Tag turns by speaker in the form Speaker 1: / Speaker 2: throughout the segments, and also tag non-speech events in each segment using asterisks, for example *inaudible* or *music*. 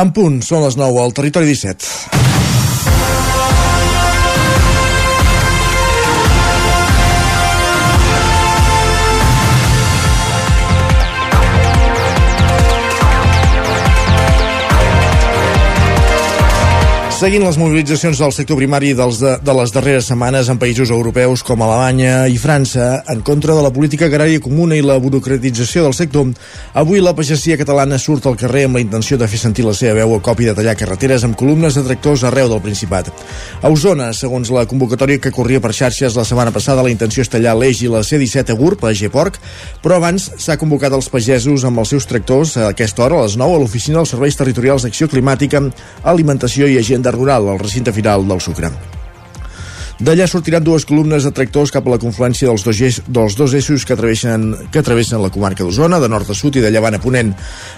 Speaker 1: En punt, són les 9 al territori 17. Seguint les mobilitzacions del sector primari dels de, de les darreres setmanes en països europeus com Alemanya i França en contra de la política agrària comuna i la burocratització del sector, avui la pagesia catalana surt al carrer amb la intenció de fer sentir la seva veu a cop i de tallar carreteres amb columnes de tractors arreu del Principat. A Osona, segons la convocatòria que corria per xarxes la setmana passada, la intenció és tallar l'eix i la C-17 a Gurb, a G-Porc, però abans s'ha convocat els pagesos amb els seus tractors a aquesta hora, a les 9, a l'oficina dels Serveis Territorials d'Acció Climàtica, Alimentació i Agenda rural al recinte final del Sucre. D'allà sortiran dues columnes de tractors cap a la confluència dels dos, dels dos eixos que travessen, que travessen la comarca d'Osona, de nord a sud i de llevant a ponent.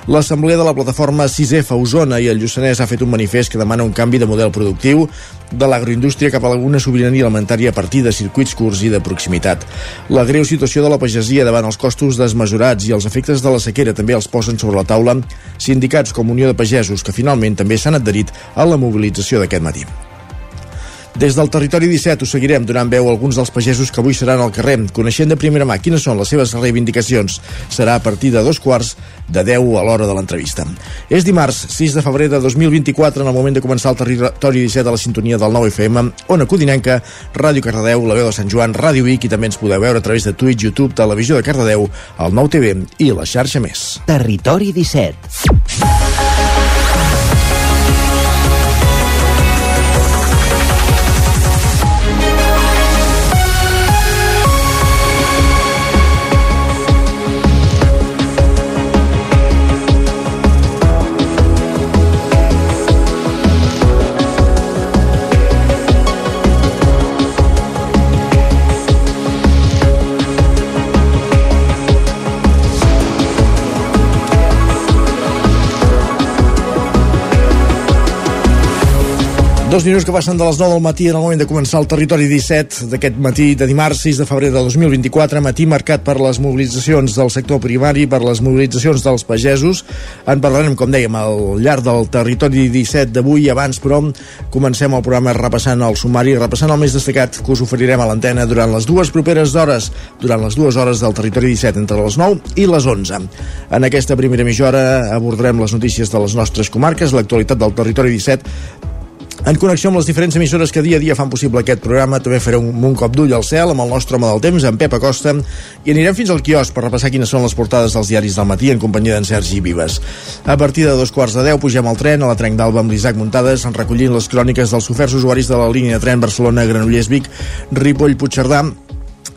Speaker 1: L'assemblea de la plataforma 6F a Osona i el Lluçanès ha fet un manifest que demana un canvi de model productiu de l'agroindústria cap a alguna sobirania alimentària a partir de circuits curts i de proximitat. La greu situació de la pagesia davant els costos desmesurats i els efectes de la sequera també els posen sobre la taula sindicats com Unió de Pagesos, que finalment també s'han adherit a la mobilització d'aquest matí. Des del territori 17 us seguirem donant veu a alguns dels pagesos que avui seran al carrer, coneixent de primera mà quines són les seves reivindicacions. Serà a partir de dos quarts de 10 a l'hora de l'entrevista. És dimarts, 6 de febrer de 2024, en el moment de començar el territori 17 a la sintonia del 9 FM, Ona Codinenca, Ràdio Cardedeu, la veu de Sant Joan, Ràdio Vic i també ens podeu veure a través de Twitch, YouTube, Televisió de Cardedeu, el 9 TV i la xarxa més.
Speaker 2: Territori 17.
Speaker 1: Dos minuts que passen de les 9 del matí en el moment de començar el territori 17 d'aquest matí de dimarts 6 de febrer de 2024, matí marcat per les mobilitzacions del sector primari, per les mobilitzacions dels pagesos. En parlarem, com dèiem, al llarg del territori 17 d'avui. Abans, però, comencem el programa repassant el sumari, repassant el més destacat que us oferirem a l'antena durant les dues properes hores, durant les dues hores del territori 17, entre les 9 i les 11. En aquesta primera mitja hora abordarem les notícies de les nostres comarques, l'actualitat del territori 17, en connexió amb les diferents emissores que dia a dia fan possible aquest programa, també farem un, un cop d'ull al cel amb el nostre home del temps, en Pep Acosta, i anirem fins al quiosc per repassar quines són les portades dels diaris del matí en companyia d'en Sergi Vives. A partir de dos quarts de deu pugem al tren a la Trenc d'Alba amb l'Isaac Muntades, recollint les cròniques dels oferts usuaris de la línia de tren Barcelona-Granollers-Vic, Ripoll-Puigcerdà,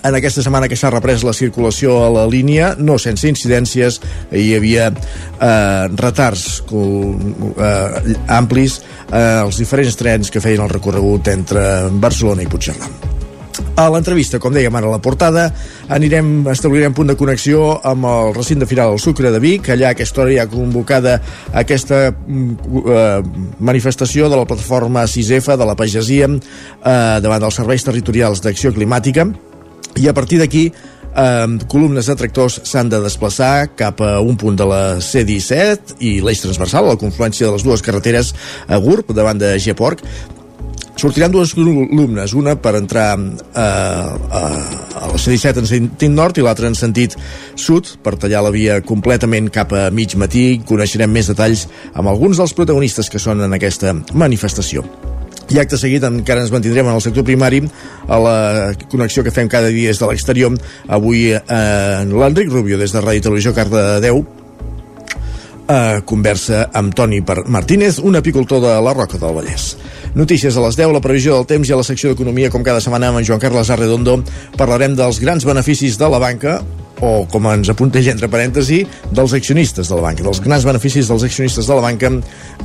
Speaker 1: en aquesta setmana que s'ha reprès la circulació a la línia, no sense incidències, hi havia eh, retards eh, amplis eh, els diferents trens que feien el recorregut entre Barcelona i Puigcerdà. A l'entrevista, com dèiem ara a la portada, anirem, establirem punt de connexió amb el recinte final del Sucre de Vic. Allà aquesta hora hi ha convocada aquesta eh, manifestació de la plataforma 6F de la pagesia eh, davant dels serveis territorials d'acció climàtica i a partir d'aquí eh, columnes de tractors s'han de desplaçar cap a un punt de la C-17 i l'eix transversal, la confluència de les dues carreteres a Gurb, davant de G-Porc, sortiran dues columnes, una per entrar eh, a, a la C-17 en sentit nord i l'altra en sentit sud, per tallar la via completament cap a mig matí. Coneixerem més detalls amb alguns dels protagonistes que són en aquesta manifestació. I acte seguit encara ens mantindrem en el sector primari a la connexió que fem cada dia des de l'exterior. Avui eh, l'Enric Rubio des de Ràdio Televisió Cardedeu eh, conversa amb Toni Martínez, un apicultor de la Roca del Vallès. Notícies a les 10, la previsió del temps i a la secció d'Economia, com cada setmana amb en Joan Carles Arredondo, parlarem dels grans beneficis de la banca, o com ens apunteja entre parèntesi, dels accionistes de la banca, dels grans beneficis dels accionistes de la banca,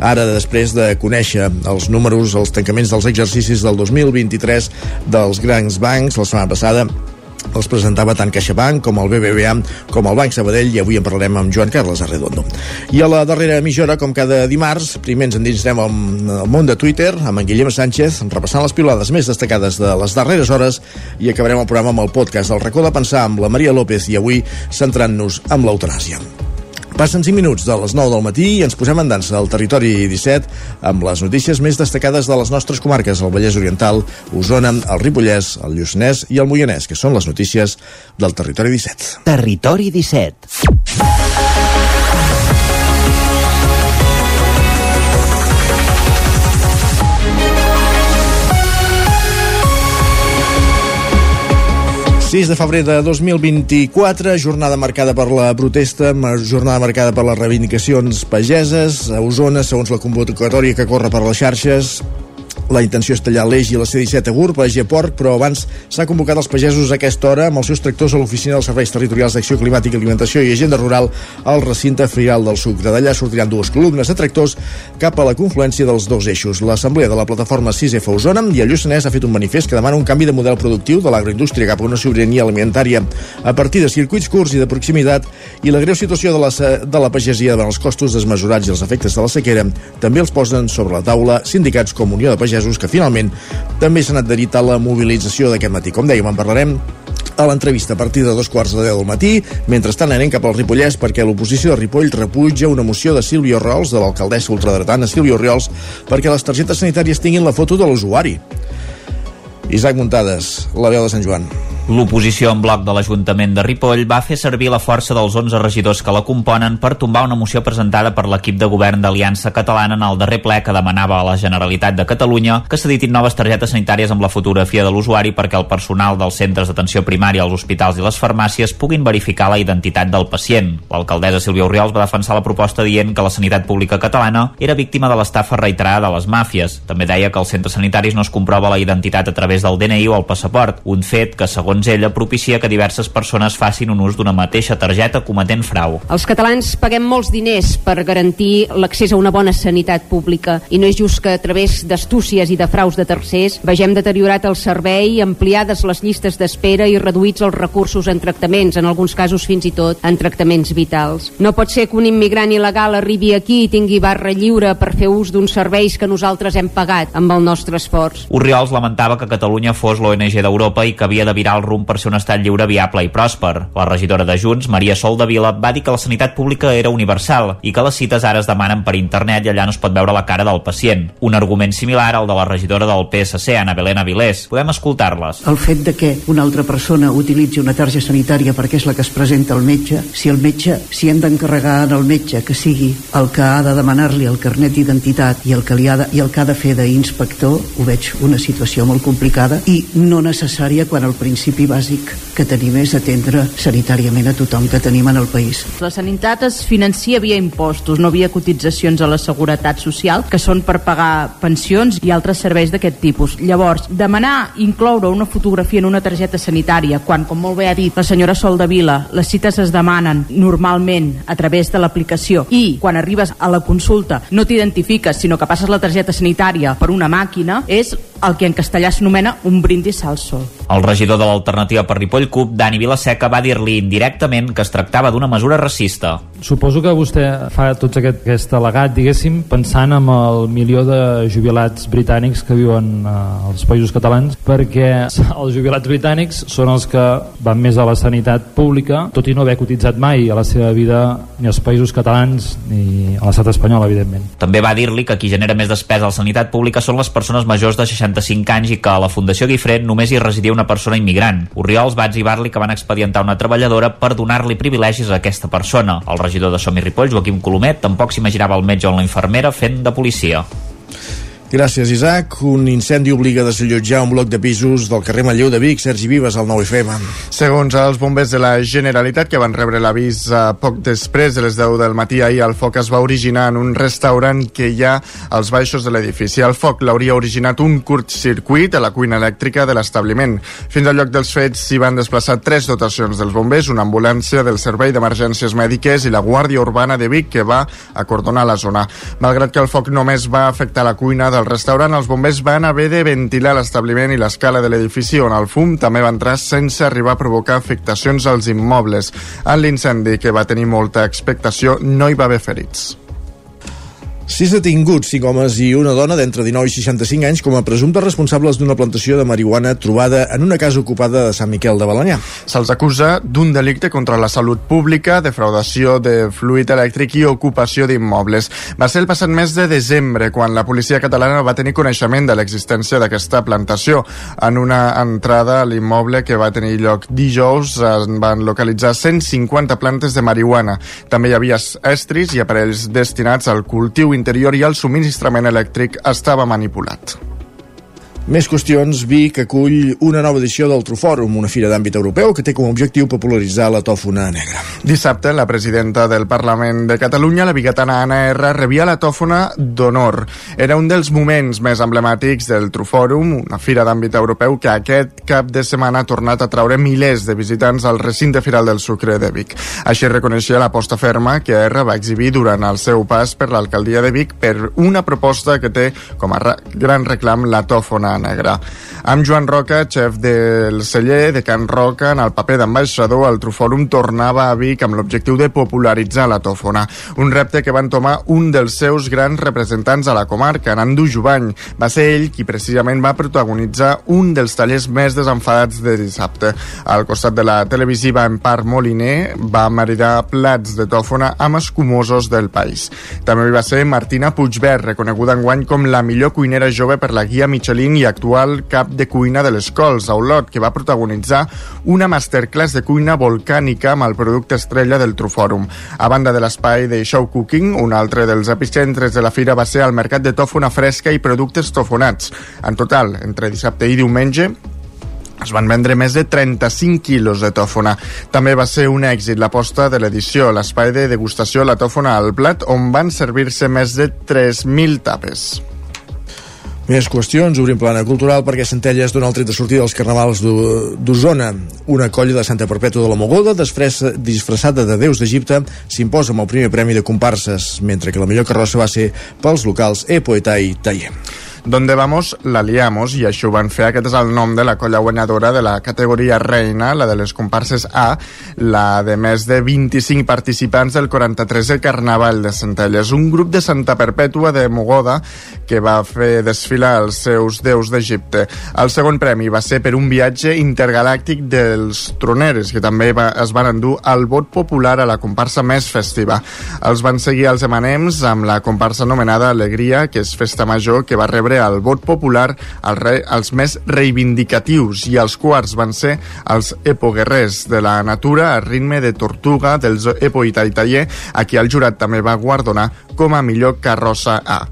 Speaker 1: ara després de conèixer els números, els tancaments dels exercicis del 2023 dels grans bancs la setmana passada els presentava tant CaixaBank com el BBVA com el Banc Sabadell i avui en parlarem amb Joan Carles Arredondo. I a la darrera mitja com cada dimarts, primer ens endinsarem al món de Twitter amb en Guillem Sánchez, repassant les pilades més destacades de les darreres hores i acabarem el programa amb el podcast del racó de pensar amb la Maria López i avui centrant-nos amb l'eutanàsia. Passen 5 minuts de les 9 del matí i ens posem en dansa al territori 17 amb les notícies més destacades de les nostres comarques, el Vallès Oriental, Osona, el Ripollès, el Lluçanès i el Moianès, que són les notícies del territori 17.
Speaker 2: Territori 17.
Speaker 1: 6 de febrer de 2024, jornada marcada per la protesta, jornada marcada per les reivindicacions pageses. A Osona, segons la convocatòria que corre per les xarxes, la intenció és tallar l'eix i la C-17 a Gurb, a Geport, però abans s'ha convocat els pagesos a aquesta hora amb els seus tractors a l'Oficina dels Serveis Territorials d'Acció Climàtica, Alimentació i Agenda Rural al recinte Frial del Sucre. D'allà sortiran dues columnes de tractors cap a la confluència dels dos eixos. L'Assemblea de la plataforma 6F Osona i el Lluçanès ha fet un manifest que demana un canvi de model productiu de l'agroindústria cap a una sobirania alimentària a partir de circuits curts i de proximitat i la greu situació de la, de la pagesia davant els costos desmesurats i els efectes de la sequera també els posen sobre la taula sindicats com Unió de Pagesos pagesos que finalment també s'han adherit a la mobilització d'aquest matí. Com dèiem, en parlarem a l'entrevista a partir de dos quarts de deu del matí. Mentrestant anem cap al Ripollès perquè l'oposició de Ripoll repuja una moció de Sílvia Oriols, de l'alcaldessa ultradretana Sílvia Oriols, perquè les targetes sanitàries tinguin la foto de l'usuari. Isaac Muntades, la veu de Sant Joan.
Speaker 3: L'oposició en bloc de l'Ajuntament de Ripoll va fer servir la força dels 11 regidors que la componen per tombar una moció presentada per l'equip de govern d'Aliança Catalana en el darrer ple que demanava a la Generalitat de Catalunya que s'editin noves targetes sanitàries amb la fotografia de l'usuari perquè el personal dels centres d'atenció primària, els hospitals i les farmàcies puguin verificar la identitat del pacient. L'alcaldessa Sílvia Oriols va defensar la proposta dient que la sanitat pública catalana era víctima de l'estafa reiterada de les màfies. També deia que als centres sanitaris no es comprova la identitat a través del DNI o el passaport, un fet que, segons segons ella, propicia que diverses persones facin un ús d'una mateixa targeta cometent frau.
Speaker 4: Els catalans paguem molts diners per garantir l'accés a una bona sanitat pública i no és just que a través d'astúcies i de fraus de tercers vegem deteriorat el servei, ampliades les llistes d'espera i reduïts els recursos en tractaments, en alguns casos fins i tot en tractaments vitals. No pot ser que un immigrant il·legal arribi aquí i tingui barra lliure per fer ús d'uns serveis que nosaltres hem pagat amb el nostre esforç.
Speaker 3: Oriols lamentava que Catalunya fos l'ONG d'Europa i que havia de virar el rumb per ser un estat lliure, viable i pròsper. La regidora de Junts, Maria Sol de Vila, va dir que la sanitat pública era universal i que les cites ara es demanen per internet i allà no es pot veure la cara del pacient. Un argument similar al de la regidora del PSC, Ana Belén Avilés. Podem escoltar-les.
Speaker 5: El fet de que una altra persona utilitzi una targeta sanitària perquè és la que es presenta al metge, si el metge, si hem d'encarregar al metge que sigui el que ha de demanar-li el carnet d'identitat i el que li ha de, i el que ha de fer d'inspector, ho veig una situació molt complicada i no necessària quan al principi bàsic que tenim és atendre sanitàriament a tothom que tenim en el país.
Speaker 6: La sanitat es financia via impostos, no via cotitzacions a la seguretat social, que són per pagar pensions i altres serveis d'aquest tipus. Llavors, demanar incloure una fotografia en una targeta sanitària, quan, com molt bé ha dit la senyora Sol de Vila, les cites es demanen normalment a través de l'aplicació i quan arribes a la consulta no t'identifiques, sinó que passes la targeta sanitària per una màquina, és el que en castellà s'anomena un brindis al sol.
Speaker 3: El regidor de l'alternativa per Ripoll CUP, Dani Vilaseca, va dir-li indirectament que es tractava d'una mesura racista.
Speaker 7: Suposo que vostè fa tot aquest, aquest al·legat, diguéssim, pensant en el milió de jubilats britànics que viuen eh, als països catalans, perquè *laughs* els jubilats britànics són els que van més a la sanitat pública, tot i no haver cotitzat mai a la seva vida ni als països catalans ni a l'estat espanyol, evidentment.
Speaker 3: També va dir-li que qui genera més despesa a la sanitat pública són les persones majors de 65 anys i que a la Fundació Guifré només hi residia una persona immigrant. Oriols va exhibar-li que van expedientar una treballadora per donar-li privilegis a aquesta persona. El regidor de Som i Ripoll, Joaquim Colomet, tampoc s'imaginava el metge o la infermera fent de policia.
Speaker 1: Gràcies, Isaac. Un incendi obliga a desallotjar un bloc de pisos del carrer Matlleu de Vic. Sergi Vives, al 9FM.
Speaker 8: Segons els bombers de la Generalitat, que van rebre l'avís uh, poc després de les 10 del matí ahir, el foc es va originar en un restaurant que hi ha als baixos de l'edifici. El foc l'hauria originat un curtcircuit a la cuina elèctrica de l'establiment. Fins al lloc dels fets s'hi van desplaçar tres dotacions dels bombers, una ambulància del Servei d'Emergències Mèdiques i la Guàrdia Urbana de Vic, que va acordonar la zona. Malgrat que el foc només va afectar la cuina del restaurant, els bombers van haver de ventilar l'establiment i l'escala de l'edifici on el fum també va entrar sense arribar a provocar afectacions als immobles. En l'incendi, que va tenir molta expectació, no hi va haver ferits.
Speaker 1: Sis detinguts, cinc homes i una dona d'entre 19 i 65 anys com a presumptes responsables d'una plantació de marihuana trobada en una casa ocupada de Sant Miquel de Balanyà.
Speaker 8: Se'ls acusa d'un delicte contra la salut pública, defraudació de fluid elèctric i ocupació d'immobles. Va ser el passat mes de desembre quan la policia catalana va tenir coneixement de l'existència d'aquesta plantació. En una entrada a l'immoble que va tenir lloc dijous es van localitzar 150 plantes de marihuana. També hi havia estris i aparells destinats al cultiu interior i el subministrament elèctric estava manipulat.
Speaker 1: Més qüestions, Vic acull una nova edició del Trufòrum, una fira d'àmbit europeu que té com a objectiu popularitzar la tòfona negra.
Speaker 8: Dissabte, la presidenta del Parlament de Catalunya, la bigatana Anna R, rebia la tòfona d'honor. Era un dels moments més emblemàtics del Trufòrum, una fira d'àmbit europeu que aquest cap de setmana ha tornat a traure milers de visitants al recinte firal del Sucre de Vic. Així reconeixia l'aposta ferma que R va exhibir durant el seu pas per l'alcaldia de Vic per una proposta que té com a gran reclam la tòfona negra. Amb Joan Roca, xef del celler de Can Roca, en el paper d'ambaixador, el Trufòrum tornava a Vic amb l'objectiu de popularitzar la tòfona. Un repte que van tomar un dels seus grans representants a la comarca, Nando Jubany. Va ser ell qui precisament va protagonitzar un dels tallers més desenfadats de dissabte. Al costat de la televisiva en Parc Moliner va maridar plats de tòfona amb escumosos del país. També va ser Martina Puigvert, reconeguda enguany com la millor cuinera jove per la guia Michelin i actual cap de cuina de les Cols, a Olot, que va protagonitzar una masterclass de cuina volcànica amb el producte estrella del Trufòrum. A banda de l'espai de Show Cooking, un altre dels epicentres de la fira va ser el mercat de tòfona fresca i productes tofonats. En total, entre dissabte i diumenge, es van vendre més de 35 quilos de tòfona. També va ser un èxit l'aposta de l'edició, l'espai de degustació La Tòfona al Plat, on van servir-se més de 3.000 tapes.
Speaker 1: Més qüestions, obrim plana cultural perquè Centelles dona el tret de sortida dels carnavals d'Osona. Una colla de Santa Perpètua de la Mogoda, disfressada de déus d'Egipte, s'imposa amb el primer premi de comparses, mentre que la millor carrossa va ser pels locals Epoetà i Taller.
Speaker 8: Donde vamos, la liamos, i això ho van fer. Aquest és el nom de la colla guanyadora de la categoria reina, la de les comparses A, la de més de 25 participants del 43è Carnaval de Centelles. Un grup de Santa Perpètua de Mogoda que va fer desfilar els seus déus d'Egipte. El segon premi va ser per un viatge intergalàctic dels troneres, que també va, es van endur el vot popular a la comparsa més festiva. Els van seguir els emanems amb la comparsa anomenada Alegria, que és festa major, que va rebre rebre el vot popular el re, els més reivindicatius i els quarts van ser els epoguerrers de la natura a ritme de tortuga dels Epo Itaitaller, a qui el jurat també va guardonar com a millor carrossa A.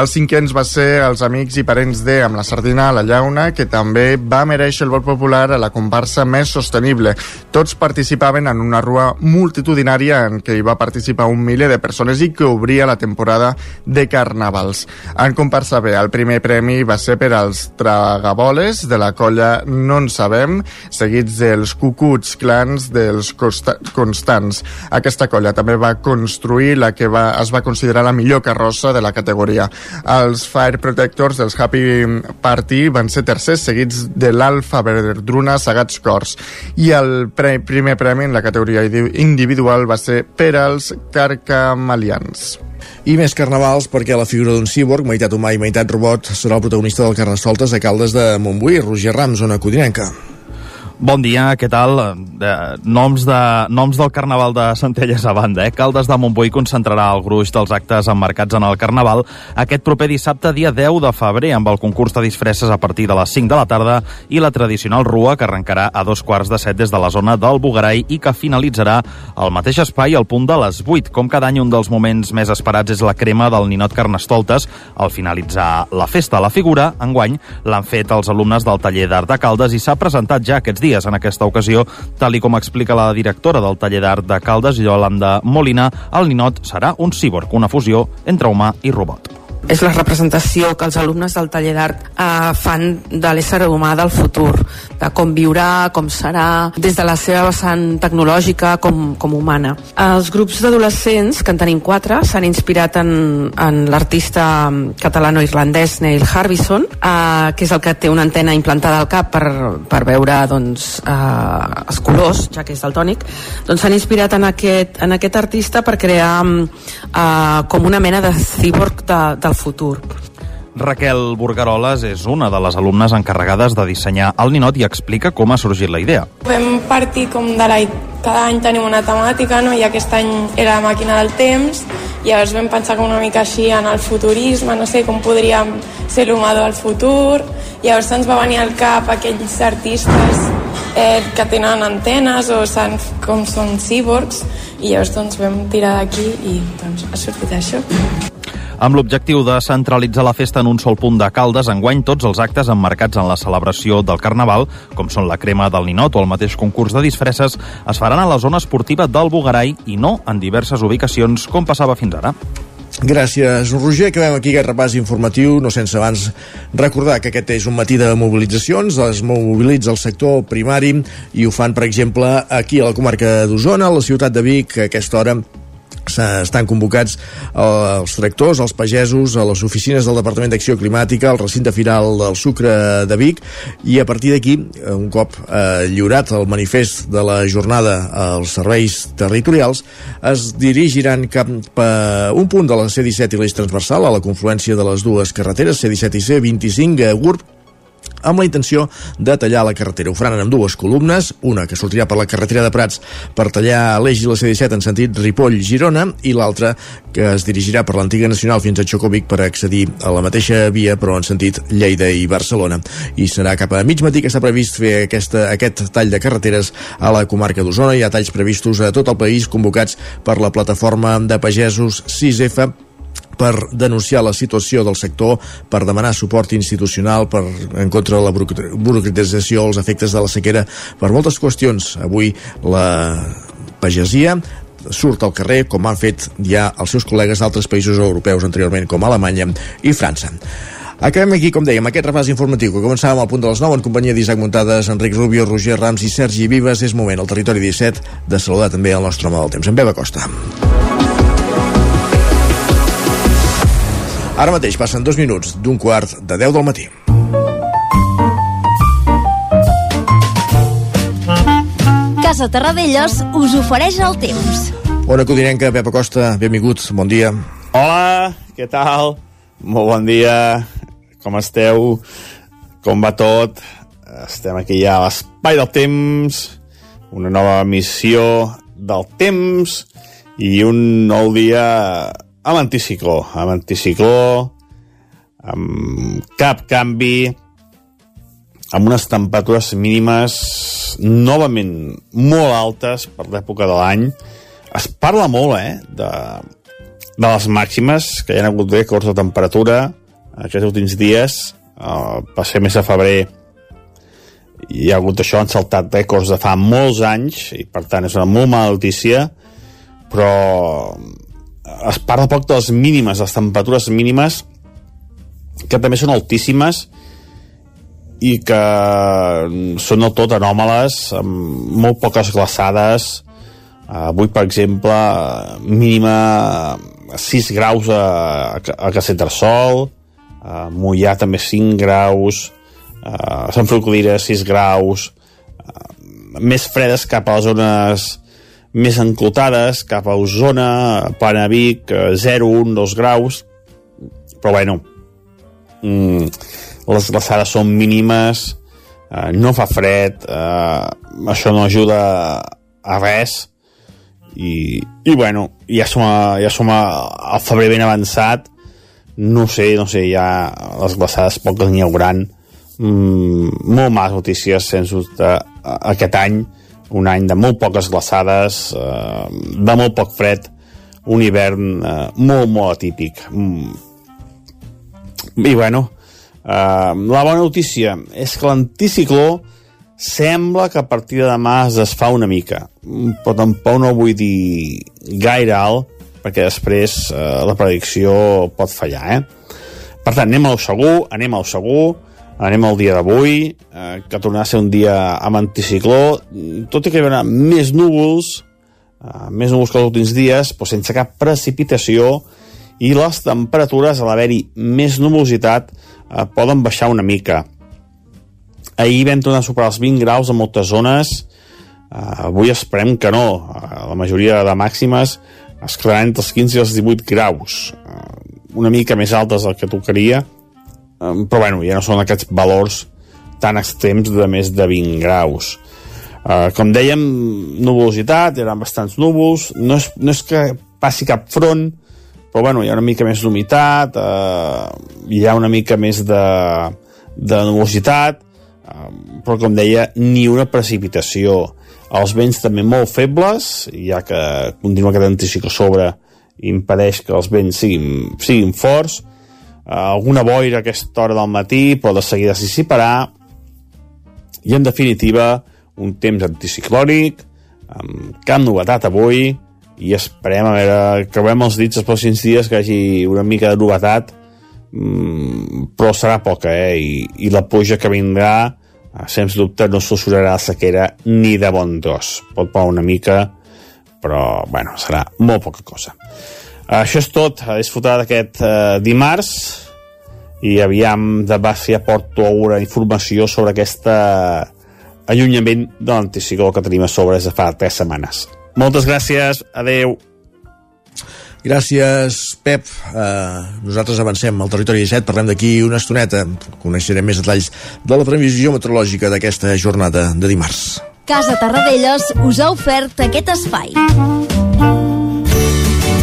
Speaker 8: El cinquens va ser els amics i parents de amb la sardina a la llauna, que també va mereixer el vot popular a la comparsa més sostenible. Tots participaven en una rua multitudinària en què hi va participar un miler de persones i que obria la temporada de carnavals. En comparsa B, el primer primer premi va ser per als tragaboles de la colla No en sabem, seguits dels cucuts clans dels constants. Aquesta colla també va construir la que va, es va considerar la millor carrossa de la categoria. Els Fire Protectors dels Happy Party van ser tercers, seguits de l'Alfa Verdruna Sagats Cors. I el pre primer premi en la categoria individual va ser per als Carcamalians.
Speaker 1: I més carnavals perquè la figura d'un cíborg, meitat humà i meitat robot, serà el protagonista del Carnestoltes a Caldes de Montbui, Roger Rams, zona codinenca.
Speaker 9: Bon dia, què tal? De, noms, de, noms del Carnaval de Centelles a banda. Eh? Caldes de Montbui concentrarà el gruix dels actes emmarcats en el Carnaval aquest proper dissabte, dia 10 de febrer, amb el concurs de disfresses a partir de les 5 de la tarda i la tradicional rua que arrencarà a dos quarts de set des de la zona del Bugarai i que finalitzarà al mateix espai al punt de les 8. Com cada any, un dels moments més esperats és la crema del ninot Carnestoltes al finalitzar la festa. La figura, enguany, l'han fet els alumnes del taller d'art de Caldes i s'ha presentat ja aquests dies dies en aquesta ocasió, tal i com explica la directora del taller d'art de Caldes, Yolanda Molina, el ninot serà un cíborg, una fusió entre humà i robot.
Speaker 10: És la representació que els alumnes del taller d'art eh, fan de l'ésser humà del futur, de com viurà, com serà, des de la seva vessant tecnològica com, com humana. Els grups d'adolescents, que en tenim quatre, s'han inspirat en, en l'artista catalano-irlandès Neil Harbison, eh, que és el que té una antena implantada al cap per, per veure doncs, eh, els colors, ja que és daltònic, doncs s'han inspirat en aquest, en aquest artista per crear eh, com una mena de cíborg de, del futur.
Speaker 9: Raquel Burgaroles és una de les alumnes encarregades de dissenyar el ninot i explica com ha sorgit la idea.
Speaker 11: Vam partir com de la... Cada any tenim una temàtica, no? i aquest any era la màquina del temps, i llavors vam pensar com una mica així en el futurisme, no sé, com podríem ser l'humà del futur, i llavors ens va venir al cap aquells artistes eh, que tenen antenes o san, com són cíborgs, i llavors doncs vam tirar d'aquí i doncs ha sortit això.
Speaker 9: Amb l'objectiu de centralitzar la festa en un sol punt de Caldes, enguany tots els actes emmarcats en la celebració del Carnaval, com són la crema del ninot o el mateix concurs de disfresses, es faran a la zona esportiva del Bugarai i no en diverses ubicacions com passava fins ara.
Speaker 1: Gràcies, Roger. Acabem aquí aquest repàs informatiu, no sense abans recordar que aquest és un matí de mobilitzacions, es mobilitza el sector primari i ho fan, per exemple, aquí a la comarca d'Osona, a la ciutat de Vic, a aquesta hora estan convocats eh, els tractors, els pagesos, a les oficines del Departament d'Acció Climàtica, al recinte final del Sucre de Vic i a partir d'aquí, eh, un cop eh, lliurat el manifest de la jornada als serveis territorials, es dirigiran cap a un punt de la C-17 i l'eix transversal, a la confluència de les dues carreteres, C-17 i C-25, a Gurb, amb la intenció de tallar la carretera. Ho faran amb dues columnes, una que sortirà per la carretera de Prats per tallar l'eix i la C-17 en sentit Ripoll-Girona i l'altra que es dirigirà per l'antiga nacional fins a Xocovic per accedir a la mateixa via però en sentit Lleida i Barcelona. I serà cap a mig matí que està previst fer aquesta, aquest tall de carreteres a la comarca d'Osona. Hi ha talls previstos a tot el país convocats per la plataforma de pagesos 6F per denunciar la situació del sector, per demanar suport institucional per, en contra de la burocratització, els efectes de la sequera, per moltes qüestions. Avui la pagesia surt al carrer, com han fet ja els seus col·legues d'altres països europeus anteriorment, com Alemanya i França. Acabem aquí, com dèiem, aquest repàs informatiu que començàvem al punt de les 9 en companyia d'Isaac Muntades, Enric Rubio, Roger Rams i Sergi Vives. És moment, al territori 17, de saludar també el nostre home del temps, en Beba Costa. Ara mateix passen dos minuts d'un quart de 10 del matí.
Speaker 12: Casa Terradellos us ofereix el temps.
Speaker 1: Ona Codinenca, Pep Acosta, benvingut, bon dia.
Speaker 13: Hola, què tal? Molt bon dia, com esteu? Com va tot? Estem aquí ja a l'espai del temps, una nova missió del temps i un nou dia amb anticicló, amb anticicló, amb cap canvi, amb unes temperatures mínimes novament molt altes per l'època de l'any. Es parla molt, eh, de, de les màximes, que hi ha hagut rècords de temperatura aquests últims dies. Uh, per ser mes de febrer hi ha hagut això, han saltat rècords de fa molts anys, i per tant és una molt mala notícia, però es parla poc de les mínimes, les temperatures mínimes, que també són altíssimes i que són del tot anòmales, amb molt poques glaçades. Avui, per exemple, mínima 6 graus a, a Cacetersol, a Mollà també 5 graus, a Sant Feliu 6 graus, més fredes cap a les zones més enclotades cap a Osona, Plana Vic, 0, 1, 2 graus, però bueno, mm, les glaçades són mínimes, eh, no fa fred, eh, això no ajuda a res, i, i bueno, ja som, a, ja som a, al febrer ben avançat, no sé, no sé, ja les glaçades poques n'hi hauran, mm, molt males notícies, sens dubte, aquest any, un any de molt poques glaçades, eh, de molt poc fred, un hivern eh, molt, molt atípic. Mm. I bueno, eh, la bona notícia és que l'anticicló sembla que a partir de demà es desfà una mica, però tampoc no vull dir gaire alt, perquè després eh, la predicció pot fallar, eh? per tant, anem al segur, anem al segur, anem al dia d'avui, eh, que tornarà a ser un dia amb anticicló, tot i que hi haurà més núvols, eh, més núvols que els últims dies, però sense cap precipitació, i les temperatures, a l'haver-hi més nubositat, eh, poden baixar una mica. Ahir vam tornar a superar els 20 graus a moltes zones, eh, avui esperem que no, eh, la majoria de màximes es quedaran entre els 15 i els 18 graus, eh, una mica més altes del que tocaria, però bueno, ja no són aquests valors tan extrems de més de 20 graus. Uh, com dèiem, nuvolositat, hi ha bastants núvols, no és, no és que passi cap front, però bueno, hi ha una mica més d'humitat, uh, hi ha una mica més de, de nuvolositat, uh, però com deia, ni una precipitació. Els vents també molt febles, ja que continua aquest anticiclo sobre impedeix que els vents siguin, siguin forts, Eh, alguna boira a aquesta hora del matí, però de seguida s'hi dissiparà, i en definitiva un temps anticiclònic, amb cap novetat avui, i esperem a veure, veiem els dits els pròxims dies que hi hagi una mica de novetat, mm, però serà poca, eh? I, i la pluja que vindrà, eh, sens dubte, no solucionarà la sequera ni de bon tros. Pot parar una mica, però, bueno, serà molt poca cosa. Això és tot, a disfrutar d'aquest eh, dimarts i aviam de base ja porto una informació sobre aquest allunyament de l'anticicló que tenim a sobre des de fa tres setmanes. Moltes gràcies, adeu.
Speaker 1: Gràcies, Pep. Uh, nosaltres avancem al territori 17, parlem d'aquí una estoneta. Coneixerem més detalls de la previsió meteorològica d'aquesta jornada de dimarts.
Speaker 12: Casa Tarradellas us ha ofert aquest espai.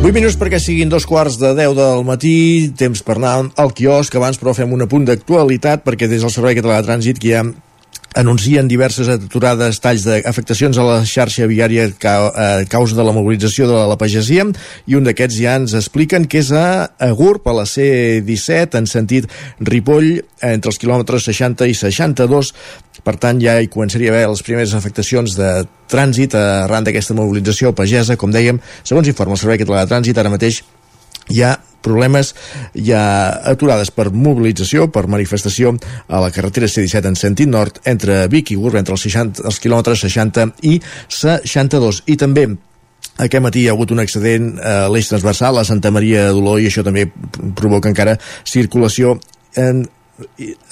Speaker 1: 8 minuts perquè siguin dos quarts de 10 del matí, temps per anar al quiosc, abans però fem un apunt d'actualitat perquè des del Servei Català de Trànsit que hi ha anuncien diverses aturades, talls d'afectacions a la xarxa viària a causa de la mobilització de la pagesia i un d'aquests ja ens expliquen que és a Agurp, a la C-17 en sentit Ripoll, entre els quilòmetres 60 i 62 per tant ja hi començaria a haver les primeres afectacions de trànsit arran d'aquesta mobilització pagesa, com dèiem, segons informa el Servei Català de Trànsit, ara mateix hi ha problemes, hi ha aturades per mobilització, per manifestació a la carretera C-17 en sentit nord entre Vic i Gurb, entre els, 60, els quilòmetres 60 i 62. I també aquest matí hi ha hagut un accident a l'eix transversal a Santa Maria d'Oló i això també provoca encara circulació en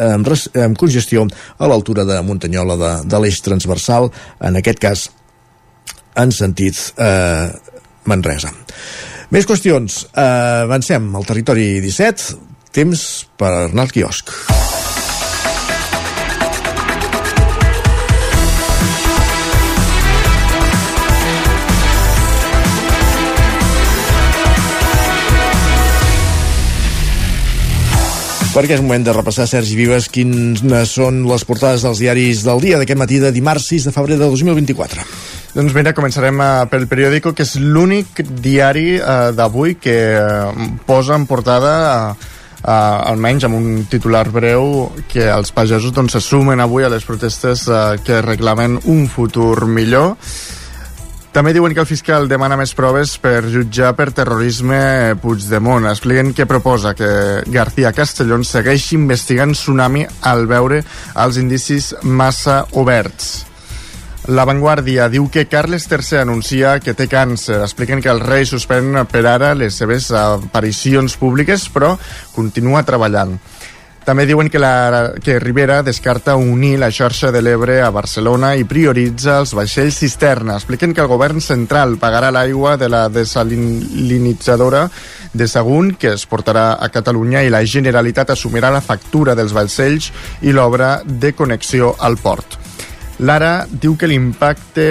Speaker 1: amb, res, amb congestió a l'altura de Muntanyola de, de l'eix transversal, en aquest cas en sentit eh, Manresa. Més qüestions. Uh, avancem al territori 17. Temps per anar al quiosc. Perquè és moment de repassar, Sergi Vives, quines són les portades dels diaris del dia d'aquest matí de dimarts 6 de febrer de 2024.
Speaker 8: Doncs mira, començarem uh, pel periòdico, que és l'únic diari uh, d'avui que uh, posa en portada, uh, uh, almenys amb un titular breu, que els pagesos doncs, se sumen avui a les protestes uh, que reclamen un futur millor. També diuen que el fiscal demana més proves per jutjar per terrorisme Puigdemont. Expliquen què proposa que García Castellón segueixi investigant Tsunami al veure els indicis massa oberts. La Vanguardia diu que Carles III anuncia que té càncer. Expliquen que el rei suspèn per ara les seves aparicions públiques, però continua treballant. També diuen que, la, que Rivera descarta unir la xarxa de l'Ebre a Barcelona i prioritza els vaixells cisterna. Expliquen que el govern central pagarà l'aigua de la desalinitzadora de Sagunt, que es portarà a Catalunya, i la Generalitat assumirà la factura dels vaixells i l'obra de connexió al port. Lara diu que l'impacte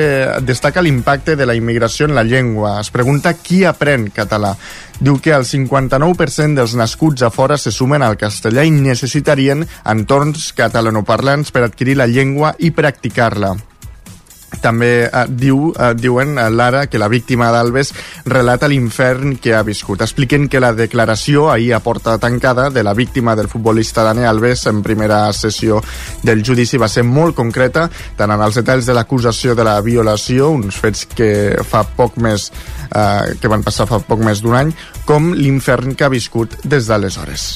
Speaker 8: destaca l'impacte de la immigració en la llengua. Es pregunta qui aprèn català. Diu que el 59% dels nascuts a fora se sumen al castellà i necessitarien entorns catalanoparlants per adquirir la llengua i practicar-la. També eh, diu, eh, diuen eh, l'ara que la víctima d'Albes relata l'infern que ha viscut. Expliquen que la declaració ahir a porta tancada de la víctima del futbolista Dani Alves en primera sessió del judici va ser molt concreta, tant en els detalls de l'acusació de la violació, uns fets que fa poc més eh, que van passar fa poc més d'un any, com l'infern que ha viscut des d'aleshores.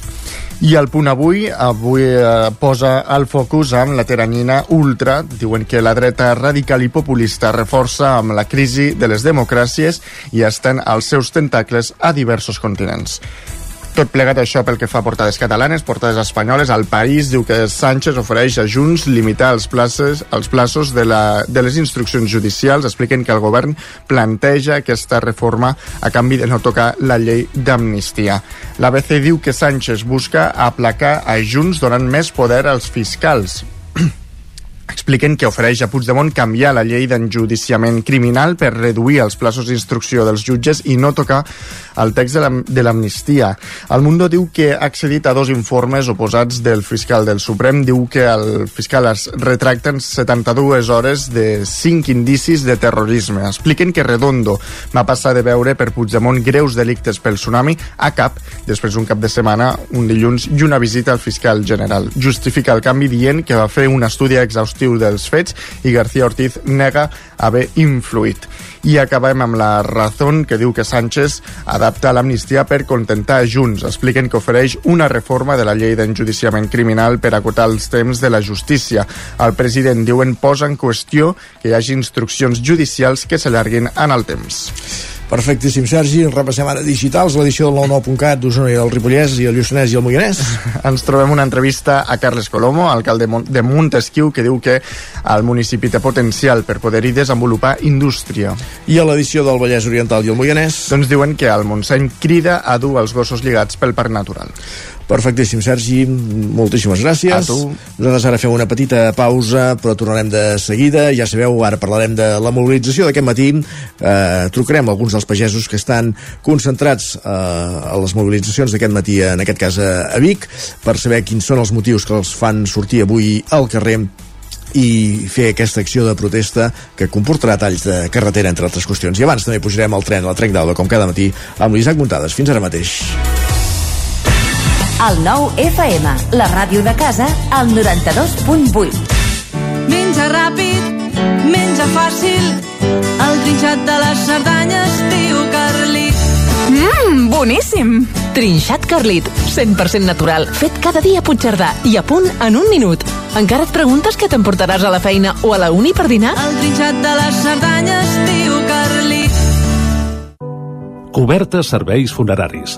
Speaker 8: I el punt avui, avui eh, posa el focus amb la teranyina ultra. Diuen que la dreta radical i populista reforça amb la crisi de les democràcies i estan als seus tentacles a diversos continents. Tot plegat això pel que fa a portades catalanes, portades espanyoles, el País diu que Sánchez ofereix a Junts limitar els, places, els plaços de, la, de les instruccions judicials. Expliquen que el govern planteja aquesta reforma a canvi de no tocar la llei d'amnistia. L'ABC diu que Sánchez busca aplacar a Junts donant més poder als fiscals expliquen que ofereix a Puigdemont canviar la llei d'enjudiciament criminal per reduir els plaços d'instrucció dels jutges i no tocar el text de l'amnistia. El Mundo diu que ha accedit a dos informes oposats del fiscal del Suprem. Diu que el fiscal es retracten 72 hores de 5 indicis de terrorisme. Expliquen que Redondo va passar de veure per Puigdemont greus delictes pel tsunami a cap després d'un cap de setmana, un dilluns, i una visita al fiscal general. Justifica el canvi dient que va fer un estudi exhaustiu dels fets i García Ortiz nega haver influït. I acabem amb la raó que diu que Sánchez adapta l'amnistia per contentar Junts. Expliquen que ofereix una reforma de la llei d'enjudiciament criminal per acotar els temps de la justícia. El president, diuen, posa en qüestió que hi hagi instruccions judicials que s'allarguin en el temps.
Speaker 1: Perfectíssim, Sergi. Repassem ara digitals, l'edició del 99.cat d'Osona i el Ripollès i el Lluçanès i el Moianès. *laughs*
Speaker 8: Ens trobem una entrevista a Carles Colomo, alcalde de Montesquieu, que diu que el municipi té potencial per poder-hi desenvolupar indústria.
Speaker 1: I a l'edició del Vallès Oriental i el Moianès?
Speaker 8: Doncs diuen que el Montseny crida a dur els gossos lligats pel parc natural.
Speaker 1: Perfectíssim, Sergi, moltíssimes gràcies.
Speaker 8: A tu.
Speaker 1: Nosaltres ara fem una petita pausa, però tornarem de seguida. Ja sabeu, ara parlarem de la mobilització d'aquest matí. Eh, trucarem alguns dels pagesos que estan concentrats eh, a les mobilitzacions d'aquest matí, en aquest cas a Vic, per saber quins són els motius que els fan sortir avui al carrer i fer aquesta acció de protesta que comportarà talls de carretera, entre altres qüestions. I abans també pujarem al tren, al Trec d'Alba, com cada matí, amb l'Isaac Muntades. Fins ara mateix.
Speaker 12: El nou FM, la ràdio de casa, al 92.8.
Speaker 14: Menja ràpid, menja fàcil, el trinxat de les Cerdanyes diu Carlit.
Speaker 15: Mmm, boníssim! Trinxat Carlit, 100% natural, fet cada dia a Puigcerdà i a punt en un minut. Encara et preguntes què t'emportaràs a la feina o a la uni per dinar?
Speaker 14: El trinxat de les Cerdanyes diu Carlit.
Speaker 16: Cobertes serveis funeraris.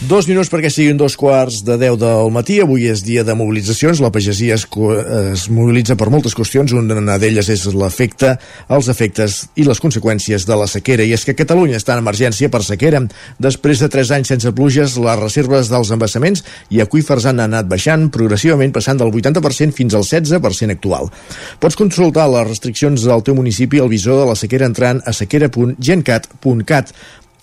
Speaker 1: Dos minuts perquè siguin dos quarts de 10 del matí. Avui és dia de mobilitzacions. La pagesia es, es mobilitza per moltes qüestions. Una d'elles és l'efecte, els efectes i les conseqüències de la sequera. I és que Catalunya està en emergència per sequera. Després de 3 anys sense pluges, les reserves dels embassaments i aqüífers han anat baixant progressivament, passant del 80% fins al 16% actual. Pots consultar les restriccions del teu municipi al visor de la sequera entrant a sequera.gencat.cat.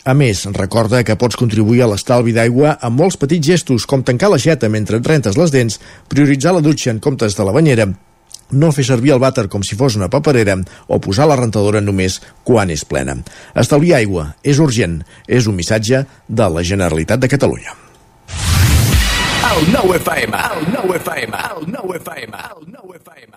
Speaker 1: A més, recorda que pots contribuir a l'estalvi d'aigua amb molts petits gestos, com tancar l'aixeta mentre et rentes les dents, prioritzar la dutxa en comptes de la banyera, no fer servir el vàter com si fos una paperera o posar la rentadora només quan és plena. Estalviar aigua és urgent. És un missatge de la Generalitat de Catalunya.
Speaker 17: El nou FM, el nou FM, el nou FM, el nou FM.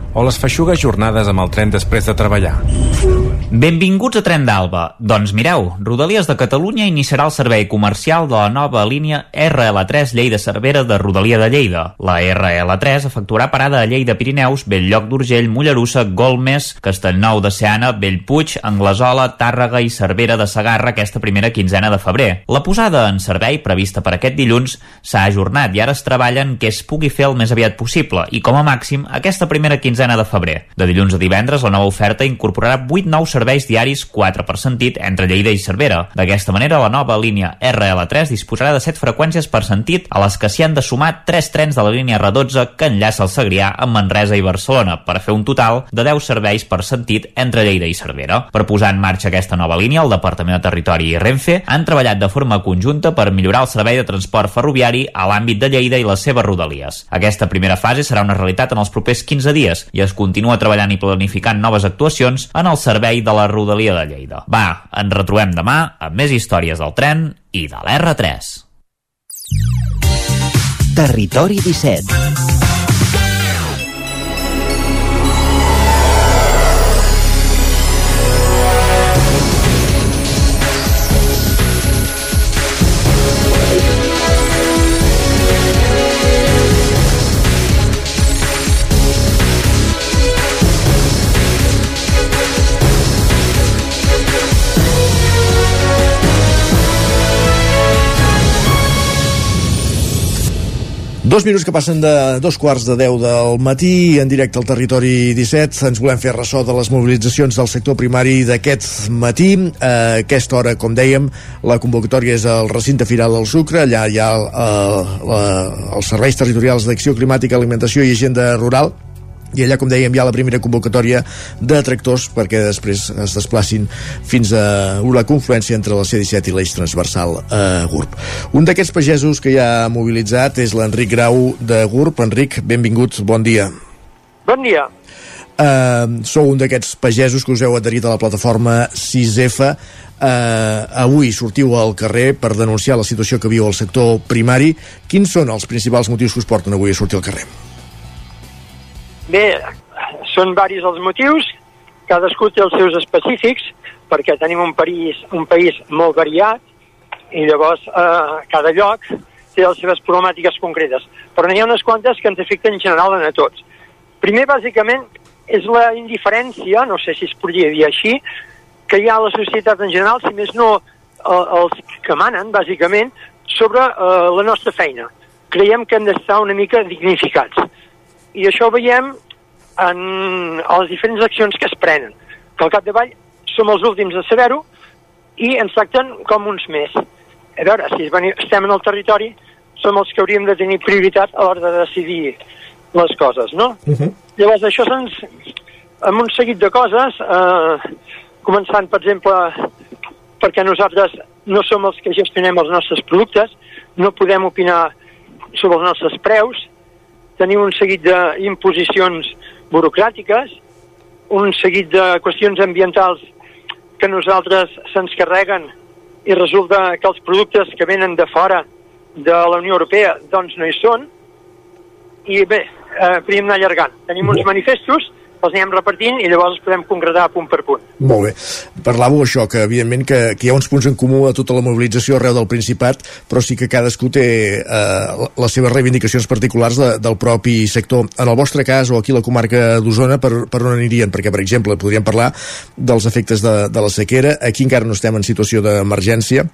Speaker 18: o les feixugues jornades amb el tren després de treballar.
Speaker 3: Benvinguts a Tren d'Alba. Doncs mireu, Rodalies de Catalunya iniciarà el servei comercial de la nova línia RL3 Lleida-Cervera de Rodalia de Lleida. La RL3 efectuarà parada a Lleida Pirineus, Belllloc d'Urgell, Mollerussa, Golmes, Castellnou de Seana, Bellpuig, Anglesola, Tàrrega i Cervera de Sagarra aquesta primera quinzena de febrer. La posada en servei prevista per aquest dilluns s'ha ajornat i ara es treballen que es pugui fer el més aviat possible i com a màxim aquesta primera quinzena de febrer. De dilluns a divendres, la nova oferta incorporarà 8 nous serveis diaris, 4 per sentit, entre Lleida i Cervera. D'aquesta manera, la nova línia RL3 disposarà de 7 freqüències per sentit, a les que s'hi han de sumar 3 trens de la línia R12 que enllaça el Segrià amb Manresa i Barcelona, per fer un total de 10 serveis per sentit entre Lleida i Cervera. Per posar en marxa aquesta nova línia, el Departament de Territori i Renfe han treballat de forma conjunta per millorar el servei de transport ferroviari a l'àmbit de Lleida i les seves rodalies. Aquesta primera fase serà una realitat en els propers 15 dies i es continua treballant i planificant noves actuacions en el servei de la Rodalia de Lleida. Va, ens retrobem demà amb més històries del tren i de l'R3.
Speaker 2: Territori 17.
Speaker 1: Dos minuts que passen de dos quarts de deu del matí en directe al territori 17. Ens volem fer ressò de les mobilitzacions del sector primari d'aquest matí. A aquesta hora, com dèiem, la convocatòria és al recinte firal del Sucre. Allà hi ha eh, la, els serveis territorials d'acció climàtica, alimentació i agenda rural i allà, com dèiem, hi ha la primera convocatòria de tractors perquè després es desplacin fins a la confluència entre la C-17 i l'eix transversal a GURB. Un d'aquests pagesos que hi ha mobilitzat és l'Enric Grau de GURB. Enric, benvingut, bon dia.
Speaker 19: Bon dia.
Speaker 1: Uh, sou un d'aquests pagesos que us heu adherit a la plataforma 6F uh, avui sortiu al carrer per denunciar la situació que viu el sector primari. Quins són els principals motius que us porten avui a sortir al carrer?
Speaker 19: Bé, són varis els motius, cadascú té els seus específics, perquè tenim un país, un país molt variat i llavors eh, cada lloc té les seves problemàtiques concretes. Però n'hi ha unes quantes que ens afecten en general a tots. Primer, bàsicament, és la indiferència, no sé si es podria dir així, que hi ha a la societat en general, si més no eh, els que manen, bàsicament, sobre eh, la nostra feina. Creiem que hem d'estar una mica dignificats i això ho veiem en les diferents accions que es prenen, que al capdavall som els últims a saber-ho i ens tracten com uns més. A veure, si estem en el territori, som els que hauríem de tenir prioritat a l'hora de decidir les coses, no? Uh -huh. Llavors, això se'ns... amb un seguit de coses, eh, començant, per exemple, perquè nosaltres no som els que gestionem els nostres productes, no podem opinar sobre els nostres preus, tenim un seguit d'imposicions burocràtiques, un seguit de qüestions ambientals que nosaltres se'ns carreguen i resulta que els productes que venen de fora de la Unió Europea doncs no hi són, i bé, eh, podríem anar allargant. Tenim uns manifestos, els anem repartint i llavors els podem concretar punt per punt.
Speaker 1: Molt bé. Parlàveu això, que evidentment que, que hi ha uns punts en comú a tota la mobilització arreu del Principat, però sí que cadascú té eh, les seves reivindicacions particulars de, del propi sector. En el vostre cas, o aquí a la comarca d'Osona, per, per on anirien? Perquè, per exemple, podríem parlar dels efectes de, de la sequera. Aquí encara no estem en situació d'emergència,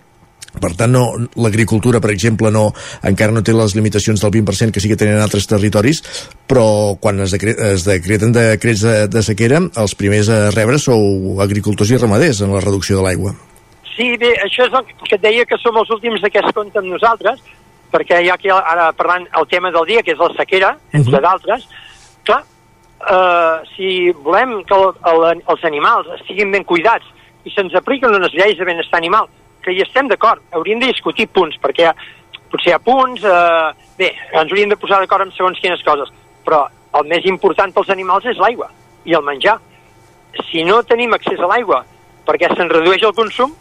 Speaker 1: per tant, no, l'agricultura, per exemple, no, encara no té les limitacions del 20% que sí que tenen altres territoris, però quan es, decre es decreten decrets de, de sequera, els primers a rebre sou agricultors i ramaders en la reducció de l'aigua.
Speaker 19: Sí, bé, això és el que et deia que som els últims què es amb nosaltres, perquè ja que ara parlant el tema del dia, que és la sequera, entre uh -huh. d'altres, clar, eh, si volem que el, el, els animals estiguin ben cuidats i se'ns apliquen unes lleis de benestar animal, que hi estem d'acord, hauríem de discutir punts, perquè potser hi ha punts, eh, bé, ens hauríem de posar d'acord en segons quines coses, però el més important pels animals és l'aigua i el menjar. Si no tenim accés a l'aigua perquè se'n redueix el consum,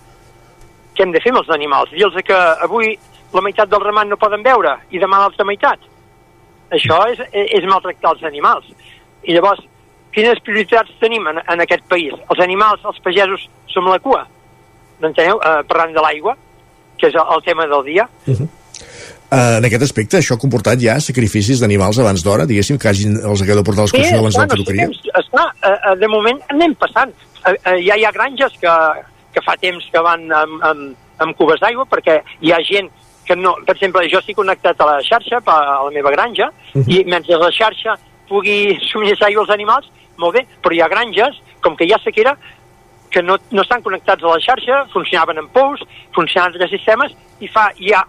Speaker 19: què hem de fer amb els animals? Dir-los que avui la meitat del ramat no poden veure i demà l'altra meitat? Això és, és maltractar els animals. I llavors, quines prioritats tenim en, en aquest país? Els animals, els pagesos, som la cua? M'enteneu? Eh, parlant de l'aigua, que és el, tema del dia.
Speaker 1: Uh -huh. Uh, en aquest aspecte, això ha comportat ja sacrificis d'animals abans d'hora, diguéssim, que hagin, els hagueu de portar a l'excursió sí, abans de la peluqueria?
Speaker 19: Sí, esclar, uh, de moment anem passant. Uh, uh, ja hi ha granges que, que fa temps que van amb, amb, amb cubes d'aigua, perquè hi ha gent que no... Per exemple, jo estic connectat a la xarxa, a la meva granja, uh -huh. i mentre la xarxa pugui *laughs* subministrar aigua als animals, molt bé, però hi ha granges, com que hi ha sequera, que no, no estan connectats a la xarxa, funcionaven en pous, funcionaven de sistemes, i fa ja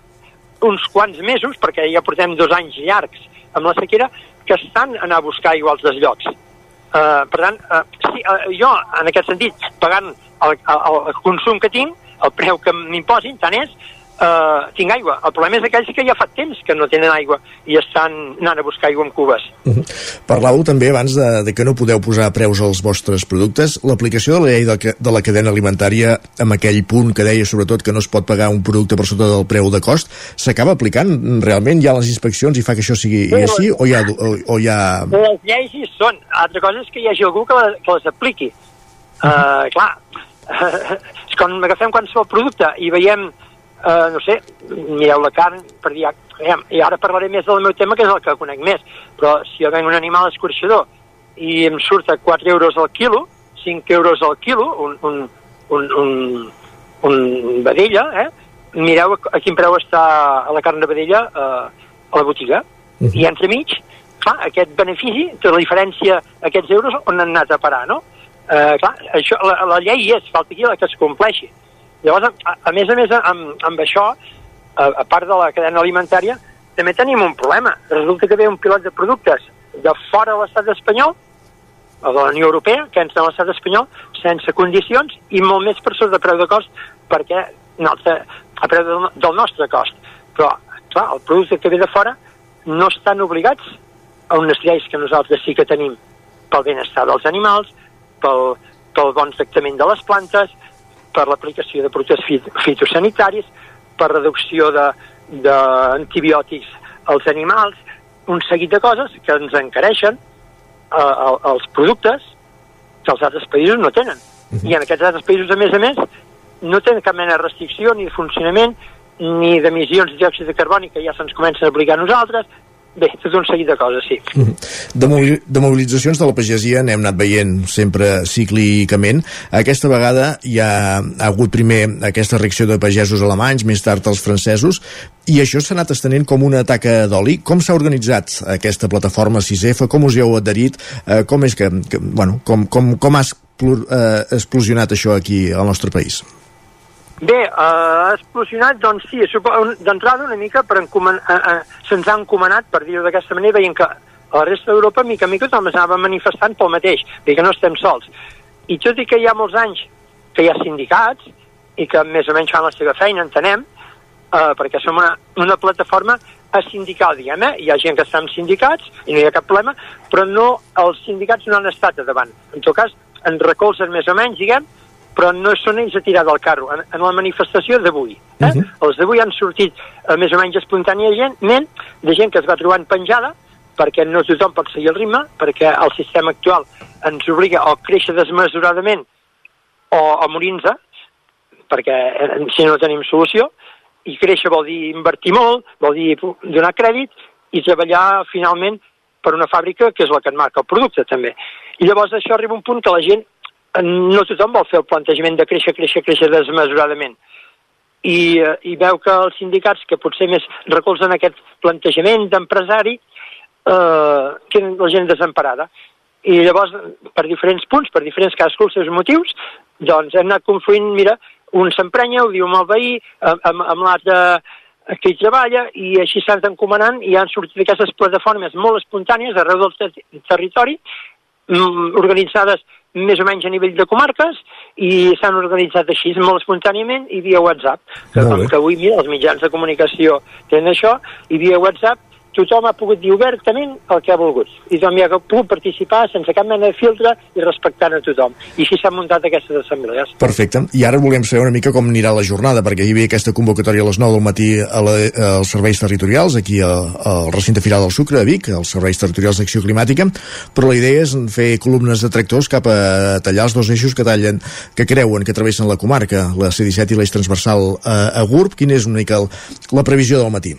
Speaker 19: uns quants mesos, perquè ja portem dos anys llargs amb la sequera, que estan anar a buscar iguals dels llocs. Uh, per tant, uh, sí, uh, jo, en aquest sentit, pagant el, el, el consum que tinc, el preu que m'imposin, tant és, uh, tinc aigua. El problema és aquells que ja fa temps que no tenen aigua i estan anant a buscar aigua amb cubes.
Speaker 1: Uh -huh. Parlàveu també abans de, de que no podeu posar preus als vostres productes. L'aplicació de la llei de, de la cadena alimentària amb aquell punt que deia sobretot que no es pot pagar un producte per sota del preu de cost, s'acaba aplicant? Realment hi ha les inspeccions i fa que això sigui sí, així o hi ha... O, o hi ha...
Speaker 19: Les lleis hi són. Altra cosa és que hi hagi algú que, les, que les apliqui. Uh, uh clar, *laughs* és com agafem qualsevol producte i veiem eh, no sé, mireu la carn, per dir, i ara parlaré més del meu tema, que és el que conec més, però si jo venc un animal escorxador i em surt a 4 euros al quilo, 5 euros al quilo, un, un, un, un, un vedella, eh? mireu a quin preu està a la carn de vedella eh, a la botiga. Uh -huh. I entremig, clar, aquest benefici, té la diferència, aquests euros, on han anat a parar, no? Eh, clar, això, la, la llei és, falta aquí la que es compleixi. Llavors, a, a més a més, amb, amb això, a, a part de la cadena alimentària, també tenim un problema. Resulta que ve un pilot de productes de fora de l'estat espanyol, o de la Unió Europea, que entra a l'estat espanyol, sense condicions i molt més per sota de preu de cost, perquè nostre, a preu del, del nostre cost. Però, clar, el producte que ve de fora no estan obligats a unes lleis que nosaltres sí que tenim pel benestar dels animals, pel, pel bon tractament de les plantes, per l'aplicació de productes fitosanitaris, per reducció d'antibiòtics als animals, un seguit de coses que ens encareixen eh, els productes que els altres països no tenen. -huh. I en aquests altres països, a més a més, no tenen cap mena de restricció ni de funcionament ni d'emissions de diòxid de carboni que ja se'ns comencen a aplicar a nosaltres, Bé, tot un seguit de coses, sí.
Speaker 1: De, mobil de mobilitzacions de la pagesia n'hem anat veient sempre cíclicament. Aquesta vegada hi ha, ha hagut primer aquesta reacció de pagesos alemanys, més tard els francesos, i això s'ha anat estenent com una taca d'oli. Com s'ha organitzat aquesta plataforma 6F? Com us hi heu adherit? Eh, com és que, que bueno, com, com, com ha eh, explosionat això aquí al nostre país?
Speaker 19: Bé, eh, explosionat, doncs sí, d'entrada una mica per encoman... eh, eh, se'ns ha encomanat, per dir-ho d'aquesta manera, veient que a la resta d'Europa, mica en mica, tothom s'anava manifestant pel mateix, i que no estem sols. I tot i que hi ha molts anys que hi ha sindicats, i que més o menys fan la seva feina, entenem, eh, perquè som una, una plataforma sindical, diguem, eh? Hi ha gent que està en sindicats i no hi ha cap problema, però no, els sindicats no han estat a davant. En tot cas, ens recolzen més o menys, diguem, però no són ells a tirar del carro. En, en la manifestació d'avui, eh? Uh -huh. els d'avui han sortit eh, més o menys espontàniament de gent que es va trobant penjada, perquè no tothom pot seguir el ritme, perquè el sistema actual ens obliga a créixer desmesuradament o a morir-nos, perquè eh, si no tenim solució, i créixer vol dir invertir molt, vol dir donar crèdit i treballar finalment per una fàbrica que és la que et marca el producte també. I llavors això arriba un punt que la gent no tothom vol fer el plantejament de créixer, créixer, créixer desmesuradament. I, eh, i veu que els sindicats que potser més recolzen aquest plantejament d'empresari eh, tenen la gent desemparada. I llavors, per diferents punts, per diferents cadascú els seus motius, doncs hem anat confluint, mira, un s'emprenya, ho diu amb el veí, amb, amb, l'altre que hi treballa, i així s'han encomanant i han sortit aquestes plataformes molt espontànies arreu del ter territori, mm, organitzades més o menys a nivell de comarques i s'han organitzat així molt espontàniament i via WhatsApp. Que, com que avui mira, els mitjans de comunicació tenen això i via WhatsApp tothom ha pogut dir obertament el que ha volgut. I tothom hi ha pogut participar sense cap mena de filtre i respectant a tothom. I així s'han muntat aquestes assemblees.
Speaker 1: Perfecte. I ara volem saber una mica com anirà la jornada, perquè hi havia aquesta convocatòria a les 9 del matí a la, als serveis territorials, aquí a, al recinte firal del Sucre, a Vic, als serveis territorials d'acció climàtica, però la idea és fer columnes de tractors cap a tallar els dos eixos que tallen, que creuen que travessen la comarca, la C-17 i l'eix transversal a, a GURB. Quina és una mica la previsió del matí?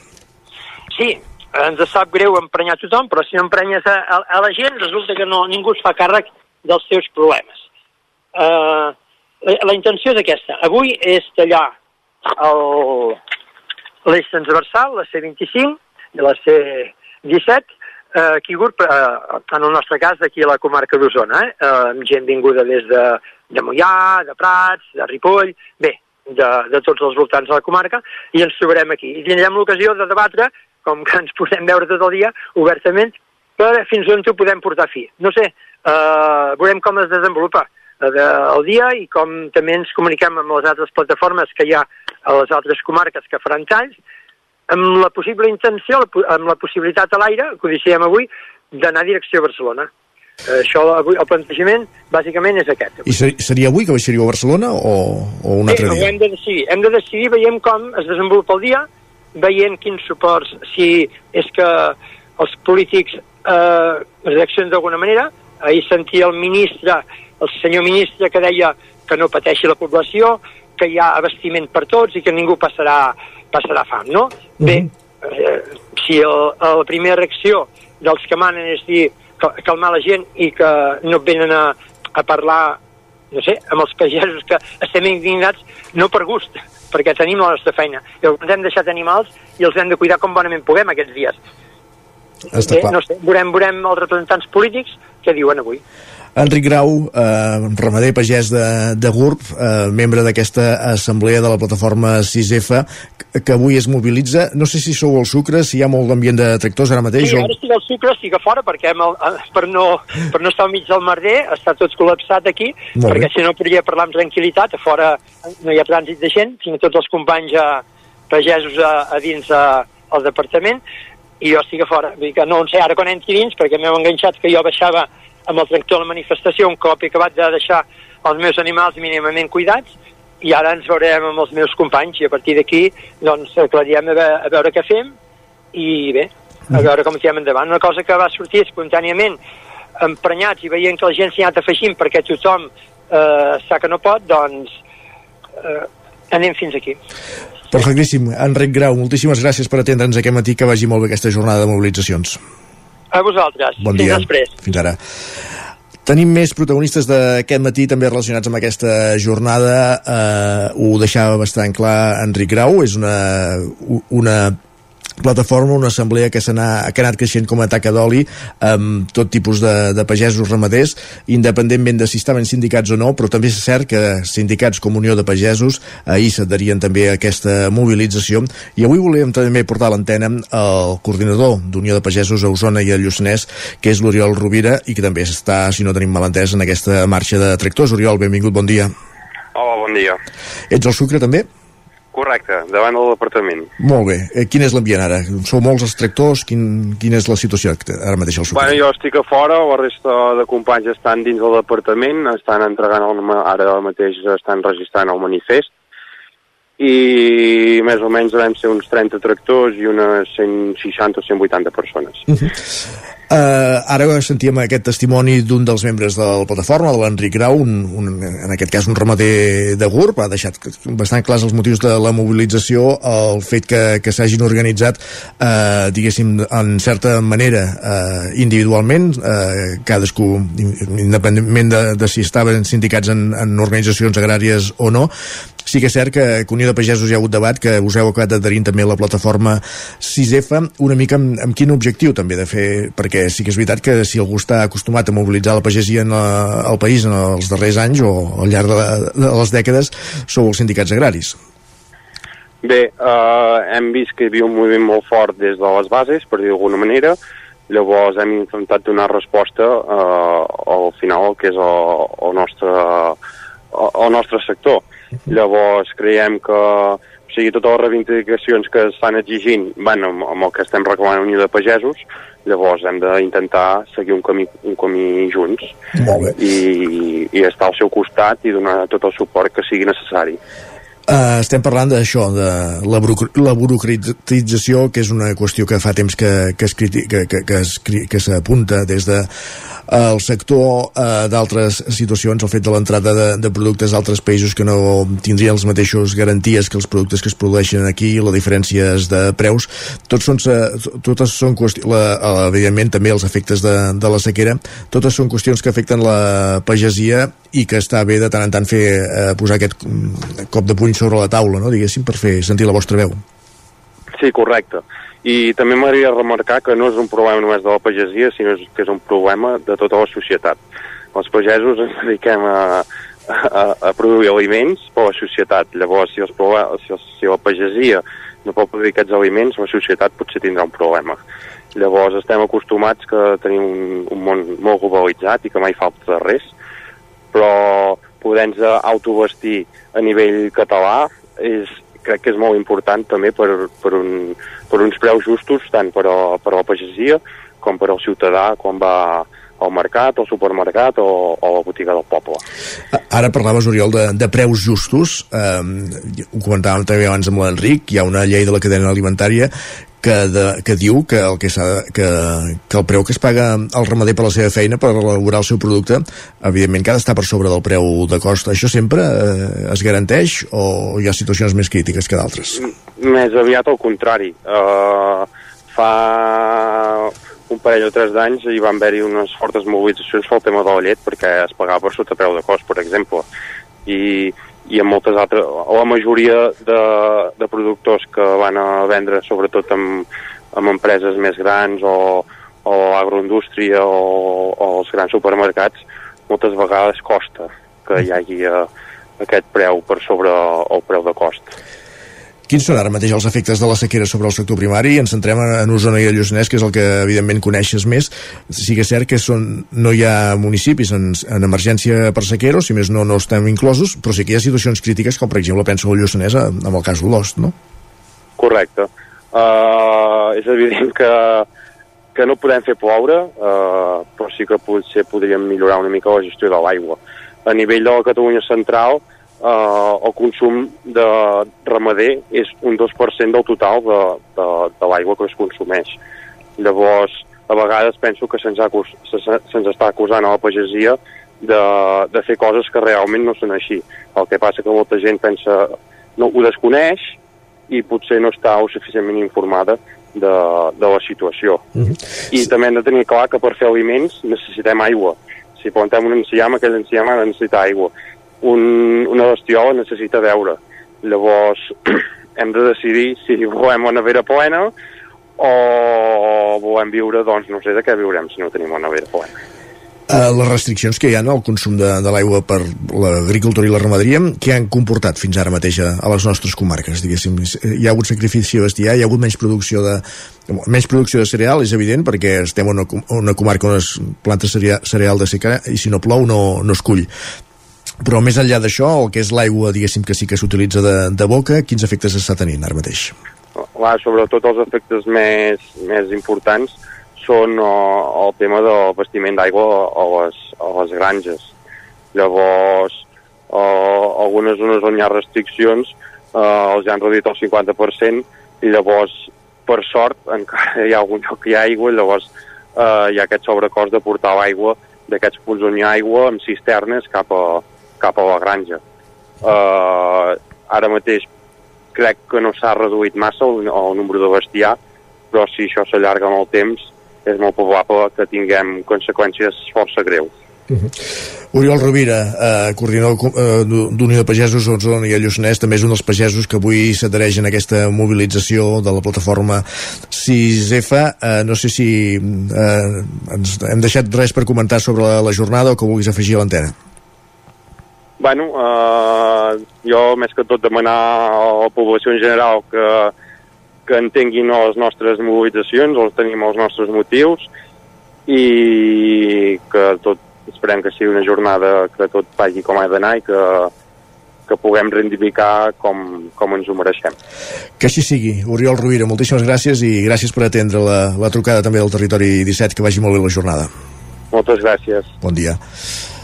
Speaker 19: Sí, ens sap greu emprenyar tothom, però si emprenyes a, a, a la gent resulta que no, ningú es fa càrrec dels seus problemes. Uh, la, la intenció és aquesta. Avui és tallar l'eix transversal, la C25 i la C17, uh, aquí GURB, uh, en el nostre cas, aquí a la comarca d'Osona, eh? uh, amb gent vinguda des de, de Mollà, de Prats, de Ripoll, bé, de, de tots els voltants de la comarca, i ens trobarem aquí. I tindrem l'ocasió de debatre com que ens podem veure tot el dia, obertament, per fins on ho podem portar a fi. No sé, eh, veurem com es desenvolupa eh, el dia i com també ens comuniquem amb les altres plataformes que hi ha a les altres comarques que faran talls, amb la possible intenció, amb la possibilitat a l'aire, que ho diciem avui, d'anar a direcció a Barcelona. Eh, això, avui, el plantejament, bàsicament, és aquest.
Speaker 1: I ser, seria avui que baixaríeu a Barcelona o, o un altre
Speaker 19: eh,
Speaker 1: dia?
Speaker 19: Hem de decidir. Hem de decidir, veiem com es desenvolupa el dia, veient quins suports, si és que els polítics eh, reaccionen d'alguna manera. Ahir sentia el ministre, el senyor ministre, que deia que no pateixi la població, que hi ha abastiment per tots i que ningú passarà, passarà fam, no? Uh -huh. Bé, eh, si el, la primera reacció dels que manen és dir calmar la gent i que no venen a, a parlar no sé, amb els pagesos que estem indignats no per gust, perquè tenim la nostra feina. I els hem deixat animals i els hem de cuidar com bonament puguem aquests dies.
Speaker 1: Està
Speaker 19: Bé,
Speaker 1: clar.
Speaker 19: no sé, veurem, veurem els representants polítics què diuen avui.
Speaker 1: Enric Grau, eh, ramader pagès de, de GURB, eh, membre d'aquesta assemblea de la plataforma 6F, que, avui es mobilitza. No sé si sou al Sucre, si hi ha molt d'ambient de tractors ara mateix.
Speaker 19: Sí,
Speaker 1: o...
Speaker 19: ara estic al sucre, estic a fora, perquè hem, el- per, no, per no estar al mig del merder, està tot col·lapsat aquí,
Speaker 1: Molt bé.
Speaker 19: perquè si no podria parlar amb tranquil·litat, a fora no hi ha trànsit de gent, tinc tots els companys a, pagesos a, a dins a, al departament, i jo estic a fora. Vull dir que no en sé ara quan entri dins, perquè m'heu enganxat que jo baixava amb el tractor a la manifestació un cop he acabat de deixar els meus animals mínimament cuidats, i ara ens veurem amb els meus companys, i a partir d'aquí doncs aclarirem a, ve a veure què fem, i bé, a veure com tirem endavant. Una cosa que va sortir espontàniament, emprenyats i veient que la gent s'hi ha anat afegint perquè tothom eh, està que no pot, doncs eh, anem fins aquí.
Speaker 1: Perfectíssim. Enric Grau, moltíssimes gràcies per atendre'ns aquest matí, que vagi molt bé aquesta jornada de mobilitzacions.
Speaker 19: A vosaltres.
Speaker 1: Bon
Speaker 19: fins
Speaker 1: dia.
Speaker 19: després.
Speaker 1: Fins ara. Tenim més protagonistes d'aquest matí també relacionats amb aquesta jornada. Eh, ho deixava bastant clar Enric Grau. És una, una plataforma, una assemblea que, anat, que ha anat creixent com a taca d'oli amb tot tipus de, de pagesos ramaders, independentment de si estaven sindicats o no, però també és cert que sindicats com Unió de Pagesos ahir s'adherien també a aquesta mobilització i avui volíem també portar a l'antena el coordinador d'Unió de Pagesos a Osona i a Lluçanès, que és l'Oriol Rovira i que també està, si no tenim malentès, en aquesta marxa de tractors. Oriol, benvingut, bon dia.
Speaker 20: Hola, bon dia.
Speaker 1: Ets al Sucre també?
Speaker 20: Correcte, davant del departament.
Speaker 1: Molt bé. Eh, quin és l'ambient ara? Sou molts els tractors? Quin, quina és la situació ara mateix al?
Speaker 20: Bueno, jo estic a fora, la resta de companys estan dins del departament, estan entregant, el, ara mateix estan registrant el manifest, i més o menys devem ser uns 30 tractors i unes 160 o 180 persones. Uh -huh.
Speaker 1: Uh, ara sentíem aquest testimoni d'un dels membres de la plataforma, de l'Enric Grau, un, un, en aquest cas un ramader de GURB, ha deixat bastant clars els motius de la mobilització, el fet que, que s'hagin organitzat, uh, diguéssim, en certa manera uh, individualment, uh, cadascú, independentment de, de si estaven sindicats en, en organitzacions agràries o no, sí que és cert que, que Unió de Pagesos hi ha hagut debat, que us heu acabat adherint també a la plataforma 6F, una mica amb, amb quin objectiu també de fer, perquè sí que és veritat que si algú està acostumat a mobilitzar la pagesia en la, al país en els darrers anys o al llarg de, la, de les dècades, sou els sindicats agraris.
Speaker 20: Bé, eh, hem vist que hi havia un moviment molt fort des de les bases, per dir d'alguna manera, llavors hem intentat donar resposta eh, al final que és el, el, nostre, el nostre sector. Llavors creiem que o sigui, totes les reivindicacions que estan exigint van amb, amb el que estem reclamant a Unió de Pagesos, llavors hem d'intentar seguir un camí, un camí junts i, i estar al seu costat i donar tot el suport que sigui necessari.
Speaker 1: Uh, estem parlant d'això, de la, la burocratització, que és una qüestió que fa temps que, que, es, que, que, que, es, que des de el sector eh, d'altres situacions, el fet de l'entrada de, de productes d'altres països que no tindrien les mateixes garanties que els productes que es produeixen aquí, les diferències de preus, tots són, eh, totes són qüestions, la, evidentment també els efectes de, de la sequera, totes són qüestions que afecten la pagesia i que està bé de tant en tant fer eh, posar aquest mm, cop de puny sobre la taula, no? diguéssim, per fer sentir la vostra veu.
Speaker 20: Sí, correcte. I també m'agradaria remarcar que no és un problema només de la pagesia, sinó que és un problema de tota la societat. Els pagesos ens dediquem a, a, a produir aliments per a la societat. Llavors, si, els, si, els, si la pagesia no pot produir aquests aliments, la societat potser tindrà un problema. Llavors, estem acostumats que tenim un, un món molt globalitzat i que mai falta res, però podent-nos autovestir a nivell català és, crec que és molt important també per, per, un, per uns preus justos tant per a, per a la pagesia com per al ciutadà quan va al mercat, al supermercat o, o a la botiga del poble.
Speaker 1: Ara parlaves, Oriol, de, de preus justos. Eh, ho comentàvem també abans amb l'Enric. Hi ha una llei de la cadena alimentària que, de, que diu que el, que, que, que el preu que es paga al ramader per la seva feina, per elaborar el seu producte, evidentment que ha d'estar per sobre del preu de cost. Això sempre eh, es garanteix o hi ha situacions més crítiques que d'altres?
Speaker 20: Més aviat al contrari. Uh, fa un parell o tres d'anys hi van haver-hi unes fortes mobilitzacions pel tema de la llet perquè es pagava per sota preu de cost, per exemple. I i en moltes altres, o la majoria de, de productors que van a vendre sobretot amb, amb empreses més grans o, o agroindústria o, o els grans supermercats, moltes vegades costa que hi hagi uh, aquest preu per sobre el preu de cost.
Speaker 1: Quins són ara mateix els efectes de la sequera sobre el sector primari? Ens centrem en Osona i el Lluçanès, que és el que evidentment coneixes més. Sí que és cert que són, no hi ha municipis en, en emergència per sequera, o si més no, no estem inclosos, però sí que hi ha situacions crítiques, com per exemple penso al Lluçanès amb el cas d'Olost, no?
Speaker 20: Correcte. Uh, és evident que, que no podem fer ploure, uh, però sí que potser podríem millorar una mica la gestió de l'aigua. A nivell de la Catalunya central, eh, el consum de ramader és un 2% del total de, de, de l'aigua que es consumeix. Llavors, a vegades penso que se'ns se, se està acusant a la pagesia de, de fer coses que realment no són així. El que passa que molta gent pensa, no, ho desconeix i potser no està suficientment informada de, de la situació. Mm -hmm. I també hem de tenir clar que per fer aliments necessitem aigua. Si plantem un enciam, aquell enciam ha de necessitar aigua un, una bestiola necessita veure. Llavors *clears throat* hem de decidir si volem una nevera plena o volem viure, doncs no sé de què viurem si no tenim una nevera plena.
Speaker 1: Uh, les restriccions que hi ha al consum de, de l'aigua per l'agricultura i la ramaderia, què han comportat fins ara mateix a, a les nostres comarques, diguéssim? Hi ha hagut sacrifici de bestiar, hi ha hagut menys producció de, menys producció de cereal, és evident, perquè estem en una, una comarca on es planta cereal de seca i si no plou no, no es cull però més enllà d'això, el que és l'aigua, diguéssim que sí que s'utilitza de, de boca, quins efectes està tenint ara mateix?
Speaker 20: Clar, sobretot els efectes més, més importants són uh, el tema del vestiment d'aigua a, les, a les granges. Llavors, uh, algunes zones on hi ha restriccions uh, els han reduït el 50% i llavors, per sort, encara hi ha algun lloc que hi ha aigua i llavors uh, hi ha aquest sobrecost de portar l'aigua d'aquests punts on hi ha aigua amb cisternes cap a, cap a la granja. Uh, ara mateix crec que no s'ha reduït massa el, el nombre de bestiar, però si això s'allarga molt temps és molt probable que tinguem conseqüències força greus.
Speaker 1: Uh -huh. Oriol Rovira, eh, coordinador eh, d'Unió de Pagesos Osona i Lluçanès, també és un dels pagesos que avui s'adhereix en aquesta mobilització de la plataforma 6F. Eh, no sé si eh, ens hem deixat res per comentar sobre la, la jornada o que vulguis afegir a l'antena.
Speaker 20: Bueno, eh, jo més que tot demanar a la població en general que, que entenguin les nostres mobilitzacions, els tenim els nostres motius i que tot esperem que sigui una jornada que tot vagi com ha d'anar i que, que puguem reivindicar com, com ens ho mereixem.
Speaker 1: Que així sigui. Oriol Rovira, moltíssimes gràcies i gràcies per atendre la, la trucada també del Territori 17, que vagi molt bé la jornada.
Speaker 20: Moltes gràcies.
Speaker 1: Bon dia.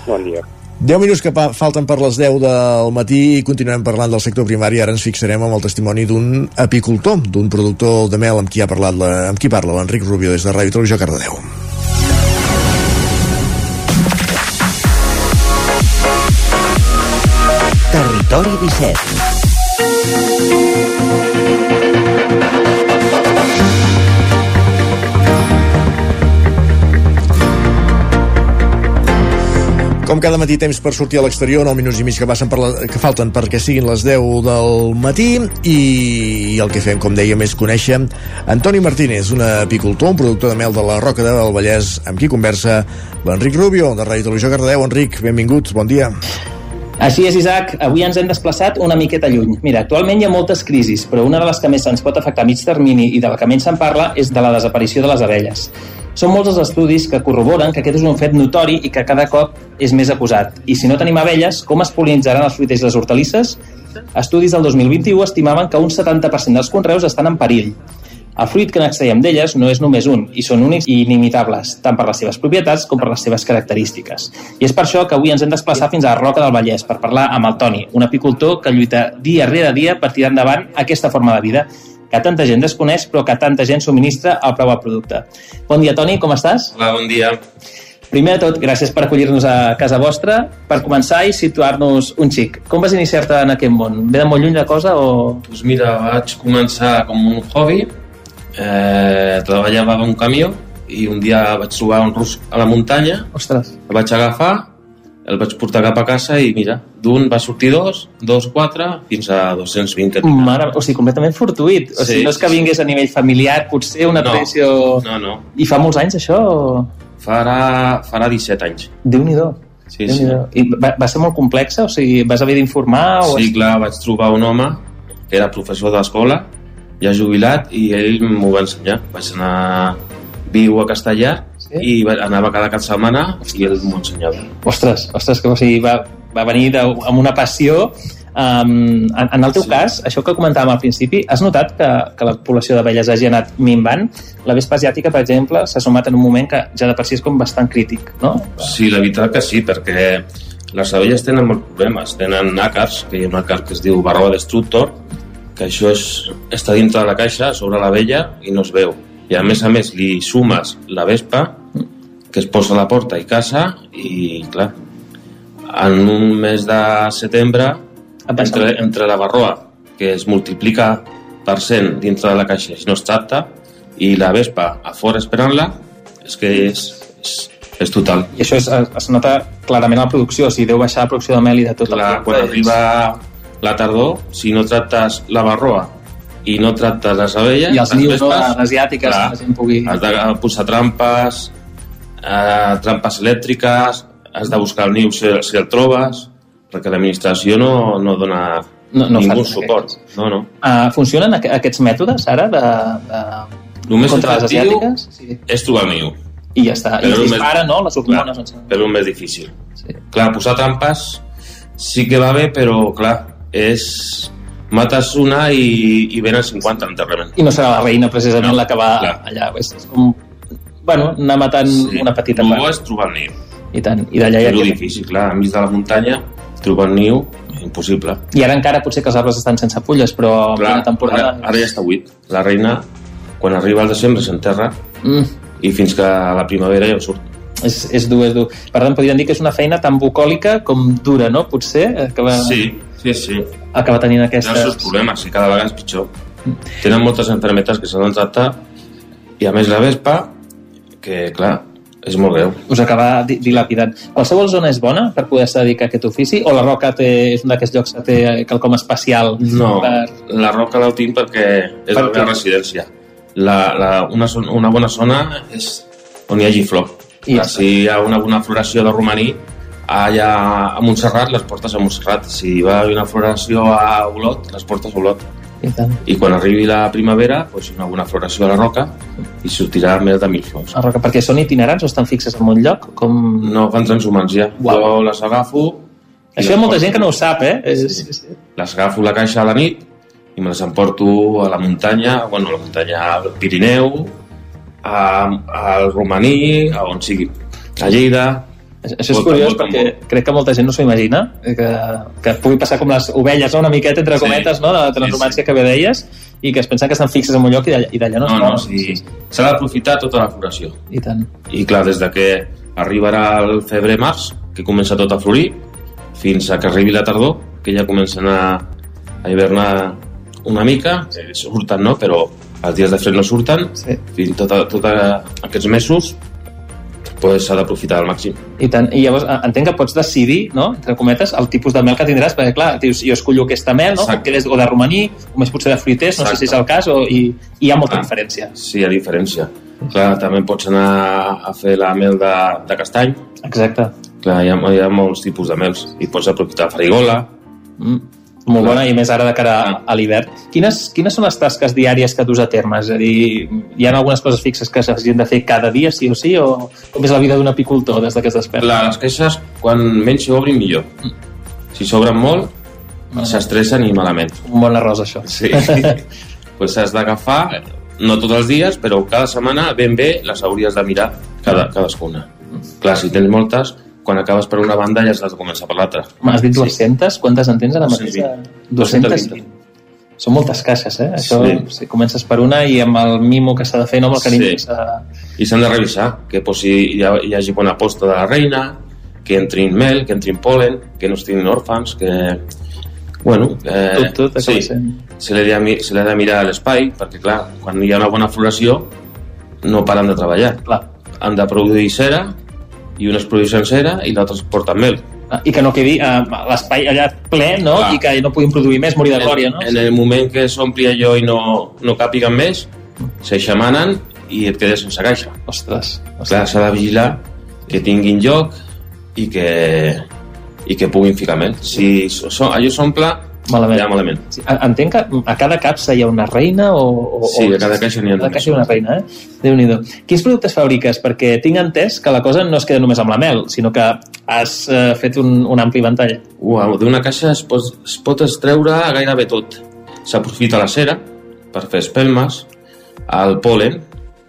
Speaker 20: Bon dia.
Speaker 1: 10 minuts que falten per les 10 del matí i continuem parlant del sector primari. Ara ens fixarem amb el testimoni d'un apicultor, d'un productor de mel amb qui ha parlat la, amb qui parla l'Enric Rubio des de Ràdio Televisió Cardedeu.
Speaker 2: Territori 17
Speaker 1: Com cada matí temps per sortir a l'exterior, 9 minuts i mig que, passen per la, que falten perquè siguin les 10 del matí i, i el que fem, com dèiem, és conèixer Antoni Martínez, un apicultor, un productor de mel de la Roca del Vallès, amb qui conversa l'Enric Rubio, de Ràdio Televisió Cardedeu. Enric, benvingut, bon dia.
Speaker 21: Així és, Isaac. Avui ens hem desplaçat una miqueta lluny. Mira, actualment hi ha moltes crisis, però una de les que més ens pot afectar a mig termini i de la que menys se'n parla és de la desaparició de les abelles. Són molts els estudis que corroboren que aquest és un fet notori i que cada cop és més acusat. I si no tenim abelles, com es polinitzaran els fruiters i les hortalisses? Estudis del 2021 estimaven que un 70% dels conreus estan en perill. El fruit que n'extraiem d'elles no és només un, i són únics i inimitables, tant per les seves propietats com per les seves característiques. I és per això que avui ens hem desplaçat fins a la Roca del Vallès per parlar amb el Toni, un apicultor que lluita dia rere dia per tirar endavant aquesta forma de vida que tanta gent desconeix però que tanta gent subministra al preu del producte. Bon dia, Toni, com estàs?
Speaker 22: Hola, bon dia.
Speaker 21: Primer de tot, gràcies per acollir-nos a casa vostra. Per començar i situar-nos un xic, com vas iniciar-te en aquest món? Ve de molt lluny la cosa o...?
Speaker 22: Doncs mira, vaig començar com un hobby, eh, treballava en un camió i un dia vaig trobar un rus a la muntanya,
Speaker 21: Ostres.
Speaker 22: el vaig agafar, el vaig portar cap a casa i mira, d'un va sortir dos, dos, quatre, fins a 220 que
Speaker 21: Mare, o sigui, completament fortuït. O sigui,
Speaker 22: Sí,
Speaker 21: no és que
Speaker 22: sí,
Speaker 21: vingués a nivell familiar, potser una
Speaker 22: No,
Speaker 21: tradició...
Speaker 22: no, no.
Speaker 21: I fa molts anys, això? O...
Speaker 22: Farà, farà 17 anys.
Speaker 21: Déu-n'hi-do.
Speaker 22: Sí,
Speaker 21: déu
Speaker 22: sí.
Speaker 21: I va, va ser molt complexa? O sigui, vas haver d'informar? O...
Speaker 22: Sí, clar, vaig trobar un home que era professor de l'escola, ja jubilat, i ell m'ho va ensenyar. Vaig anar viu a Castellar? I va- anava cada cap setmana i ell m'ho ensenyava.
Speaker 21: Ostres, ostres, que o sigui, va, va venir de, amb una passió. Um, en, en el teu sí. cas, això que comentàvem al principi, has notat que, que la població d'abelles hagi anat minvant? La vespa asiàtica, per exemple, s'ha sumat en un moment que ja de per si és com bastant crític, no?
Speaker 22: Sí, la veritat que sí, perquè les abelles tenen molts problemes. Tenen àcars, que hi ha un àcar que es diu barroa destructor, que això és, està dintre de la caixa, sobre l'abella, i no es veu. I a més a més li sumes la vespa, que es posa a la porta i casa, i clar, en un mes de setembre, entre, entre la barroa, que es multiplica per cent dintre de la caixa si no es tracta, i la vespa a fora esperant-la, és que és, és, és total.
Speaker 21: I això es, es nota clarament a la producció, o sigui, deu baixar la producció de mel i de tot.
Speaker 22: Clar, quan arriba la tardor, si no tractes la barroa i no tractes les abelles,
Speaker 21: I els
Speaker 22: les
Speaker 21: nius, no, les asiàtiques,
Speaker 22: clar,
Speaker 21: que la gent pugui...
Speaker 22: has de posar trampes, eh, trampes elèctriques, has de buscar el niu si, si el trobes, perquè l'administració no, no dona
Speaker 21: No- no
Speaker 22: ningú suport. No, no.
Speaker 21: Uh, funcionen aqu aquests mètodes ara de, de...
Speaker 22: El més
Speaker 21: contra les asiàtiques? Sí.
Speaker 22: és trobar el niu.
Speaker 21: I ja està. I
Speaker 22: Però
Speaker 21: es
Speaker 22: el més-
Speaker 21: dispara, no?, les hormones.
Speaker 22: Clar, però és més difícil. Sí. Clar, posar trampes sí que va bé, però clar, és... Mates una i, i venen 50 enterrament.
Speaker 21: I no serà la reina precisament
Speaker 22: No,
Speaker 21: la que va
Speaker 22: clar.
Speaker 21: allà. És, és com, bueno, anar matant
Speaker 22: Sí.
Speaker 21: una petita part.
Speaker 22: és trobar el niu.
Speaker 21: I tant. I d'allà ja
Speaker 22: És difícil, clar, enmig de la muntanya, trobar el niu, impossible.
Speaker 21: I ara encara potser que els arbres estan sense fulles, però en plena temporada...
Speaker 22: Ara, ara ja està buit. La reina, quan arriba al desembre, s'enterra
Speaker 21: Mm,
Speaker 22: i fins que a la primavera ja surt.
Speaker 21: és, és dur, és dur. Per tant, podríem dir que és una feina tan bucòlica com dura, no? Potser eh, acaba,
Speaker 22: Sí, sí, sí.
Speaker 21: acaba tenint
Speaker 22: Té els seus
Speaker 21: aquestes...
Speaker 22: problemes i cada vegada és pitjor. Tenen moltes enfermetes que s'han de tractar i a més la vespa, que clar, és molt greu.
Speaker 21: us acaba di- dilapidant. Qualsevol zona és bona per poder-se dedicar a aquest ofici o la Roca té, és un d'aquests llocs que té quelcom especial
Speaker 22: No,
Speaker 21: per...
Speaker 22: la roca la tinc perquè és
Speaker 21: Per
Speaker 22: la meva residència. La, la, una, zona- una bona zona és on hi hagi flor.
Speaker 21: I
Speaker 22: I si hi ha una bona floració de romaní, allà a Montserrat les portes a Montserrat. Si va haver una floració a Olot, les portes a Olot.
Speaker 21: I tant.
Speaker 22: I quan arribi la primavera, doncs una bona floració a la roca i sortirà més de mil flors.
Speaker 21: La Roca, perquè són itinerants o estan fixes en un lloc? Com...
Speaker 22: No fan transhumants ja.
Speaker 21: Uau.
Speaker 22: Jo les agafo...
Speaker 21: Això hi ha molta gent que no ho sap, eh? És, és,
Speaker 22: les agafo a la caixa a la nit i me les emporto a la muntanya, bueno, a la muntanya al Pirineu, a, al Romaní, a on sigui, a Lleida...
Speaker 21: Això és
Speaker 22: Molta,
Speaker 21: curiós
Speaker 22: molta,
Speaker 21: perquè crec que molta gent no s'ho imagina, eh, que, que pugui passar com les ovelles, no? una miqueta entre
Speaker 22: Sí.
Speaker 21: cometes, no? de la transhumància que bé deies, i que es pensen que estan fixes en un lloc i d'allà no,
Speaker 22: No, no, sí, s'ha d'aprofitar tota la floració.
Speaker 21: I tant.
Speaker 22: I clar, des de que arribarà el febrer-març, que comença tot a florir, fins a que arribi la tardor, que ja comencen a, a hivernar una mica, eh, surten, no? Però els dies de fred no surten,
Speaker 21: sí.
Speaker 22: fins tot, tot aquests mesos pues, s'ha d'aprofitar al màxim.
Speaker 21: I, tant. I llavors eh, entenc que pots decidir, no? entre cometes, el tipus de mel que tindràs, perquè clar, dius, jo escollo aquesta mel, no?
Speaker 22: Exacte.
Speaker 21: que és o de romaní, o més potser de fruiters, no sé si és el cas, o, i, i hi ha molta diferència.
Speaker 22: Sí, hi ha diferència. Clar, també pots anar a fer la mel de, de castany.
Speaker 21: Exacte.
Speaker 22: Clar, hi ha, hi ha molts tipus de mels. I pots aprofitar farigola.
Speaker 21: Mm. Molt bona, i més ara de cara a, a l'hivern. Quines, quines són les tasques diàries que dus a terme? És a dir, hi ha algunes coses fixes que s'hagin de fer cada dia, sí o sí, o com és la vida d'un apicultor des que es desperta?
Speaker 22: La, les queixes, quan menys s'obrin, millor. Si s'obren molt, s'estressen i malament.
Speaker 21: Un bon arròs, això.
Speaker 22: Sí. *laughs* pues has d'agafar, no tots els dies, però cada setmana ben bé les hauries de mirar cada, cadascuna. Clar, si tens moltes, quan acabes per una banda ja has de començar per l'altra.
Speaker 21: M'has dit 200? Quantes en tens ara mateix?
Speaker 22: 220.
Speaker 21: 220. Són moltes caixes, eh? Això,
Speaker 22: Sí.
Speaker 21: si comences per una i amb el mimo que s'ha de fer, no amb el carinyo
Speaker 22: Sí.
Speaker 21: que s'ha de...
Speaker 22: I s'han de revisar, que posi, hi, ha, hi hagi bona posta de la reina, que entrin mel, que entrin polen, que no estiguin òrfans, que... Bueno, eh,
Speaker 21: Tot, tot
Speaker 22: sí,
Speaker 21: sent.
Speaker 22: se l'ha de, se de mirar a l'espai, perquè clar, quan hi ha una bona floració no paren de treballar.
Speaker 21: Clar.
Speaker 22: Han de produir cera, i unes produeixen cera i d'altres porten mel.
Speaker 21: Ah, I que no quedi eh, l'espai allà ple, no?
Speaker 22: Clar.
Speaker 21: I que no puguin produir més, morir de glòria, no?
Speaker 22: En, el moment que s'ompli allò i no, no càpiguen més, s'eixamanen i et quedes sense caixa.
Speaker 21: Ostres.
Speaker 22: Clar, s'ha de vigilar que tinguin lloc i que, i que puguin ficar mel. Si so, allò s'omple,
Speaker 21: Malament.
Speaker 22: ja malament.
Speaker 21: Sí, entenc que a cada capsa hi ha una reina o... o
Speaker 22: Sí, a cada caixa n'hi ha
Speaker 21: cada caixa hi ha una reina, eh? déu nhi Quins productes fabriques? Perquè tinc entès que la cosa no es queda només amb la mel, sinó que has eh, fet un, un ampli ventall.
Speaker 22: Uau, D'una caixa es pot, es pot extreure gairebé tot. S'aprofita la cera per fer espelmes, el polen,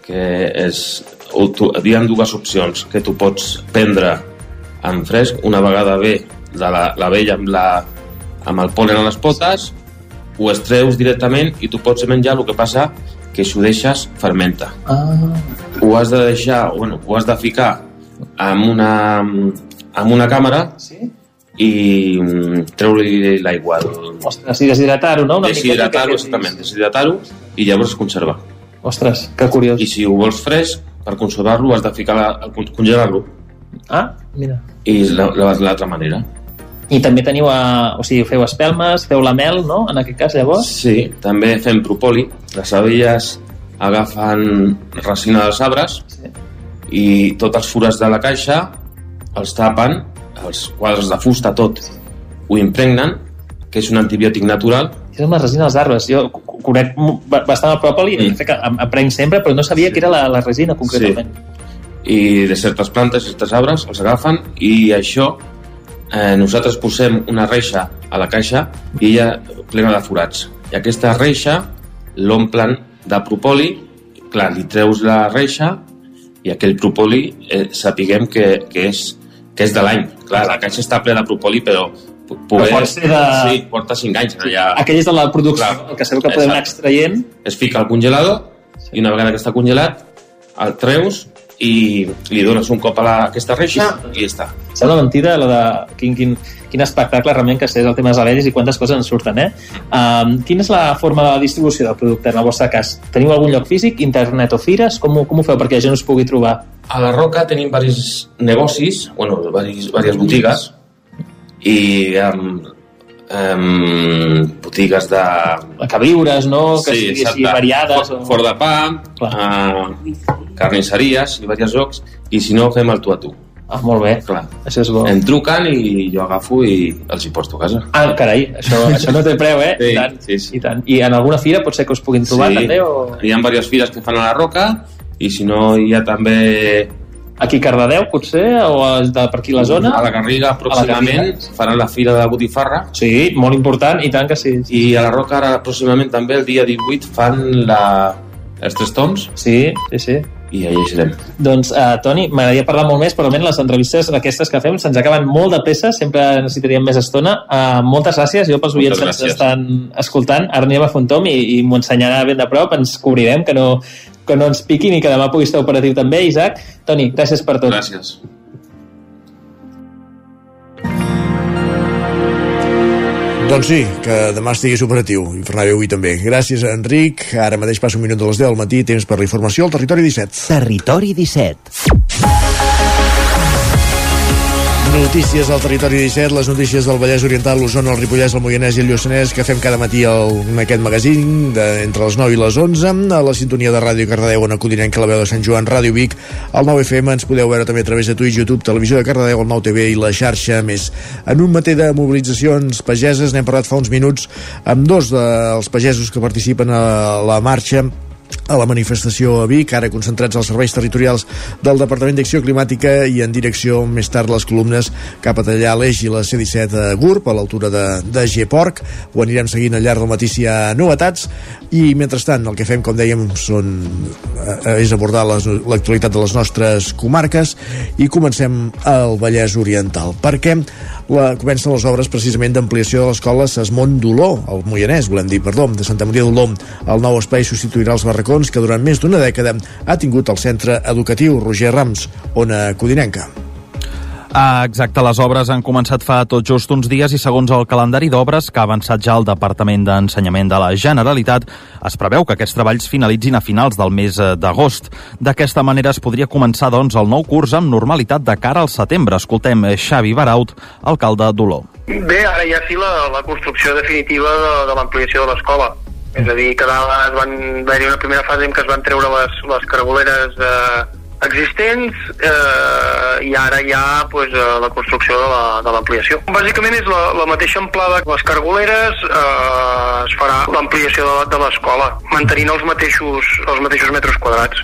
Speaker 22: que és... tu, hi ha dues opcions, que tu pots prendre en fresc, una vegada bé de la, la vella amb, la, amb el polen a les potes, ho extreus directament i tu pots menjar, el que passa que si ho deixes fermenta.
Speaker 21: Ah,
Speaker 22: Ho has de deixar, bueno, ho has de ficar amb una, amb una càmera
Speaker 21: sí?
Speaker 22: i mm, treure-li l'aigua.
Speaker 21: Ostres, i deshidratar-ho, no? Una
Speaker 22: Deshidratar-ho, exactament, deshidratar-ho i llavors es conserva.
Speaker 21: Ostres, que curiós.
Speaker 22: I si ho vols fresc, per conservar-lo has de ficar la, el con- congelar-lo.
Speaker 21: Ah, mira.
Speaker 22: I és la- la- l'altra manera.
Speaker 21: I també teniu, a, o sigui, feu espelmes, feu la mel, no? En aquest cas, llavors?
Speaker 22: Sí, també fem propoli. Les abelles agafen resina dels arbres
Speaker 21: Sí.
Speaker 22: i tots els forats de la caixa els tapen, els quadres de fusta, tot, ho impregnen, que és un antibiòtic natural,
Speaker 21: És la resina dels arbres. Jo co- co- conec bastant el pròpoli, mm. que em- aprenc sempre, però no sabia sí. que era la, la resina, concretament.
Speaker 22: i de certes plantes, certes arbres, els agafen i això eh, nosaltres posem una reixa a la caixa i ella plena de forats. I aquesta reixa l'omplen de propoli, clar, li treus la reixa i aquell propoli eh, sapiguem que, que, és, que és de l'any. Clar, la caixa està plena de propoli, però poder...
Speaker 21: Però pot ser de-
Speaker 22: Sí, porta 5 anys. Ja...
Speaker 21: Aquell és de la producció, el que sabeu que podem anar extraient.
Speaker 22: Es fica al congelador i una vegada que està congelat el treus i li dones un cop a la, aquesta reixa i ja està.
Speaker 21: Sembla mentida la de quin, quin, quin espectacle realment que és el tema de les abelles i quantes coses en surten, eh? Um, quina és la forma de distribució del producte en el vostre cas? Teniu algun lloc físic, internet o fires? Com, ho- com ho feu perquè la gent us pugui trobar?
Speaker 22: A la Roca tenim diversos negocis, bueno, diverses, diverses botigues i um, um, botigues de...
Speaker 21: Queviures, no? Que sigui així variades
Speaker 22: For,
Speaker 21: o-
Speaker 22: Fort de pa, uh, carnisseries i diversos llocs, i si no fem el tu a tu.
Speaker 21: Ah, molt bé.
Speaker 22: Clar.
Speaker 21: Això és bo.
Speaker 22: Em truquen i jo agafo i els hi porto a casa.
Speaker 21: Ah, carai, això, *laughs* això no té preu, eh?
Speaker 22: Sí,
Speaker 21: I, tant,
Speaker 22: sí, sí.
Speaker 21: I, tant. I en alguna fira pot ser que us puguin trobar,
Speaker 22: sí,
Speaker 21: també? O...
Speaker 22: hi ha diverses fires que fan a la Roca i si no hi ha també...
Speaker 21: Aquí a Cardedeu, potser? O de per aquí la zona?
Speaker 22: A la Garriga, pròximament, faran la fira de la Botifarra.
Speaker 21: Sí, molt important, i tant que sí.
Speaker 22: I a la Roca, ara, pròximament, també, el dia 18, fan la... els tres tons.
Speaker 21: Sí, sí, sí.
Speaker 22: I allà hi serem.
Speaker 21: Doncs, uh, Toni, m'agradaria parlar molt més, però almenys les entrevistes aquestes que fem se'ns acaben molt de pressa, sempre necessitaríem més estona. Uh, moltes gràcies, jo pels oients que ens estan escoltant. Ara anirem a Fontom i, i m'ho ensenyarà ben de prop, ens cobrirem, que no, que no ens piquin i que demà pugui estar operatiu també, Isaac. Toni, gràcies per tot.
Speaker 22: Gràcies.
Speaker 1: Doncs sí, que demà estigués operatiu i per anar bé avui també. Gràcies, Enric. Ara mateix passa un minut de les 10 del matí, temps per la informació al Territori 17.
Speaker 2: Territori 17.
Speaker 1: Notícies al Territori 17, les notícies del Vallès Oriental, l'Osona, el Ripollès, el Moianès i el Lluçanès que fem cada matí al, en aquest magazín de, entre les 9 i les 11 a la sintonia de Ràdio Cardedeu on acudinem que la veu de Sant Joan, Ràdio Vic el 9 FM, ens podeu veure també a través de Twitch, YouTube, Televisió de Cardedeu, el 9 TV i la xarxa més. En un matí de mobilitzacions pageses n'hem parlat fa uns minuts amb dos dels pagesos que participen a la marxa a la manifestació a Vic, ara concentrats als serveis territorials del Departament d'Acció Climàtica i en direcció més tard les columnes cap a tallar l'eix i la C-17 a Gurb, a l'altura de, de G-Porc. Ho anirem seguint al llarg del matí si hi ha novetats. I mentrestant el que fem, com dèiem, són, eh, és abordar l'actualitat de les nostres comarques i comencem al Vallès Oriental, perquè la, comencen les obres precisament d'ampliació de l'escola Sesmont d'Oló, al Moianès, volem dir, perdó, de Santa Maria d'Oló. El nou espai substituirà els barracons que durant més d'una dècada ha tingut el centre educatiu Roger Rams, ona Codinenca.
Speaker 9: Ah, exacte, les obres han començat fa tot just uns dies i segons el calendari d'obres que ha avançat ja el Departament d'Ensenyament de la Generalitat, es preveu que aquests treballs finalitzin a finals del mes eh, d'agost. D'aquesta manera es podria començar, doncs, el nou curs amb normalitat de cara al setembre. Escoltem eh, Xavi Baraut, alcalde d'Oló.
Speaker 23: Bé, ara ja sí la, la construcció definitiva de, de l'ampliació de l'escola. És a dir, que es van haver-hi una primera fase en què es van treure les, les cargoleres eh, existents eh, i ara ja pues, eh, la construcció de la- de l'ampliació. Bàsicament és la, la mateixa amplada que les cargoleres, eh, es farà l'ampliació de, de l'escola, mantenint els mateixos, els mateixos metres quadrats.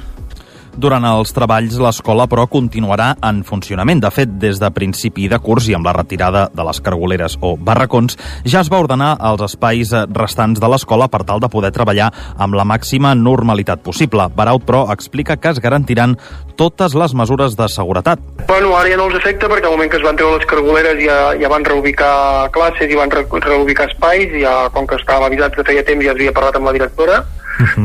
Speaker 9: Durant els treballs, l'escola, però, continuarà en funcionament. De fet, des de principi de curs i amb la retirada de les cargoleres o barracons, ja es va ordenar els espais restants de l'escola per tal de poder treballar amb la màxima normalitat possible. Baraut, però, explica que es garantiran totes les mesures de seguretat.
Speaker 23: Bueno, ara ja no els afecta perquè al moment que es van treure les cargoleres ja, ja van reubicar classes i van re reubicar espais, ja com que estava avisat de feia temps ja havia parlat amb la directora.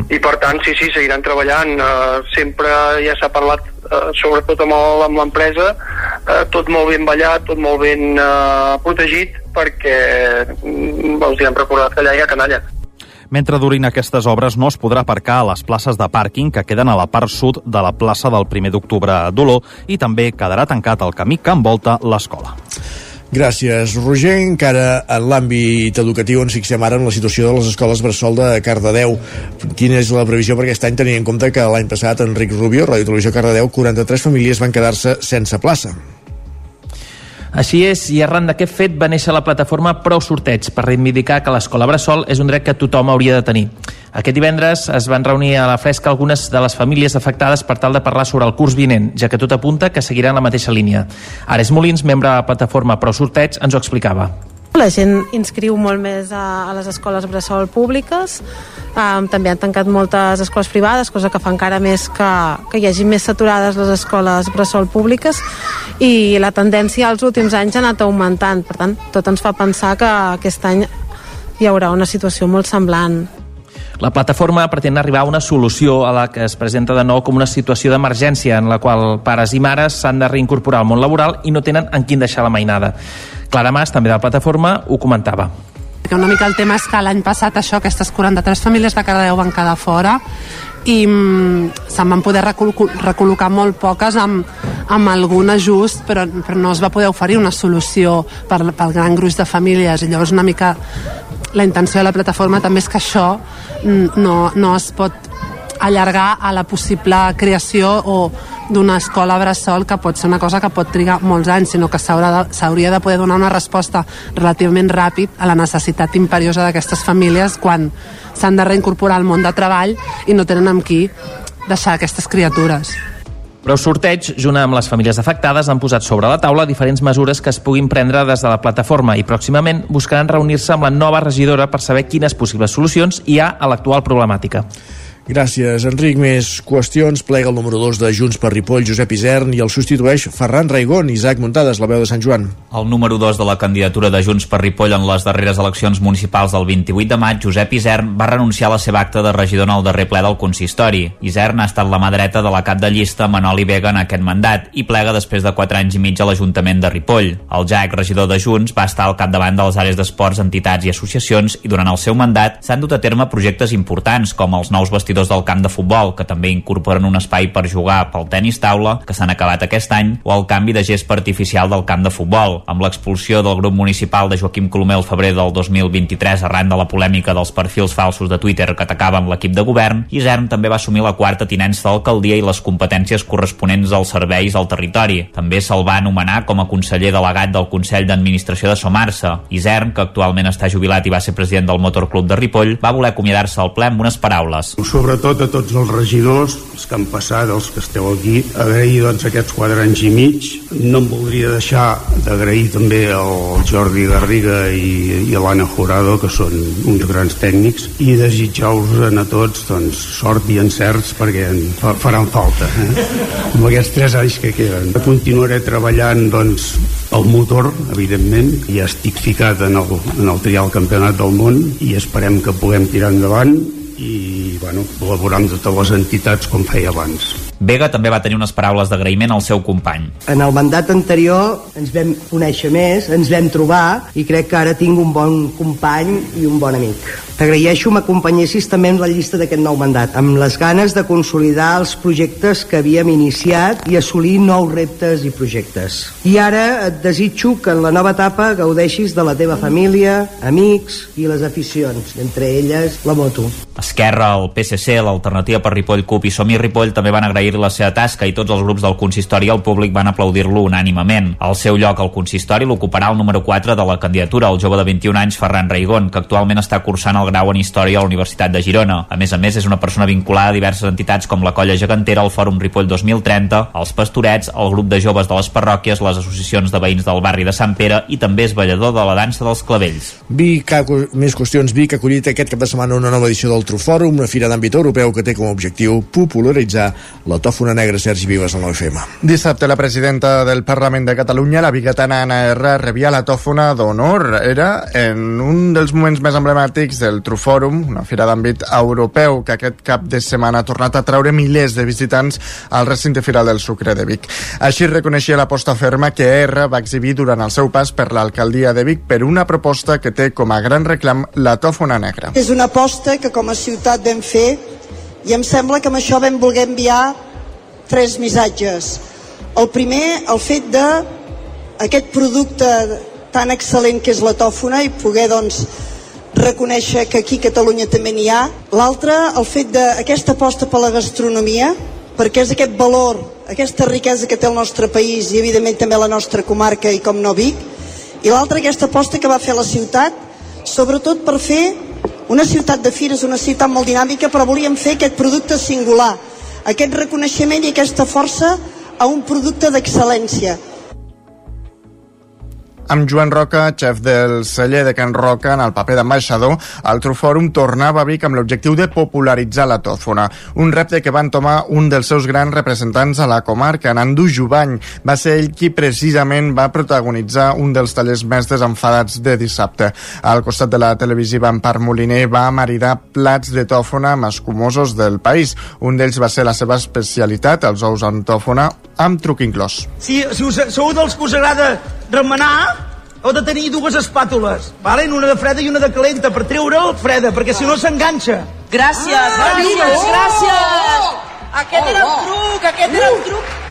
Speaker 23: I per tant sí, sí, seguiran treballant. Uh, sempre ja s'ha parlat uh, sobretot amb l'empresa uh, tot molt ben ballat, tot molt ben uh, protegit perquè mm, els hi hem recordat que allà hi ha canalla
Speaker 9: Mentre durin aquestes obres no es podrà aparcar a les places de pàrquing que queden a la part sud de la plaça del 1 d'octubre d'Oló i també quedarà tancat el camí que envolta l'escola.
Speaker 1: Gràcies, Roger. Encara en l'àmbit educatiu ens fixem ara en la situació de les escoles Bressol de Cardedeu. Quina és la previsió per aquest any, tenint en compte que l'any passat Enric Rubio, Ràdio Televisió Cardedeu, 43 famílies van quedar-se sense plaça.
Speaker 24: Així és, i arran d'aquest fet va néixer la plataforma Prou Sorteig per reivindicar que l'escola Bressol és un dret que tothom hauria de tenir. Aquest divendres es van reunir a la fresca algunes de les famílies afectades per tal de parlar sobre el curs vinent, ja que tot apunta que seguiran la mateixa línia. Ares Molins, membre de la plataforma Pro Sorteig, ens ho explicava.
Speaker 25: La gent inscriu molt més a, a les escoles bressol públiques, um, també han tancat moltes escoles privades, cosa que fa encara més que, que hi hagi més saturades les escoles bressol públiques. I la tendència als últims anys ha anat augmentant, per tant, tot ens fa pensar que aquest any hi haurà una situació molt semblant.
Speaker 24: La plataforma pretén arribar a una solució a la que es presenta de nou com una situació d'emergència en la qual pares i mares s'han de reincorporar al món laboral i no tenen en quin deixar la mainada. Clara Mas, també de la plataforma, ho comentava.
Speaker 26: Que una mica el tema és que l'any passat això, aquestes 43 famílies de Cardedeu van quedar fora i mm, se'n van poder recol recol·locar molt poques amb, amb algun ajust però, però no es va poder oferir una solució per, pel gran gruix de famílies i llavors una mica la intenció de la plataforma també és que això mm, no, no es pot allargar a la possible creació o d'una escola bressol que pot ser una cosa que pot trigar molts anys, sinó que s'hauria de, de poder donar una resposta relativament ràpid a la necessitat imperiosa d'aquestes famílies quan s'han de reincorporar al món de treball i no tenen amb qui deixar aquestes criatures.
Speaker 24: Però el sorteig, junt amb les famílies afectades, han posat sobre la taula diferents mesures que es puguin prendre des de la plataforma i pròximament buscaran reunir-se amb la nova regidora per saber quines possibles solucions hi ha a l'actual problemàtica.
Speaker 1: Gràcies, Enric. Més qüestions. Plega el número 2 de Junts per Ripoll, Josep Isern, i el substitueix Ferran Raigón. Isaac Muntades, la veu de Sant Joan.
Speaker 3: El número 2 de la candidatura de Junts per Ripoll en les darreres eleccions municipals del 28 de maig, Josep Isern, va renunciar a la seva acta de regidor en el darrer ple del consistori. Isern ha estat la mà dreta de la cap de llista Manoli Vega en aquest mandat i plega després de 4 anys i mig a l'Ajuntament de Ripoll. El ja regidor de Junts va estar al capdavant de les àrees d'esports, entitats i associacions i durant el seu mandat s'han dut a terme projectes importants com els nous vestidors vestidors del camp de futbol, que també incorporen un espai per jugar pel tennis taula, que s'han acabat aquest any, o el canvi de gest artificial del camp de futbol. Amb l'expulsió del grup municipal de Joaquim Colomer el febrer del 2023 arran de la polèmica dels perfils falsos de Twitter que atacaven l'equip de govern, Isern també va assumir la quarta tinença d'alcaldia i les competències corresponents als serveis al territori. També se'l va anomenar com a conseller delegat del Consell d'Administració de Somarsa. Isern, que actualment està jubilat i va ser president del Motor Club de Ripoll, va voler acomiadar-se al ple amb unes paraules.
Speaker 27: Sobretot a tots els regidors, els que han passat, els que esteu aquí, agrair doncs, aquests quatre anys i mig. No em voldria deixar d'agrair també al Jordi Garriga i, i a l'Anna Jurado, que són uns grans tècnics, i desitjar-vos a tots doncs, sort i encerts perquè en fa, faran falta. Eh? Amb aquests tres anys que queden. Continuaré treballant doncs, el motor, evidentment, ja estic ficat en el, en el trial campionat del món i esperem que puguem tirar endavant i bueno, col·laborar amb totes les entitats com feia abans.
Speaker 3: Vega també va tenir unes paraules d'agraïment al seu company.
Speaker 28: En el mandat anterior ens vam conèixer més, ens vam trobar i crec que ara tinc un bon company i un bon amic. T'agraeixo m'acompanyessis també en la llista d'aquest nou mandat, amb les ganes de consolidar els projectes que havíem iniciat i assolir nous reptes i projectes. I ara et desitjo que en la nova etapa gaudeixis de la teva família, amics i les aficions, entre elles la moto.
Speaker 3: Esquerra, el PSC, l'Alternativa per Ripoll, CUP i Som-hi Ripoll també van agrair la seva tasca i tots els grups del consistori i el públic van aplaudir-lo unànimament. El seu lloc al consistori l'ocuparà el número 4 de la candidatura, el jove de 21 anys Ferran Raigón, que actualment està cursant el grau en Història a la Universitat de Girona. A més a més, és una persona vinculada a diverses entitats com la Colla Gegantera, el Fòrum Ripoll 2030, els Pastorets, el grup de joves de les parròquies, les associacions de veïns del barri de Sant Pere i també és ballador de la dansa dels clavells.
Speaker 1: Vic, més qüestions. Vic ha acollit aquest cap de setmana una nova edició del Trufòrum, una fira d'àmbit europeu que té com a objectiu popularitzar la tòfona negra Sergi Vives al 9FM.
Speaker 8: Dissabte la presidenta del Parlament de Catalunya, la bigatana Anna R, rebia la tòfona d'honor. Era en un dels moments més emblemàtics del Trufòrum, una fira d'àmbit europeu que aquest cap de setmana ha tornat a treure milers de visitants al recinte firal del Sucre de Vic. Així reconeixia l'aposta ferma que R va exhibir durant el seu pas per l'alcaldia de Vic per una proposta que té com a gran reclam la tòfona negra.
Speaker 29: És una aposta que com a ciutat vam fer i em sembla que amb això vam voler enviar tres missatges. El primer, el fet de aquest producte tan excel·lent que és la tòfona i poder doncs reconèixer que aquí a Catalunya també n'hi ha. L'altre, el fet d'aquesta aposta per la gastronomia, perquè és aquest valor, aquesta riquesa que té el nostre país i evidentment també la nostra comarca i com no Vic. I l'altre, aquesta aposta que va fer la ciutat, sobretot per fer Una ciutat de fires, una ciutat molt dinàmica, però volíem fer aquest producte singular, aquest reconeixement i aquesta força a un producte d'excel·lència.
Speaker 8: Amb Joan Roca, xef del celler de Can Roca, en el paper d'ambaixador, el Trufòrum tornava a Vic amb l'objectiu de popularitzar la tòfona. Un repte que van tomar un dels seus grans representants a la comarca, Nandu Jubany. Va ser ell qui precisament va protagonitzar un dels tallers més desenfadats de dissabte. Al costat de la televisiva Empar Moliner va maridar plats de tòfona amb escumosos del país. Un d'ells va ser la seva especialitat, els ous amb tòfona, amb truc inclòs.
Speaker 28: Si, si us, sou dels que us agrada remenar, heu de tenir dues espàtules, vale? una de freda i una de calenta, per treure'l freda, perquè si no s'enganxa.
Speaker 30: Gràcies,
Speaker 28: Ah,
Speaker 30: gràcies,
Speaker 28: oh!
Speaker 30: gràcies. Aquest era el truc, aquest era el truc.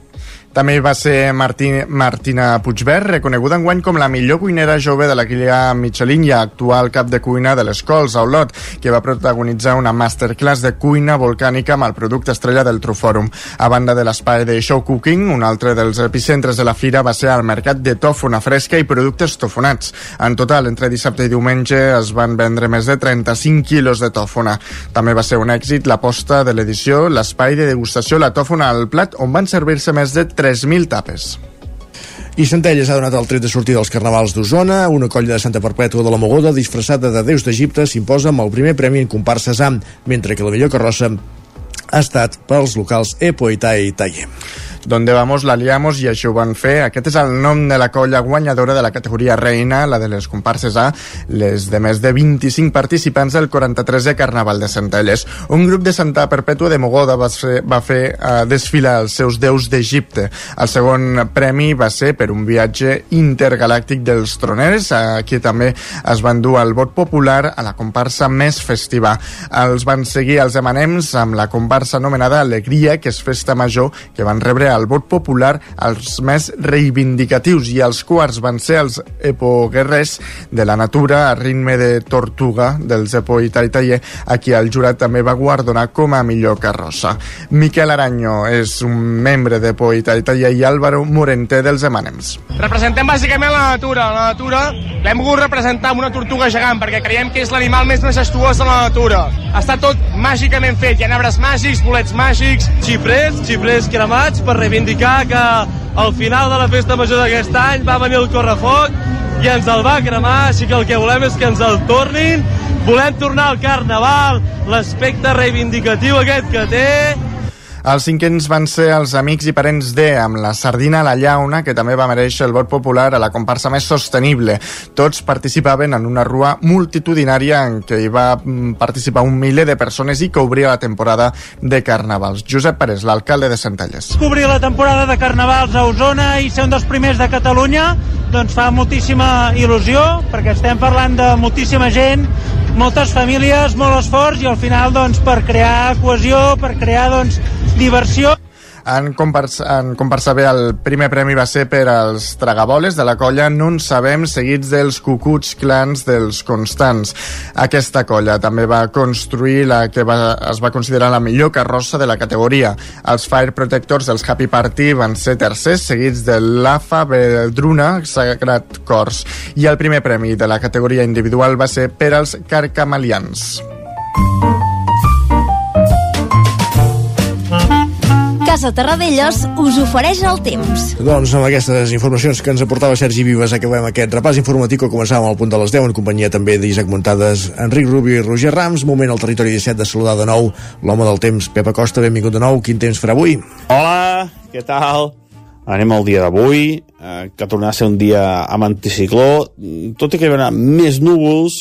Speaker 8: També va ser Martí, Martina Puigvert, reconeguda enguany com la millor cuinera jove de la guia Michelin i actual cap de cuina de les Cols, a Olot, que va protagonitzar una masterclass de cuina volcànica amb el producte estrella del Trufòrum. A banda de l'espai de Show Cooking, un altre dels epicentres de la fira va ser el mercat de tòfona fresca i productes tofonats. En total, entre dissabte i diumenge es van vendre més de 35 quilos de tòfona. També va ser un èxit l'aposta de l'edició, l'espai de degustació La Tòfona al Plat, on van servir-se més de 3.000 tapes.
Speaker 1: I Centelles ha donat el tret de sortir dels carnavals d'Osona. Una colla de Santa Perpètua de la Mogoda, disfressada de déus d'Egipte, s'imposa amb el primer premi en comparses amb, mentre que la millor carrossa ha estat pels locals Epo i Taie.
Speaker 8: Donde vamos, la liamos i això ho van fer. Aquest és el nom de la colla guanyadora de la categoria reina, la de les comparses A, les de més de 25 participants del 43è Carnaval de Centelles. Un grup de Santa Perpètua de Mogoda va fer, va fer uh, desfilar els seus déus d'Egipte. El segon premi va ser per un viatge intergalàctic dels troners, aquí també es van dur el vot popular a la comparsa més festiva. Els van seguir els emanems amb la comparsa anomenada Alegria, que és festa major, que van rebre el vot popular els més reivindicatius i els quarts van ser els epoguerrers de la natura a ritme de tortuga dels Epo i Taitaie, a qui el jurat també va guardonar com a millor carrossa. Miquel Aranyo és un membre d'Epo i Taitaie i Álvaro Morenter dels Emanems.
Speaker 31: Representem bàsicament la natura. La natura l'hem volgut representar amb una tortuga gegant perquè creiem que és l'animal més majestuós de la natura. Està tot màgicament fet. Hi ha arbres màgics, bolets màgics...
Speaker 27: Xiprers, xiprers cremats per reivindicar que al final de la festa major d'aquest any va venir el correfoc i ens el va cremar, així que el que volem és que ens el tornin. Volem tornar al carnaval, l'aspecte reivindicatiu aquest que té,
Speaker 8: Els cinquens van ser els amics i parents de, amb la sardina a la llauna, que també va mereixer el vot popular a la comparsa més sostenible. Tots participaven en una rua multitudinària en què hi va mm, participar un miler de persones i que obria la temporada de carnavals. Josep Parés, l'alcalde de Centelles.
Speaker 32: Cobrir la temporada de carnavals a Osona i ser un dels primers de Catalunya doncs fa moltíssima il·lusió perquè estem parlant de moltíssima gent moltes famílies, molt esforç i al final doncs per crear cohesió, per crear doncs diversió
Speaker 8: En comparsa, en comparsa bé, el primer premi va ser per als tragaboles de la colla No en sabem, seguits dels cucuts clans dels constants. Aquesta colla també va construir la que va, es va considerar la millor carrossa de la categoria. Els Fire Protectors dels Happy Party van ser tercers, seguits de l'AFA Vedruna Sagrat Cors. I el primer premi de la categoria individual va ser per als Carcamalians.
Speaker 12: Casa Terradellos us ofereix el temps.
Speaker 1: Doncs amb aquestes informacions que ens aportava Sergi Vives acabem aquest repàs informatiu que començàvem al punt de les 10 en companyia també d'Isaac Montades, Enric Rubio i Roger Rams. Moment al territori 17 de saludar de nou l'home del temps, Pep Acosta. Benvingut de nou. Quin temps farà avui?
Speaker 13: Hola, què tal? Anem al dia d'avui, eh, que tornarà a ser un dia amb anticicló, tot i que hi haurà més núvols,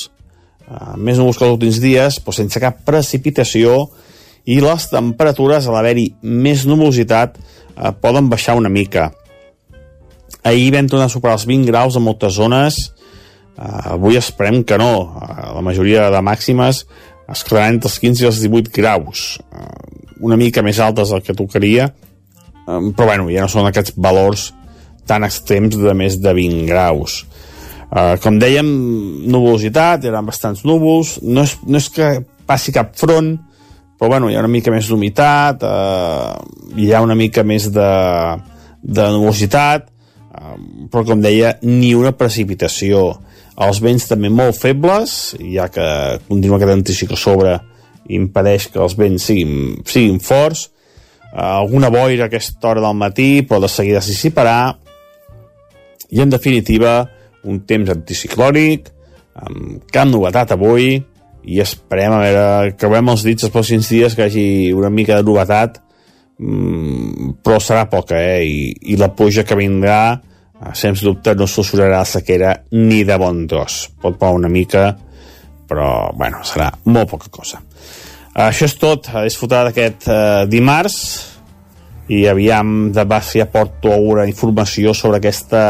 Speaker 13: eh, més núvols que els últims dies, però sense cap precipitació, i les temperatures, a l'haver-hi més nubositat, eh, poden baixar una mica. Ahir vam tornar a superar els 20 graus a moltes zones, eh, avui esperem que no. Eh, la majoria de màximes es quedaran entre els 15 i els 18 graus, eh, una mica més altes del que tocaria, eh, però bueno, ja no són aquests valors tan extrems de més de 20 graus. Uh, com dèiem, nuvolositat, eren bastants núvols, no és, no és que passi cap front, però bueno, hi ha una mica més d'humitat, eh, hi ha una mica més de, de nuvolositat, però com deia, ni una precipitació. Els vents també molt febles, ja que continua aquest anticiclo sobre impedeix que els vents siguin, siguin forts, uh, alguna boira a aquesta hora del matí, però de seguida s'hi dissiparà, i en definitiva, un temps anticiclònic, amb cap novetat avui, i esperem a veure, que veiem els dits els pròxims dies que hi hagi una mica de novetat. Mm, però serà poca eh? I, i la pluja que vindrà eh, sens dubte no solucionarà la sequera ni de bon tros. Pot parar una mica però bueno, serà molt poca cosa. Això és tot, a disfrutar d'aquest eh, dimarts. I aviam de base ja porto alguna informació sobre aquesta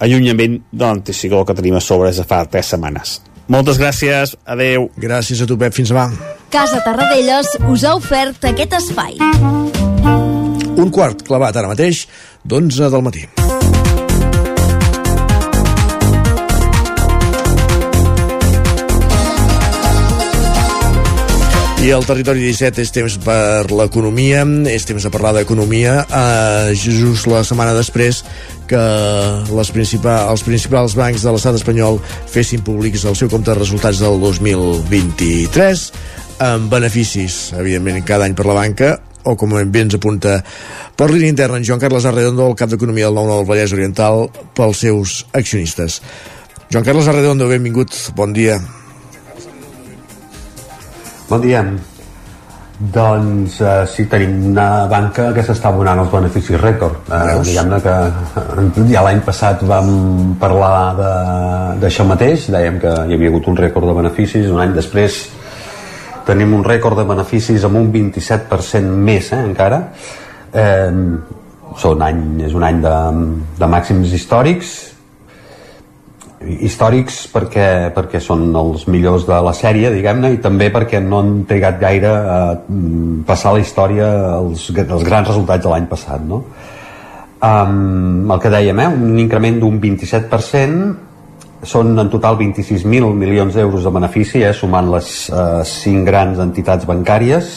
Speaker 13: allunyament de l'anticicló que tenim a sobre des de fa 3 setmanes moltes gràcies, adeu.
Speaker 1: Gràcies a tu, Pep, fins demà.
Speaker 12: Casa Tarradellas us ha ofert aquest espai.
Speaker 1: Un quart clavat ara mateix, d'11 del matí. I el territori 17 és temps per l'economia, és temps de parlar d'economia, eh, just la setmana després que les principals, els principals bancs de l'estat espanyol fessin públics el seu compte de resultats del 2023 amb beneficis, evidentment, cada any per la banca, o com bé ens apunta per línia interna en Joan Carles Arredondo, el cap d'Economia del nou del Vallès Oriental, pels seus accionistes. Joan Carles Arredondo, benvingut, bon dia.
Speaker 33: Bon dia. Doncs eh, sí, tenim una banca que s'està abonant els beneficis rècord. Eh, Diguem-ne que ja l'any passat vam parlar d'això mateix, dèiem que hi havia hagut un rècord de beneficis, un any després tenim un rècord de beneficis amb un 27% més eh, encara. Eh, són any, és un any de, de màxims històrics històrics perquè, perquè són els millors de la sèrie, diguem-ne, i també perquè no han trigat gaire a mm, passar la història els, els grans resultats de l'any passat, no? Um, el que dèiem, eh? un increment d'un 27%, són en total 26.000 milions d'euros de benefici, eh? sumant les uh, cinc grans entitats bancàries,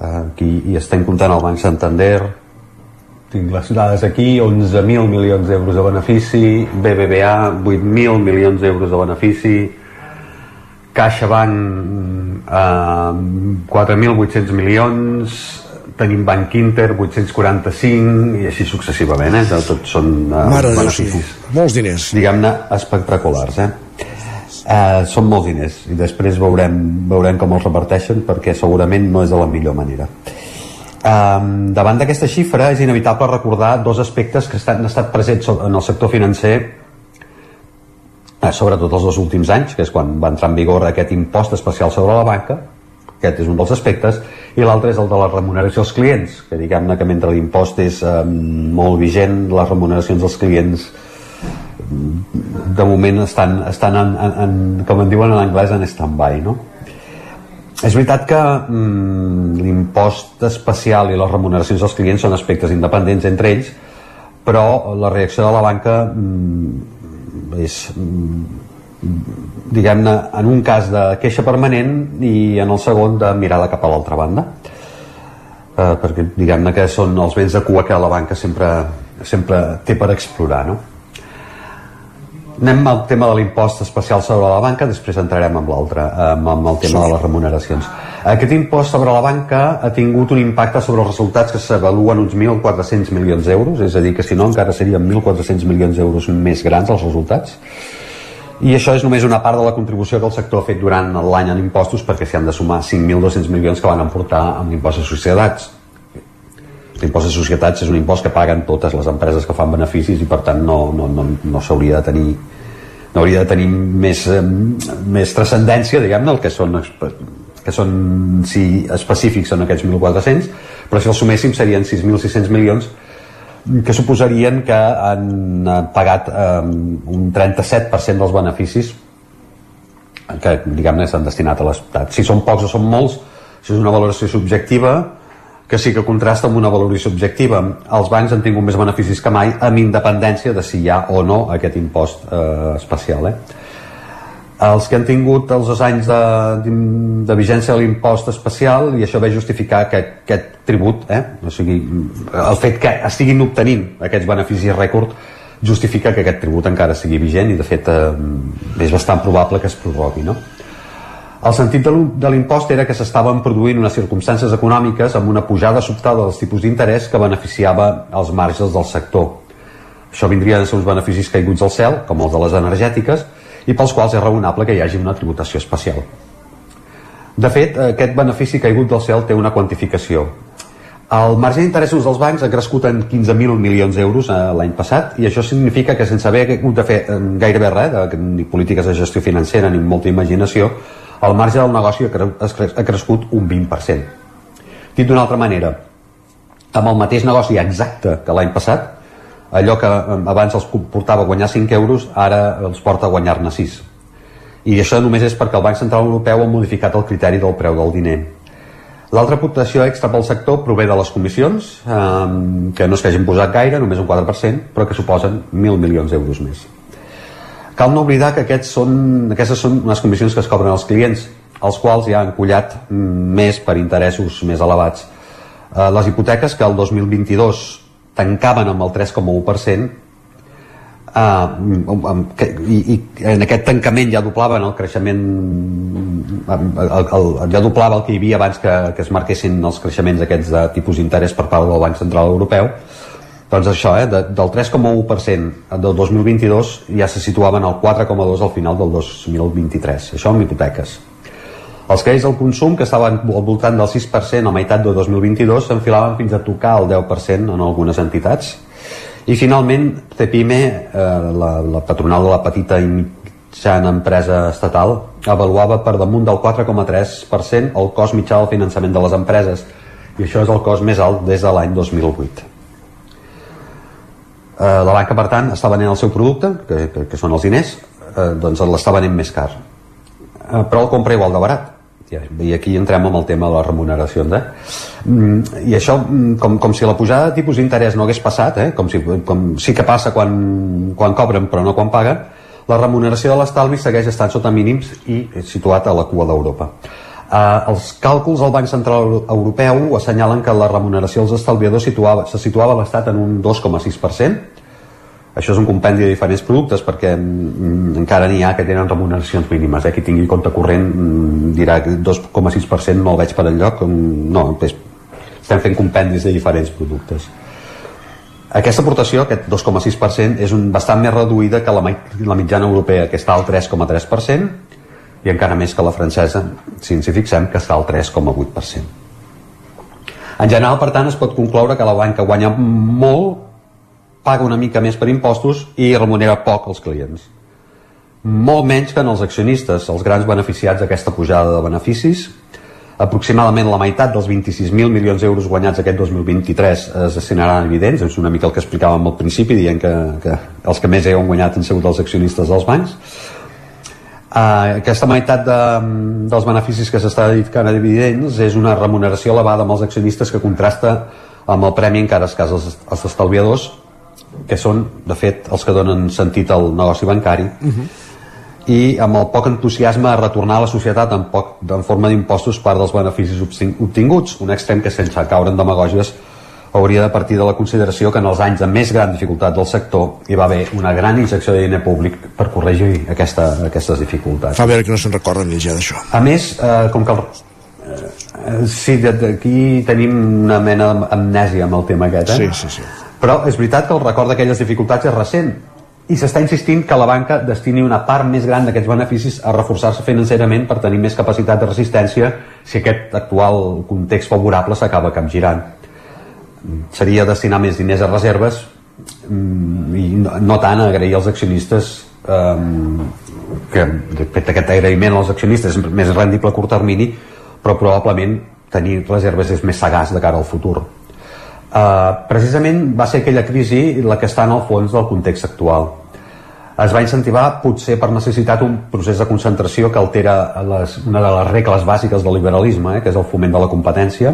Speaker 33: uh, aquí hi estem comptant el Banc Santander, tinc les dades aquí, 11.000 milions d'euros de benefici, BBVA 8.000 milions d'euros de benefici, CaixaBank eh, 4.800 milions, tenim Banc Inter 845 i així successivament, eh? tots són eh,
Speaker 1: Mare beneficis. Déu, sí. Molts diners.
Speaker 33: Diguem-ne espectaculars, eh? Eh, són molts diners i després veurem, veurem com els reparteixen perquè segurament no és de la millor manera. Um, davant d'aquesta xifra és inevitable recordar dos aspectes que estan, han estat presents en el sector financer eh, sobretot els dos últims anys, que és quan va entrar en vigor aquest impost especial sobre la banca, aquest és un dels aspectes, i l'altre és el de la remuneració als clients, que diguem-ne que mentre l'impost és eh, molt vigent, les remuneracions dels clients de moment estan, estan en, en, en, com en diuen en anglès, en stand-by, no? És veritat que mm, l'impost especial i les remuneracions dels clients són aspectes independents entre ells, però la reacció de la banca mm, és, mm, diguem-ne, en un cas de queixa permanent i en el segon de mirada cap a l'altra banda. Eh, perquè diguem-ne que són els béns de cua que la banca sempre, sempre té per explorar, no? Anem al tema de l'impost especial sobre la banca, després entrarem amb l'altre, amb, el tema de les remuneracions. Aquest impost sobre la banca ha tingut un impacte sobre els resultats que s'avaluen uns 1.400 milions d'euros, és a dir, que si no encara serien 1.400 milions d'euros més grans els resultats. I això és només una part de la contribució que el sector ha fet durant l'any en impostos perquè s'hi han de sumar 5.200 milions que van emportar amb l'impost de societats. L'impost de societats és un impost que paguen totes les empreses que fan beneficis i per tant no, no, no, no s'hauria de tenir no hauria de tenir més, eh, més transcendència, diguem-ne, el que són que són, si específics són aquests 1.400, però si els suméssim serien 6.600 milions que suposarien que han pagat eh, un 37% dels beneficis que diguem-ne s'han destinat a l'estat. Si són pocs o són molts, això és una valoració subjectiva, que sí que contrasta amb una valoració objectiva. Els bancs han tingut més beneficis que mai amb independència de si hi ha o no aquest impost eh, especial. Eh? els que han tingut els dos anys de, de, vigència de l'impost especial i això ve justificar aquest, aquest tribut eh? o sigui, el fet que estiguin obtenint aquests beneficis rècord justifica que aquest tribut encara sigui vigent i de fet eh, és bastant probable que es prorrogui no? El sentit de l'impost era que s'estaven produint unes circumstàncies econòmiques amb una pujada sobtada dels tipus d'interès que beneficiava els marges del sector això vindria de ser uns beneficis caiguts al cel com els de les energètiques i pels quals és raonable que hi hagi una tributació especial. De fet, aquest benefici caigut del cel té una quantificació. El marge d'interessos dels bancs ha crescut en 15.000 milions d'euros eh, l'any passat i això significa que sense haver hagut de fer eh, gairebé res, de, ni polítiques de gestió financera ni molta imaginació, el marge del negoci ha crescut un 20%. Dit d'una altra manera, amb el mateix negoci exacte que l'any passat, allò que eh, abans els portava a guanyar 5 euros ara els porta a guanyar-ne 6 i això només és perquè el Banc Central Europeu ha modificat el criteri del preu del diner L'altra aportació extra pel sector prové de les comissions, eh, que no es que hagin posat gaire, només un 4%, però que suposen 1.000 milions d'euros més. Cal no oblidar que aquests són, aquestes són unes comissions que es cobren als clients, els quals ja han collat més per interessos més elevats. Eh, les hipoteques que el 2022 tancaven amb el 3,1%, uh, i, i en aquest tancament ja doblaven el creixement el, el, ja doblava el que hi havia abans que, que es marquessin els creixements aquests de tipus d'interès per part del Banc Central Europeu doncs això, eh, de, del 3,1% del 2022 ja se situaven al 4,2 al final del 2023 això amb hipoteques els crèdits al consum, que estaven al voltant del 6% a meitat de 2022, s'enfilaven fins a tocar el 10% en algunes entitats. I finalment, CEPIME, eh, la, la patronal de la petita i mitjana empresa estatal, avaluava per damunt del 4,3% el cost mitjà del finançament de les empreses. I això és el cost més alt des de l'any 2008. Eh, la banca, per tant, està venent el seu producte, que, que, que són els diners, eh, doncs l'està venent més car. Eh, però el compra igual de barat i aquí entrem amb el tema de les remuneracions eh? Mm, i això mm, com, com si la pujada de tipus d'interès no hagués passat eh? com, si, com sí que passa quan, quan cobren però no quan paguen la remuneració de l'estalvi segueix estant sota mínims i situat a la cua d'Europa Uh, els càlculs del Banc Central Europeu assenyalen que la remuneració dels estalviadors situava, se situava a l'estat en un 2,6% això és un compendi de diferents productes perquè mm, encara n'hi ha que tenen remuneracions mínimes. Eh? Qui tingui compte corrent mm, dirà que 2,6% no el veig per enlloc. Mm, no, és, estem fent compendis de diferents productes. Aquesta aportació, aquest 2,6%, és un, bastant més reduïda que la, la mitjana europea, que està al 3,3%, i encara més que la francesa, si ens hi fixem, que està al 3,8%. En general, per tant, es pot concloure que la banca guanya molt paga una mica més per impostos i remunera poc els clients. Molt menys que en els accionistes, els grans beneficiats d'aquesta pujada de beneficis. Aproximadament la meitat dels 26.000 milions d'euros guanyats aquest 2023 es destinaran evidents, és una mica el que explicàvem al principi, dient que, que els que més han guanyat han sigut els accionistes dels bancs. Uh, aquesta meitat de, dels beneficis que s'està dedicant a dividends és una remuneració elevada amb els accionistes que contrasta amb el premi encara escàs als, als estalviadors que són, de fet, els que donen sentit al negoci bancari, uh -huh. i amb el poc entusiasme a retornar a la societat en, poc, en forma d'impostos part dels beneficis obtinguts, un extrem que sense caure en demagògies hauria de partir de la consideració que en els anys de més gran dificultat del sector hi va haver una gran injecció de diner públic per corregir aquesta, aquestes dificultats.
Speaker 1: Fa veure que no se'n recorden ni ja d'això.
Speaker 33: A més, eh, com que el, eh, sí, d'aquí tenim una mena d'amnèsia amb el tema aquest, eh?
Speaker 1: Sí, sí, sí
Speaker 33: però és veritat que el record d'aquelles dificultats és recent i s'està insistint que la banca destini una part més gran d'aquests beneficis a reforçar-se financerament per tenir més capacitat de resistència si aquest actual context favorable s'acaba capgirant. Seria destinar més diners a reserves mm, i no, no tant agrair als accionistes um, que fet aquest agraïment als accionistes és més rendible a curt termini però probablement tenir reserves és més sagàs de cara al futur Uh, precisament va ser aquella crisi la que està en el fons del context actual. Es va incentivar, potser per necessitat, un procés de concentració que altera les, una de les regles bàsiques del liberalisme, eh, que és el foment de la competència.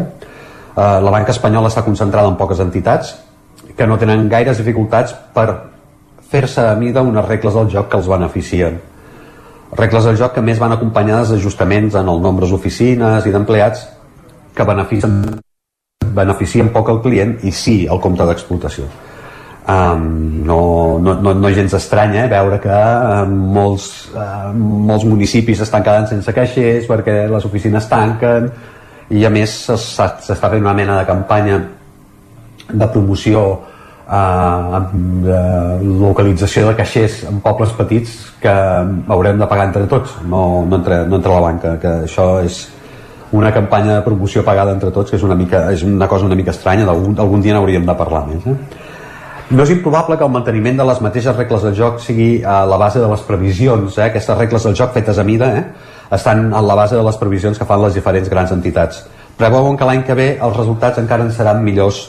Speaker 33: Uh, la banca espanyola està concentrada en poques entitats que no tenen gaires dificultats per fer-se a mida unes regles del joc que els beneficien. regles del joc que més van acompanyades d'ajustaments en el nombre d'oficines i d'empleats que beneficien, beneficien poc el client i sí el compte d'explotació. Um, no, no, no, no gens estranya eh, veure que molts, uh, molts municipis estan quedant sense caixers perquè les oficines tanquen i a més s'està fent una mena de campanya de promoció eh, de localització de caixers en pobles petits que haurem de pagar entre tots no, no, entre, no entre la banca que això és una campanya de promoció pagada entre tots que és una, mica, és una cosa una mica estranya algun, algun dia n'hauríem de parlar més eh? no és improbable que el manteniment de les mateixes regles del joc sigui a la base de les previsions eh? aquestes regles del joc fetes a mida eh? Estan a la base de les previsions que fan les diferents grans entitats preveuen que l'any que ve els resultats encara en seran millors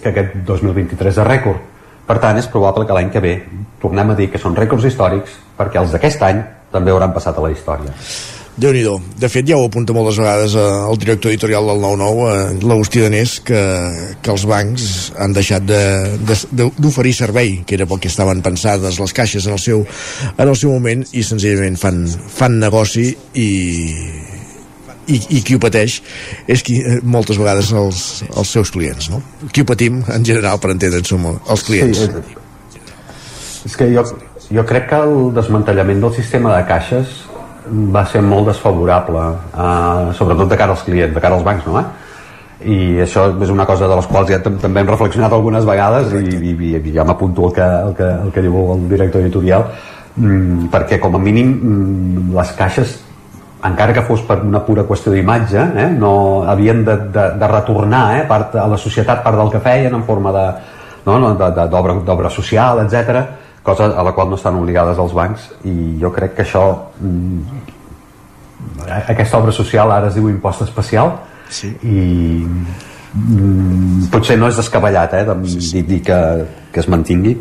Speaker 33: que aquest 2023 de rècord. Per tant, és probable que l'any que ve tornem a dir que són rècords històrics perquè els d'aquest any també hauran passat a la història.
Speaker 1: Déu nhi De fet, ja ho apunta moltes vegades eh, el director editorial del 9-9, eh, l'Agustí Danés, que, que els bancs han deixat d'oferir de, de, servei, que era pel que estaven pensades les caixes en el seu, en el seu moment, i senzillament fan, fan negoci i, i, i qui ho pateix és qui eh, moltes vegades els, els seus clients no? qui ho patim en general per entendre'ns som els clients sí,
Speaker 33: és, és que jo, jo crec que el desmantellament del sistema de caixes va ser molt desfavorable eh, sobretot de cara als clients, de cara als bancs no? Eh? i això és una cosa de les quals ja també hem reflexionat algunes vegades i, i, i ja m'apunto el, que, el, que, el que diu el director editorial mm, perquè com a mínim mm, les caixes encara que fos per una pura qüestió d'imatge, eh, no havien de, de, de retornar eh, part, a la societat part del que feien en forma de no, d'obra social, etc cosa a la qual no estan obligades els bancs i jo crec que això mm, aquesta obra social ara es diu impost especial sí. i mm, potser no és descabellat eh, de, dir, dir que, que es mantingui.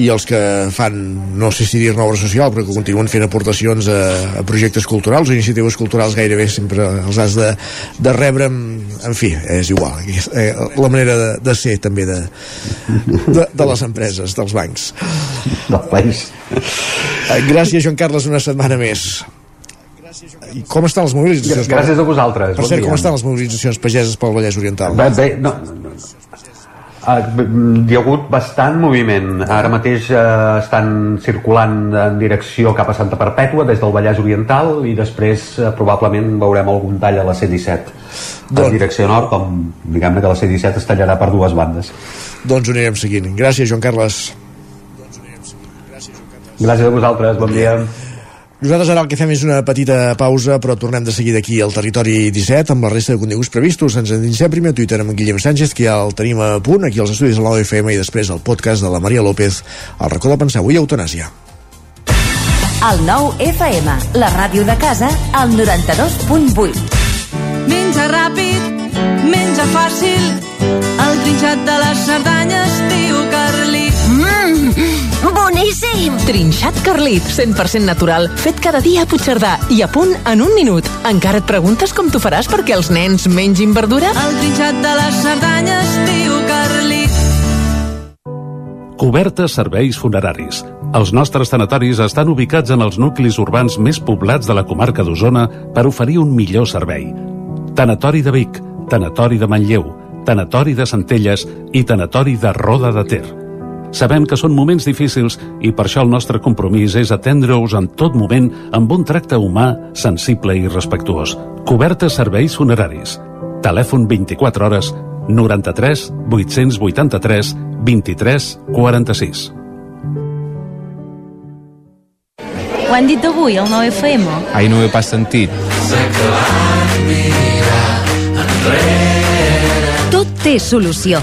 Speaker 1: I els que fan, no sé si dir-ne obra social, però que continuen fent aportacions a, a projectes culturals o iniciatives culturals gairebé sempre els has de, de rebre en fi, és igual. Eh, la manera de, de ser també de, de, de les empreses, dels bancs.
Speaker 33: Del país.
Speaker 1: Eh, Gràcies Joan Carles una setmana més i com estan les mobilitzacions?
Speaker 33: Gràcies a vosaltres.
Speaker 1: Per cert, com estan les mobilitzacions pageses pel Vallès Oriental?
Speaker 33: Bé, bé no, no, Uh, hi ha hagut bastant moviment. Ara mateix uh, estan circulant en direcció cap a Santa Perpètua des del Vallès Oriental i després uh, probablement veurem algun tall a la C-17 doncs... en direcció nord, com diguem-ne que la C-17 es tallarà per dues bandes.
Speaker 1: Doncs ho anirem seguint. Gràcies, Joan Carles.
Speaker 33: Gràcies a vosaltres, bon dia.
Speaker 1: Nosaltres ara el que fem és una petita pausa, però tornem de seguida aquí al territori 17 amb la resta de continguts previstos. Ens endinsem primer a Twitter amb Guillem Sánchez, que ja el tenim a punt, aquí als estudis de l'OFM i després el podcast de la Maria López, al racó de pensar avui eutanàsia.
Speaker 12: El nou FM, la ràdio de casa, al 92.8.
Speaker 30: Menja ràpid, menja fàcil, el trinxat de les Cerdanyes, tio Carlit.
Speaker 34: Boníssim! Trinxat Carlit, 100% natural, fet cada dia a Puigcerdà i a punt en un minut. Encara et preguntes com t'ho faràs perquè els nens mengin verdura?
Speaker 30: El trinxat de les Cerdanyes, tio Carlit.
Speaker 35: Cobertes serveis funeraris. Els nostres tanatoris estan ubicats en els nuclis urbans més poblats de la comarca d'Osona per oferir un millor servei. Tanatori de Vic, Tanatori de Manlleu, Tanatori de Centelles i Tanatori de Roda de Ter. Sabem que són moments difícils i per això el nostre compromís és atendre-us en tot moment amb un tracte humà, sensible i respectuós. Cobertes serveis funeraris. Telèfon 24 hores 93 883 23 46.
Speaker 36: Ho han dit avui, al 9FM?
Speaker 37: Ai, no ho he pas sentit.
Speaker 12: Tot té solució.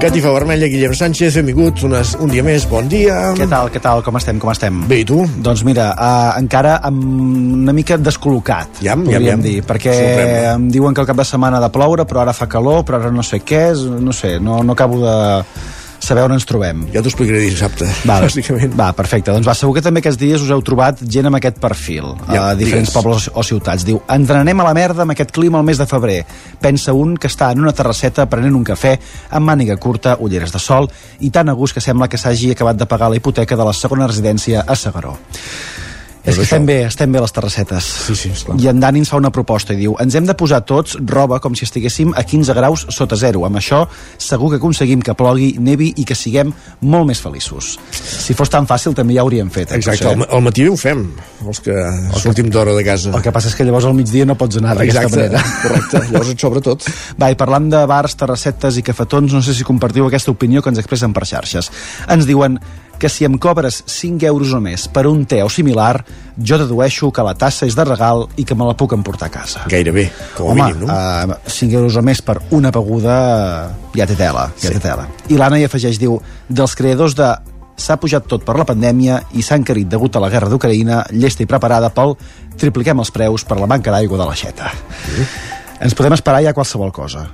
Speaker 1: Catifa Vermella, Guillem Sánchez, benvinguts unes, un dia més, bon dia.
Speaker 38: Què tal, què tal, com estem, com estem?
Speaker 1: Bé, i tu?
Speaker 38: Doncs mira, uh, encara amb una mica descol·locat,
Speaker 1: Iam,
Speaker 38: podríem
Speaker 1: iam, iam.
Speaker 38: dir, perquè
Speaker 1: Sorprèn-me.
Speaker 38: em diuen que el cap de setmana ha de ploure, però ara fa calor, però ara no sé què, és, no sé, no, no acabo de saber on ens trobem.
Speaker 1: Ja t'ho explicaré dissabte,
Speaker 38: Val. *laughs*
Speaker 1: bàsicament.
Speaker 38: Va, perfecte. Doncs va, segur que també aquests dies us heu trobat gent amb aquest perfil
Speaker 1: Ja,
Speaker 38: a diferents
Speaker 1: digues.
Speaker 38: pobles o ciutats. Diu, ens n'anem a la merda amb aquest clima al mes de febrer. Pensa un que està en una terrasseta prenent un cafè amb màniga curta, ulleres de sol i tan a gust que sembla que s'hagi acabat de pagar la hipoteca de la segona residència a Segaró. És que estem bé, estem bé les terrassetes.
Speaker 1: Sí, sí, esclar.
Speaker 38: I en Dani ens fa una proposta i diu ens hem de posar tots roba com si estiguéssim a 15 graus sota zero. Amb això segur que aconseguim que plogui, nevi i que siguem molt més feliços. Si fos tan fàcil també ja ho hauríem fet. eh,
Speaker 1: Exacte, al, al matí ho fem, els que sortim d'hora de casa.
Speaker 38: El que passa és que llavors al migdia no pots anar d'aquesta manera. *laughs*
Speaker 1: correcte, llavors et sobra tot.
Speaker 38: Va, i parlant de bars, terrassetes i cafetons, no sé si compartiu aquesta opinió que ens expressen per xarxes. Ens diuen que si em cobres 5 euros o més per un te o similar, jo dedueixo que la tassa és de regal i que me la puc emportar a casa.
Speaker 1: Gairebé, com a
Speaker 38: Home,
Speaker 1: mínim, no?
Speaker 38: uh, 5 euros o més per una beguda uh, ja té tela, ja
Speaker 1: Sí.
Speaker 38: té tela. I l'Anna hi afegeix, diu, dels creadors de s'ha pujat tot per la pandèmia i s'ha encarit degut a la guerra d'Ucraïna, llesta i preparada pel tripliquem els preus per la manca d'aigua de l'aixeta. Ens podem esperar ja qualsevol cosa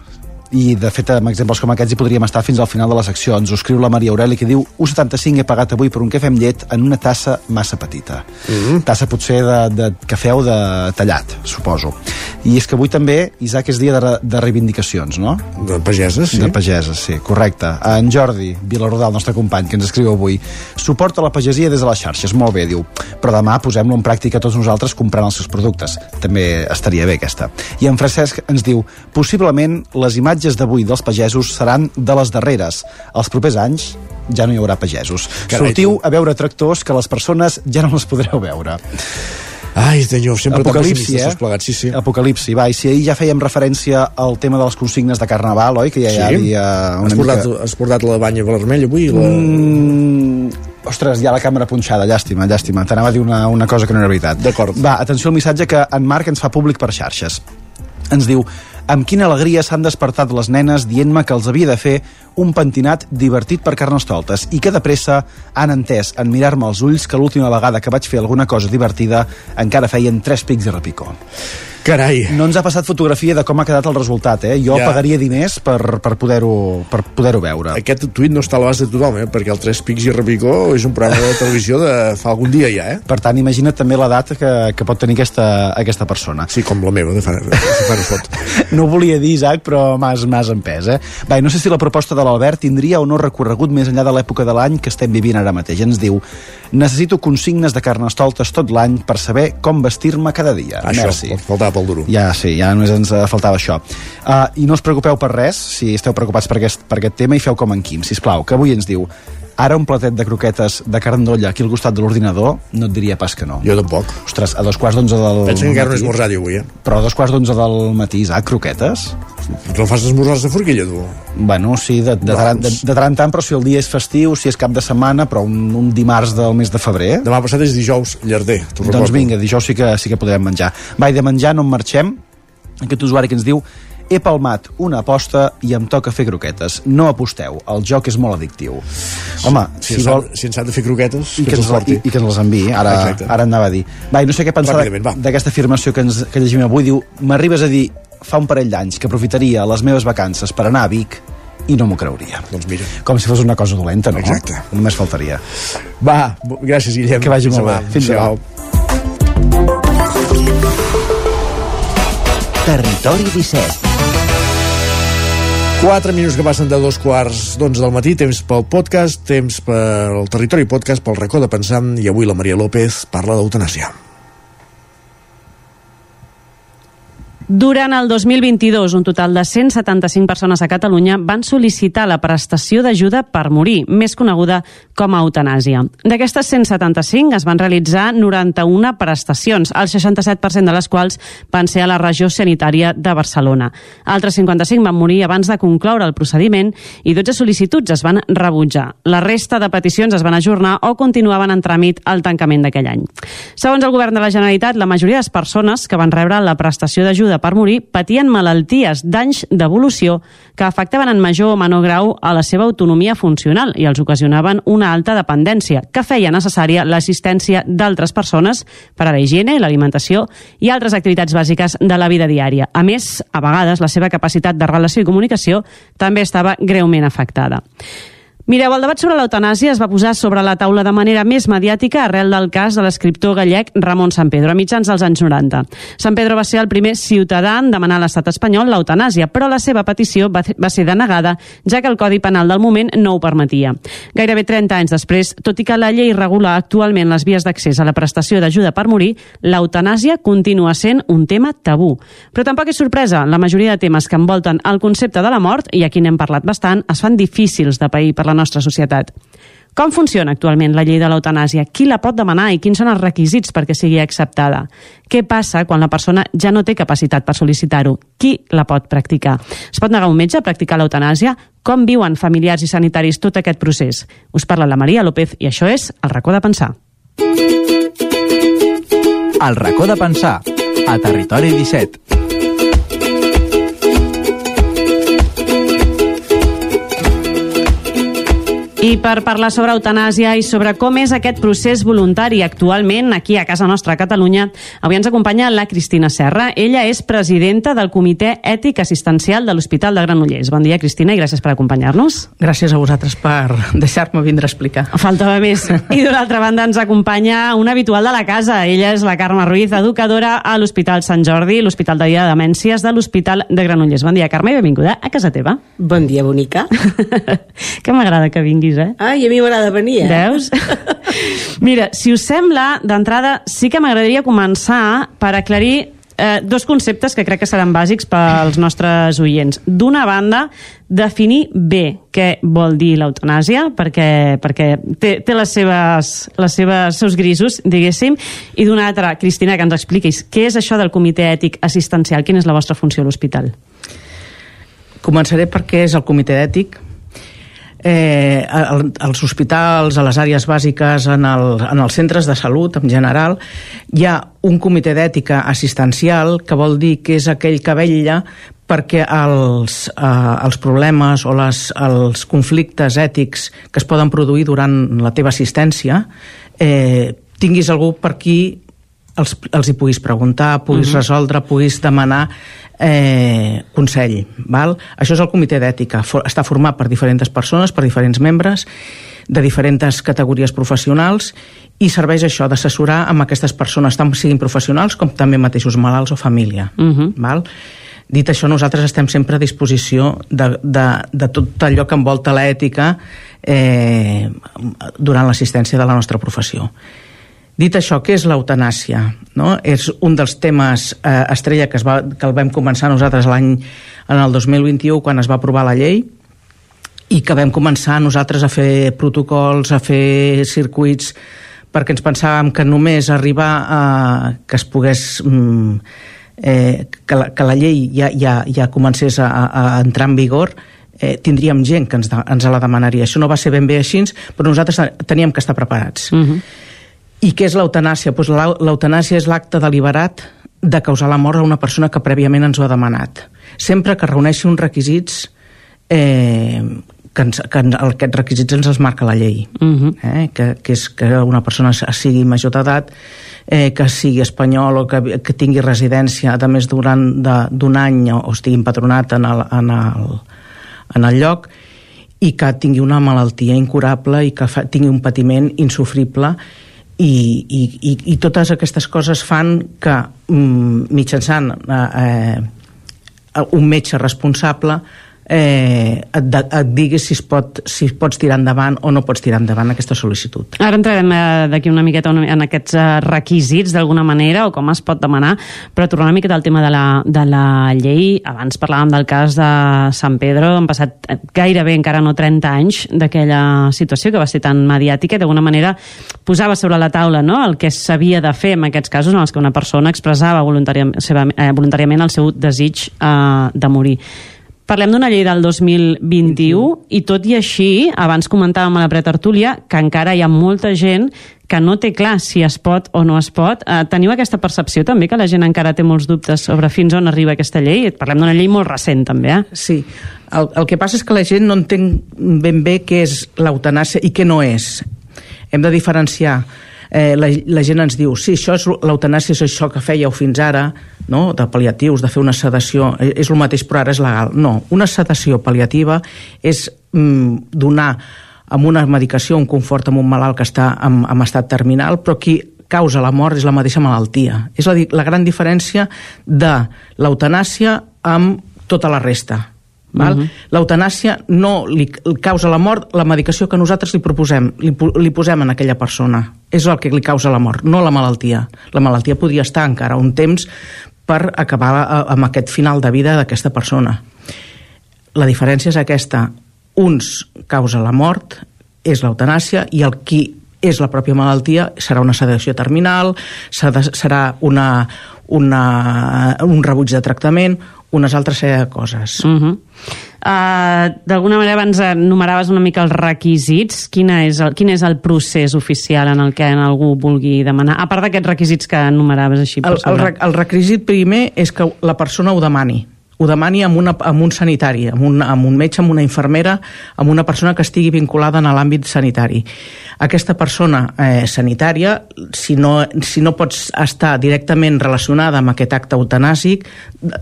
Speaker 38: i de fet amb exemples com aquests hi podríem estar fins al final de la secció ens ho escriu la Maria Aureli que diu 1,75 he pagat avui per un cafè amb llet en una tassa massa petita mm -hmm. tassa potser de, de cafè o de tallat suposo i és que avui també Isaac és dia de, de reivindicacions no?
Speaker 1: De pageses, sí.
Speaker 38: de pageses, sí, correcte en Jordi Vilarrodà, el nostre company que ens escriu avui suporta la pagesia des de les xarxes molt bé, diu, però demà posem-lo en pràctica tots nosaltres comprant els seus productes també estaria bé aquesta i en Francesc ens diu possiblement les imatges d'avui dels pagesos seran de les darreres els propers anys ja no hi haurà pagesos
Speaker 1: Carai,
Speaker 38: sortiu a veure tractors que les persones ja no les podreu veure
Speaker 1: Ai, senyor, sempre
Speaker 38: Apocalipsi, eh?
Speaker 1: plegats, sí, sí.
Speaker 38: Apocalipsi, va, i si ahir ja fèiem referència al tema de les consignes de Carnaval, oi? Que ja hi
Speaker 1: Sí?
Speaker 38: havia una
Speaker 1: Has
Speaker 38: mica...
Speaker 1: portat, has portat la banya vermella avui? La...
Speaker 38: Mm, ostres, hi ha la càmera punxada, llàstima, llàstima. T'anava a dir una, una cosa que no era veritat.
Speaker 1: D'acord.
Speaker 38: Va, atenció al missatge que en Marc ens fa públic per xarxes. Ens diu, amb quina alegria s'han despertat les nenes dient-me que els havia de fer un pentinat divertit per carnestoltes i que de pressa han entès en mirar-me als ulls que l'última vegada que vaig fer alguna cosa divertida encara feien tres pics i repicó.
Speaker 1: Carai.
Speaker 38: No ens ha passat fotografia de com ha quedat el resultat, eh? Jo
Speaker 1: Ja.
Speaker 38: pagaria diners per, per poder-ho per poder veure.
Speaker 1: Aquest tuit no està a l'abast de tothom, eh? perquè el Tres Pics i Repicó és un programa de televisió de fa algun dia ja, eh?
Speaker 38: Per tant, imagina't també l'edat que, que pot tenir aquesta, aquesta persona.
Speaker 1: Sí, com la meva, de fa, de fa no fot. *laughs*
Speaker 38: No volia dir, Isaac, però m'has empès, eh? Va, no sé si la proposta de l'Albert tindria o no recorregut més enllà de l'època de l'any que estem vivint ara mateix. Ens diu, necessito consignes de carnestoltes tot l'any per saber com vestir-me cada dia.
Speaker 1: Això,
Speaker 38: Merci.
Speaker 1: faltava pel duro.
Speaker 38: Ja, sí, ja només ens eh, faltava això. Uh, I no us preocupeu per res, si esteu preocupats per aquest, per aquest tema, i feu com en Quim, sisplau, que avui ens diu ara un platet de croquetes de carn d'olla aquí al costat de l'ordinador, no et diria pas que no.
Speaker 1: Jo tampoc.
Speaker 38: Ostres, a dos quarts d'onze del
Speaker 1: Pensa que encara no
Speaker 38: matí-
Speaker 1: és esmorzar avui, eh?
Speaker 38: Però a dos quarts d'onze del matí, Isaac, croquetes?
Speaker 1: No fas esmorzars de forquilla, tu?
Speaker 38: Bueno, sí, de, de, de, de, de tant en tant, però si el dia és festiu, si és cap de setmana, però un, un dimarts del mes de febrer...
Speaker 1: Demà passat és dijous, llarder, t'ho
Speaker 38: Doncs vinga, dijous sí que, sí que podrem menjar. Va, i de menjar no en marxem. Aquest usuari que ens diu he palmat una aposta i em toca fer croquetes. No aposteu, el joc és molt addictiu. Home,
Speaker 1: Si,
Speaker 38: si,
Speaker 1: ens,
Speaker 38: vol...
Speaker 1: han, si ens han de fer croquetes,
Speaker 38: I que, ens,
Speaker 1: ens porti.
Speaker 38: i, i que ens les enviï, ara,
Speaker 1: Exacte.
Speaker 38: ara anava a dir. Va, i no sé què pensar d'aquesta afirmació que, ens, que llegim avui. Diu, m'arribes a dir fa un parell d'anys que aprofitaria les meves vacances per anar a Vic i no m'ho creuria.
Speaker 1: Doncs mira.
Speaker 38: Com si fos una cosa dolenta, no?
Speaker 1: Exacte.
Speaker 38: Només faltaria.
Speaker 1: Va, gràcies, Guillem.
Speaker 38: Que vagi
Speaker 1: Fins
Speaker 38: molt bé. Fins demà.
Speaker 12: Territori 17.
Speaker 1: 4 minuts que passen de dos quarts d'onze del matí, temps pel podcast, temps pel territori podcast, pel racó de pensar, i avui la Maria López parla d'eutanàsia.
Speaker 39: Durant el 2022, un total de 175 persones a Catalunya van sol·licitar la prestació d'ajuda per morir, més coneguda com a eutanàsia. D'aquestes 175 es van realitzar 91 prestacions, el 67% de les quals van ser a la regió sanitària de Barcelona. Altres 55 van morir abans de concloure el procediment i 12 sol·licituds es van rebutjar. La resta de peticions es van ajornar o continuaven en tràmit al tancament d'aquell any. Segons el govern de la Generalitat, la majoria de les persones que van rebre la prestació d'ajuda per morir patien malalties, danys d'evolució que afectaven en major o menor grau a la seva autonomia funcional i els ocasionaven una alta dependència que feia necessària l'assistència d'altres persones per a la higiene, l'alimentació i altres activitats bàsiques de la vida diària. A més, a vegades la seva capacitat de relació i comunicació també estava greument afectada. Mireu, el debat sobre l'eutanàsia es va posar sobre la taula de manera més mediàtica arrel del cas de l'escriptor gallec Ramon San Pedro, a mitjans dels anys 90. San Pedro va ser el primer ciutadà en demanar a l'estat espanyol l'eutanàsia, però la seva petició va, ser denegada, ja que el Codi Penal del moment no ho permetia. Gairebé 30 anys després, tot i que la llei regula actualment les vies d'accés a la prestació d'ajuda per morir, l'eutanàsia continua sent un tema tabú. Però tampoc és sorpresa, la majoria de temes que envolten el concepte de la mort, i aquí n'hem parlat bastant, es fan difícils de pair per la nostra societat. Com funciona actualment la llei de l'eutanàsia? Qui la pot demanar i quins són els requisits perquè sigui acceptada? Què passa quan la persona ja no té capacitat per sol·licitar-ho? Qui la pot practicar? Es pot negar un metge a practicar l'eutanàsia? Com viuen familiars i sanitaris tot aquest procés? Us parla la Maria López i això és El racó de pensar.
Speaker 40: El racó de pensar, a Territori 17.
Speaker 39: I per parlar sobre eutanàsia i sobre com és aquest procés voluntari actualment aquí a casa nostra a Catalunya, avui ens acompanya la Cristina Serra. Ella és presidenta del Comitè Ètic Assistencial de l'Hospital de Granollers. Bon dia, Cristina, i gràcies per acompanyar-nos.
Speaker 41: Gràcies a vosaltres per deixar-me vindre a explicar.
Speaker 39: Faltava més. *laughs* I d'una altra banda ens acompanya una habitual de la casa. Ella és la Carme Ruiz, educadora a l'Hospital Sant Jordi, l'Hospital de Dia de Demències de l'Hospital de Granollers. Bon dia, Carme, i benvinguda a casa teva.
Speaker 42: Bon dia, bonica. *laughs*
Speaker 39: que m'agrada que vinguis, eh?
Speaker 42: Ai, a mi m'agrada venir, eh?
Speaker 39: Veus? *laughs* Mira, si us sembla, d'entrada sí que m'agradaria començar per aclarir eh, dos conceptes que crec que seran bàsics pels nostres oients. D'una banda, definir bé què vol dir l'eutanàsia, perquè, perquè té, té les seves, les seves seus grisos, diguéssim, i d'una altra, Cristina, que ens expliquis què és això del comitè ètic assistencial, quina és la vostra funció a l'hospital?
Speaker 41: Començaré perquè és el comitè ètic. Eh, al- als hospitals, a les àrees bàsiques, en, el, en els centres de salut en general, hi ha un comitè d'ètica assistencial que vol dir que és aquell que vetlla perquè els, eh, els problemes o les, els conflictes ètics que es poden produir durant la teva assistència eh, tinguis algú per qui els, els hi puguis preguntar, puguis
Speaker 39: Mhm.
Speaker 41: resoldre, puguis demanar eh, consell. Val? Això és el comitè d'ètica. For, està format per diferents persones, per diferents membres, de diferents categories professionals i serveix això d'assessorar amb aquestes persones, tant siguin professionals com també mateixos malalts o família.
Speaker 39: Uh -huh.
Speaker 41: Val? Dit això, nosaltres estem sempre a disposició de, de, de tot allò que envolta l'ètica eh, durant l'assistència de la nostra professió. Dit això, què és l'eutanàsia? No? És un dels temes eh, estrella que, es va, que el vam començar nosaltres l'any en el 2021 quan es va aprovar la llei i que vam començar nosaltres a fer protocols, a fer circuits perquè ens pensàvem que només arribar a que es pogués mm, eh, que, la, que la llei ja, ja, ja comencés a, a entrar en vigor, eh, tindríem gent que ens, de, ens la demanaria. Això no va ser ben bé així, però nosaltres teníem que estar preparats.
Speaker 39: Uh -huh.
Speaker 41: I què és l'eutanàsia? Pues l'eutanàsia és l'acte deliberat de causar la mort a una persona que prèviament ens ho ha demanat. Sempre que reuneixi uns requisits eh, que, ens, que aquests requisits ens els marca la llei.
Speaker 39: Uh -huh.
Speaker 41: eh, que, que és que una persona sigui major d'edat, eh, que sigui espanyol o que, que tingui residència a més d'un any o estigui empadronat en el, en el, en el lloc i que tingui una malaltia incurable i que fa, tingui un patiment insufrible i, i, i, i totes aquestes coses fan que mm, mitjançant eh, eh, un metge responsable eh, et, et digui si, es pot, si pots tirar endavant o no pots tirar endavant aquesta sol·licitud.
Speaker 39: Ara entrarem eh, d'aquí una miqueta en aquests eh, requisits d'alguna manera o com es pot demanar, però tornant una miqueta al tema de la, de la llei, abans parlàvem del cas de Sant Pedro, han passat gairebé encara no 30 anys d'aquella situació que va ser tan mediàtica i d'alguna manera posava sobre la taula no? el que s'havia de fer en aquests casos en els que una persona expressava voluntàriament, eh, voluntàriament el seu desig eh, de morir. Parlem d'una llei del 2021 i tot i així, abans comentàvem a la pretertúlia que encara hi ha molta gent que no té clar si es pot o no es pot. Eh, teniu aquesta percepció també que la gent encara té molts dubtes sobre fins on arriba aquesta llei? Parlem d'una llei molt recent també, eh?
Speaker 41: Sí. El, el que passa és que la gent no entén ben bé què és l'eutanàsia i què no és. Hem de diferenciar eh, la, la gent ens diu sí, això és l'eutanàsia és això que fèieu fins ara no? de pal·liatius, de fer una sedació és, és el mateix però ara és legal no, una sedació pal·liativa és mm, donar amb una medicació un confort amb un malalt que està en, en estat terminal però qui causa la mort és la mateixa malaltia és la, la gran diferència de l'eutanàsia amb tota la resta Val? Uh -huh. L'eutanàsia no li causa la mort la medicació que nosaltres li proposem, li, li posem en aquella persona. És el que li causa la mort, no la malaltia. La malaltia podria estar encara un temps per acabar eh, amb aquest final de vida d'aquesta persona. La diferència és aquesta. Uns causa la mort, és l'eutanàsia, i el qui és la pròpia malaltia serà una sedació terminal, serà una, una, un rebuig de tractament, unes altres sèrie de coses.
Speaker 39: Uh -huh. uh, D'alguna manera abans enumeraves una mica els requisits. Quina és el, quin és el procés oficial en el que en algú vulgui demanar? A part d'aquests requisits que enumeraves així
Speaker 41: el, el, el requisit primer és que la persona ho demani ho demani amb, una, amb un sanitari, amb un, amb un metge, amb una infermera, amb una persona que estigui vinculada en l'àmbit sanitari. Aquesta persona eh, sanitària, si no, si no pots estar directament relacionada amb aquest acte eutanàsic,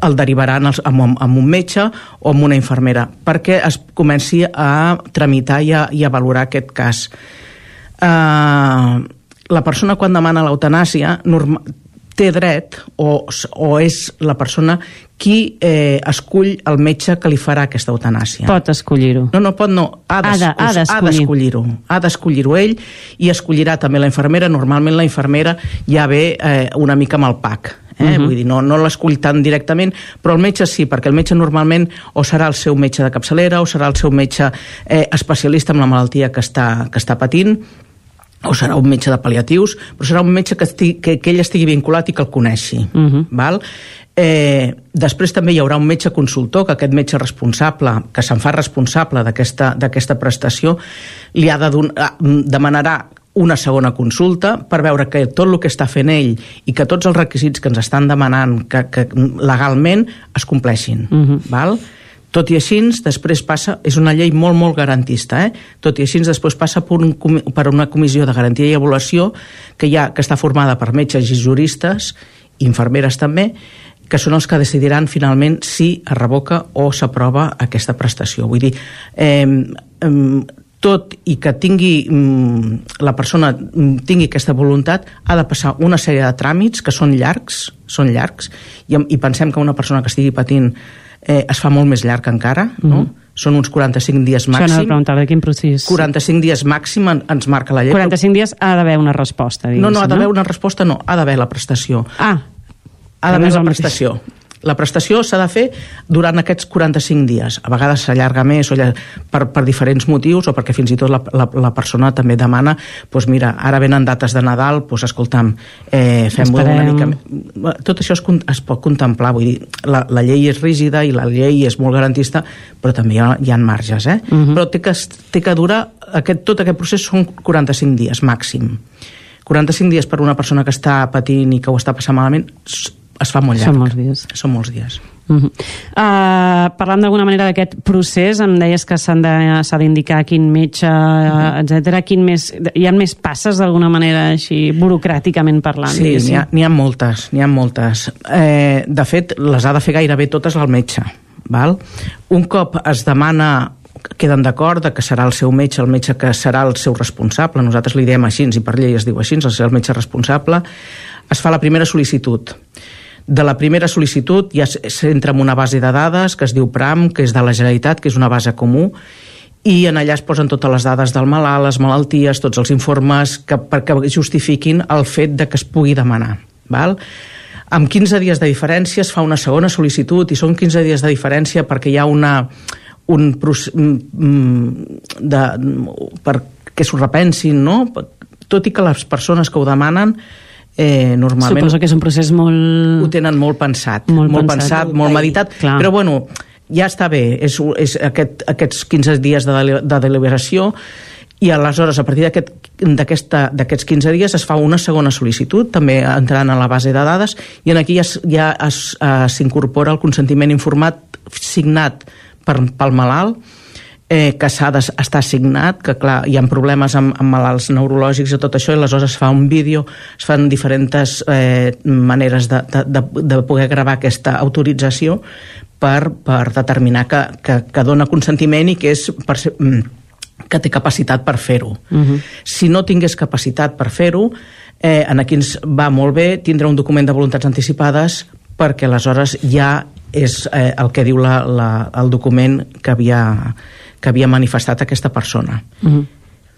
Speaker 41: el derivaran els, amb, amb un metge o amb una infermera, perquè es comenci a tramitar i a, i a valorar aquest cas. Eh, la persona quan demana l'eutanàsia té dret o, o és la persona qui eh, escull el metge que li farà aquesta eutanàsia.
Speaker 39: Pot escollir-ho.
Speaker 41: No, no pot, no. Ha d'escollir-ho. Ha d'escollir-ho ell i escollirà també la infermera. Normalment la infermera ja ve eh, una mica amb el PAC. Eh? Uh -huh. Vull dir, no, no l'escull tan directament, però el metge sí, perquè el metge normalment o serà el seu metge de capçalera o serà el seu metge eh, especialista en la malaltia que està, que està patint o serà un metge de pal·liatius, però serà un metge que, estigui, que, que ell estigui vinculat i que el coneixi. Uh
Speaker 39: Mhm.
Speaker 41: -huh. val? Eh, després també hi haurà un metge consultor, que aquest metge responsable, que se'n fa responsable d'aquesta prestació, li ha de don, ah, demanarà una segona consulta per veure que tot el que està fent ell i que tots els requisits que ens estan demanant que, que legalment es compleixin.
Speaker 39: Uh -huh.
Speaker 41: val? Tot i així, després passa, és una llei molt, molt garantista, eh? tot i així després passa per, un, per una comissió de garantia i avaluació que, ha, que està formada per metges i juristes, infermeres també, que són els que decidiran finalment si es revoca o s'aprova aquesta prestació. Vull dir, eh, eh, tot i que tingui la persona tingui aquesta voluntat, ha de passar una sèrie de tràmits que són llargs, són llargs, i, i pensem que una persona que estigui patint eh, es fa molt més llarg encara, no? Mm. Són uns 45 dies màxim.
Speaker 39: Això no de quin procés?
Speaker 41: 45 dies màxim en, ens marca la llei.
Speaker 39: 45 dies ha d'haver una resposta,
Speaker 41: No, no, ha d'haver no? una resposta, no, ha d'haver la prestació.
Speaker 39: Ah,
Speaker 41: ha d'haver la prestació. La prestació s'ha de fer durant aquests 45 dies. A vegades s'allarga més o lla- per, per diferents motius o perquè fins i tot la, la, la persona també demana doncs mira, ara venen dates de Nadal, doncs escolta'm, eh, fem-ho una mica... Tot això es, es pot contemplar, vull dir, la, la llei és rígida i la llei és molt garantista, però també hi ha, hi ha marges, eh?
Speaker 39: Mhm.
Speaker 41: Però té que, té que durar, aquest, tot aquest procés són 45 dies màxim. 45 dies per una persona que està patint i que ho està passant malament es fa molt llarg.
Speaker 39: Són molts dies.
Speaker 41: Són molts dies.
Speaker 39: Uh -huh. uh, parlant d'alguna manera d'aquest procés, em deies que s'ha d'indicar quin metge, uh, etc. Quin més, hi ha més passes d'alguna manera així burocràticament parlant?
Speaker 41: Sí, n'hi ha, ha moltes, n'hi ha moltes. Eh, de fet, les ha de fer gairebé totes al metge. Val? Un cop es demana queden d'acord que serà el seu metge, el metge que serà el seu responsable, nosaltres li diem així, i per llei es diu així, el seu metge responsable, es fa la primera sol·licitud. De la primera sol·licitud ja s'entra en una base de dades que es diu PRAM, que és de la Generalitat, que és una base comú, i en allà es posen totes les dades del malalt, les malalties, tots els informes que, perquè justifiquin el fet de que es pugui demanar. Val? Amb 15 dies de diferència es fa una segona sol·licitud i són 15 dies de diferència perquè hi ha una, un mm, mm, de, perquè s'ho repensin, no? Tot i que les persones que ho demanen eh, normalment
Speaker 39: Suposo que és un procés molt...
Speaker 41: ho tenen molt pensat,
Speaker 39: Molt
Speaker 41: molt,
Speaker 39: pensat.
Speaker 41: pensat,
Speaker 39: Molt
Speaker 41: meditat,
Speaker 39: clar.
Speaker 41: però bueno, ja està bé, és, és aquest, aquests 15 dies de, de deliberació i aleshores a partir d'aquests 15 dies es fa una segona sol·licitud, també entrant a la base de dades, i en aquí ja, ja eh, s'incorpora el consentiment informat signat per, pel malalt, eh, que s'ha d'estar signat, que clar, hi ha problemes amb, amb malalts neurològics i tot això, i aleshores es fa un vídeo, es fan diferents eh, maneres de, de, de, de poder gravar aquesta autorització per, per determinar que, que, que dona consentiment i que és per ser, mm, que té capacitat per fer-ho.
Speaker 39: Uh -huh.
Speaker 41: Si no tingués capacitat per fer-ho, eh, en aquí ens va molt bé tindre un document de voluntats anticipades perquè aleshores ja és eh, el que diu la, la, el document que havia, que havia manifestat aquesta persona.
Speaker 39: Uh -huh.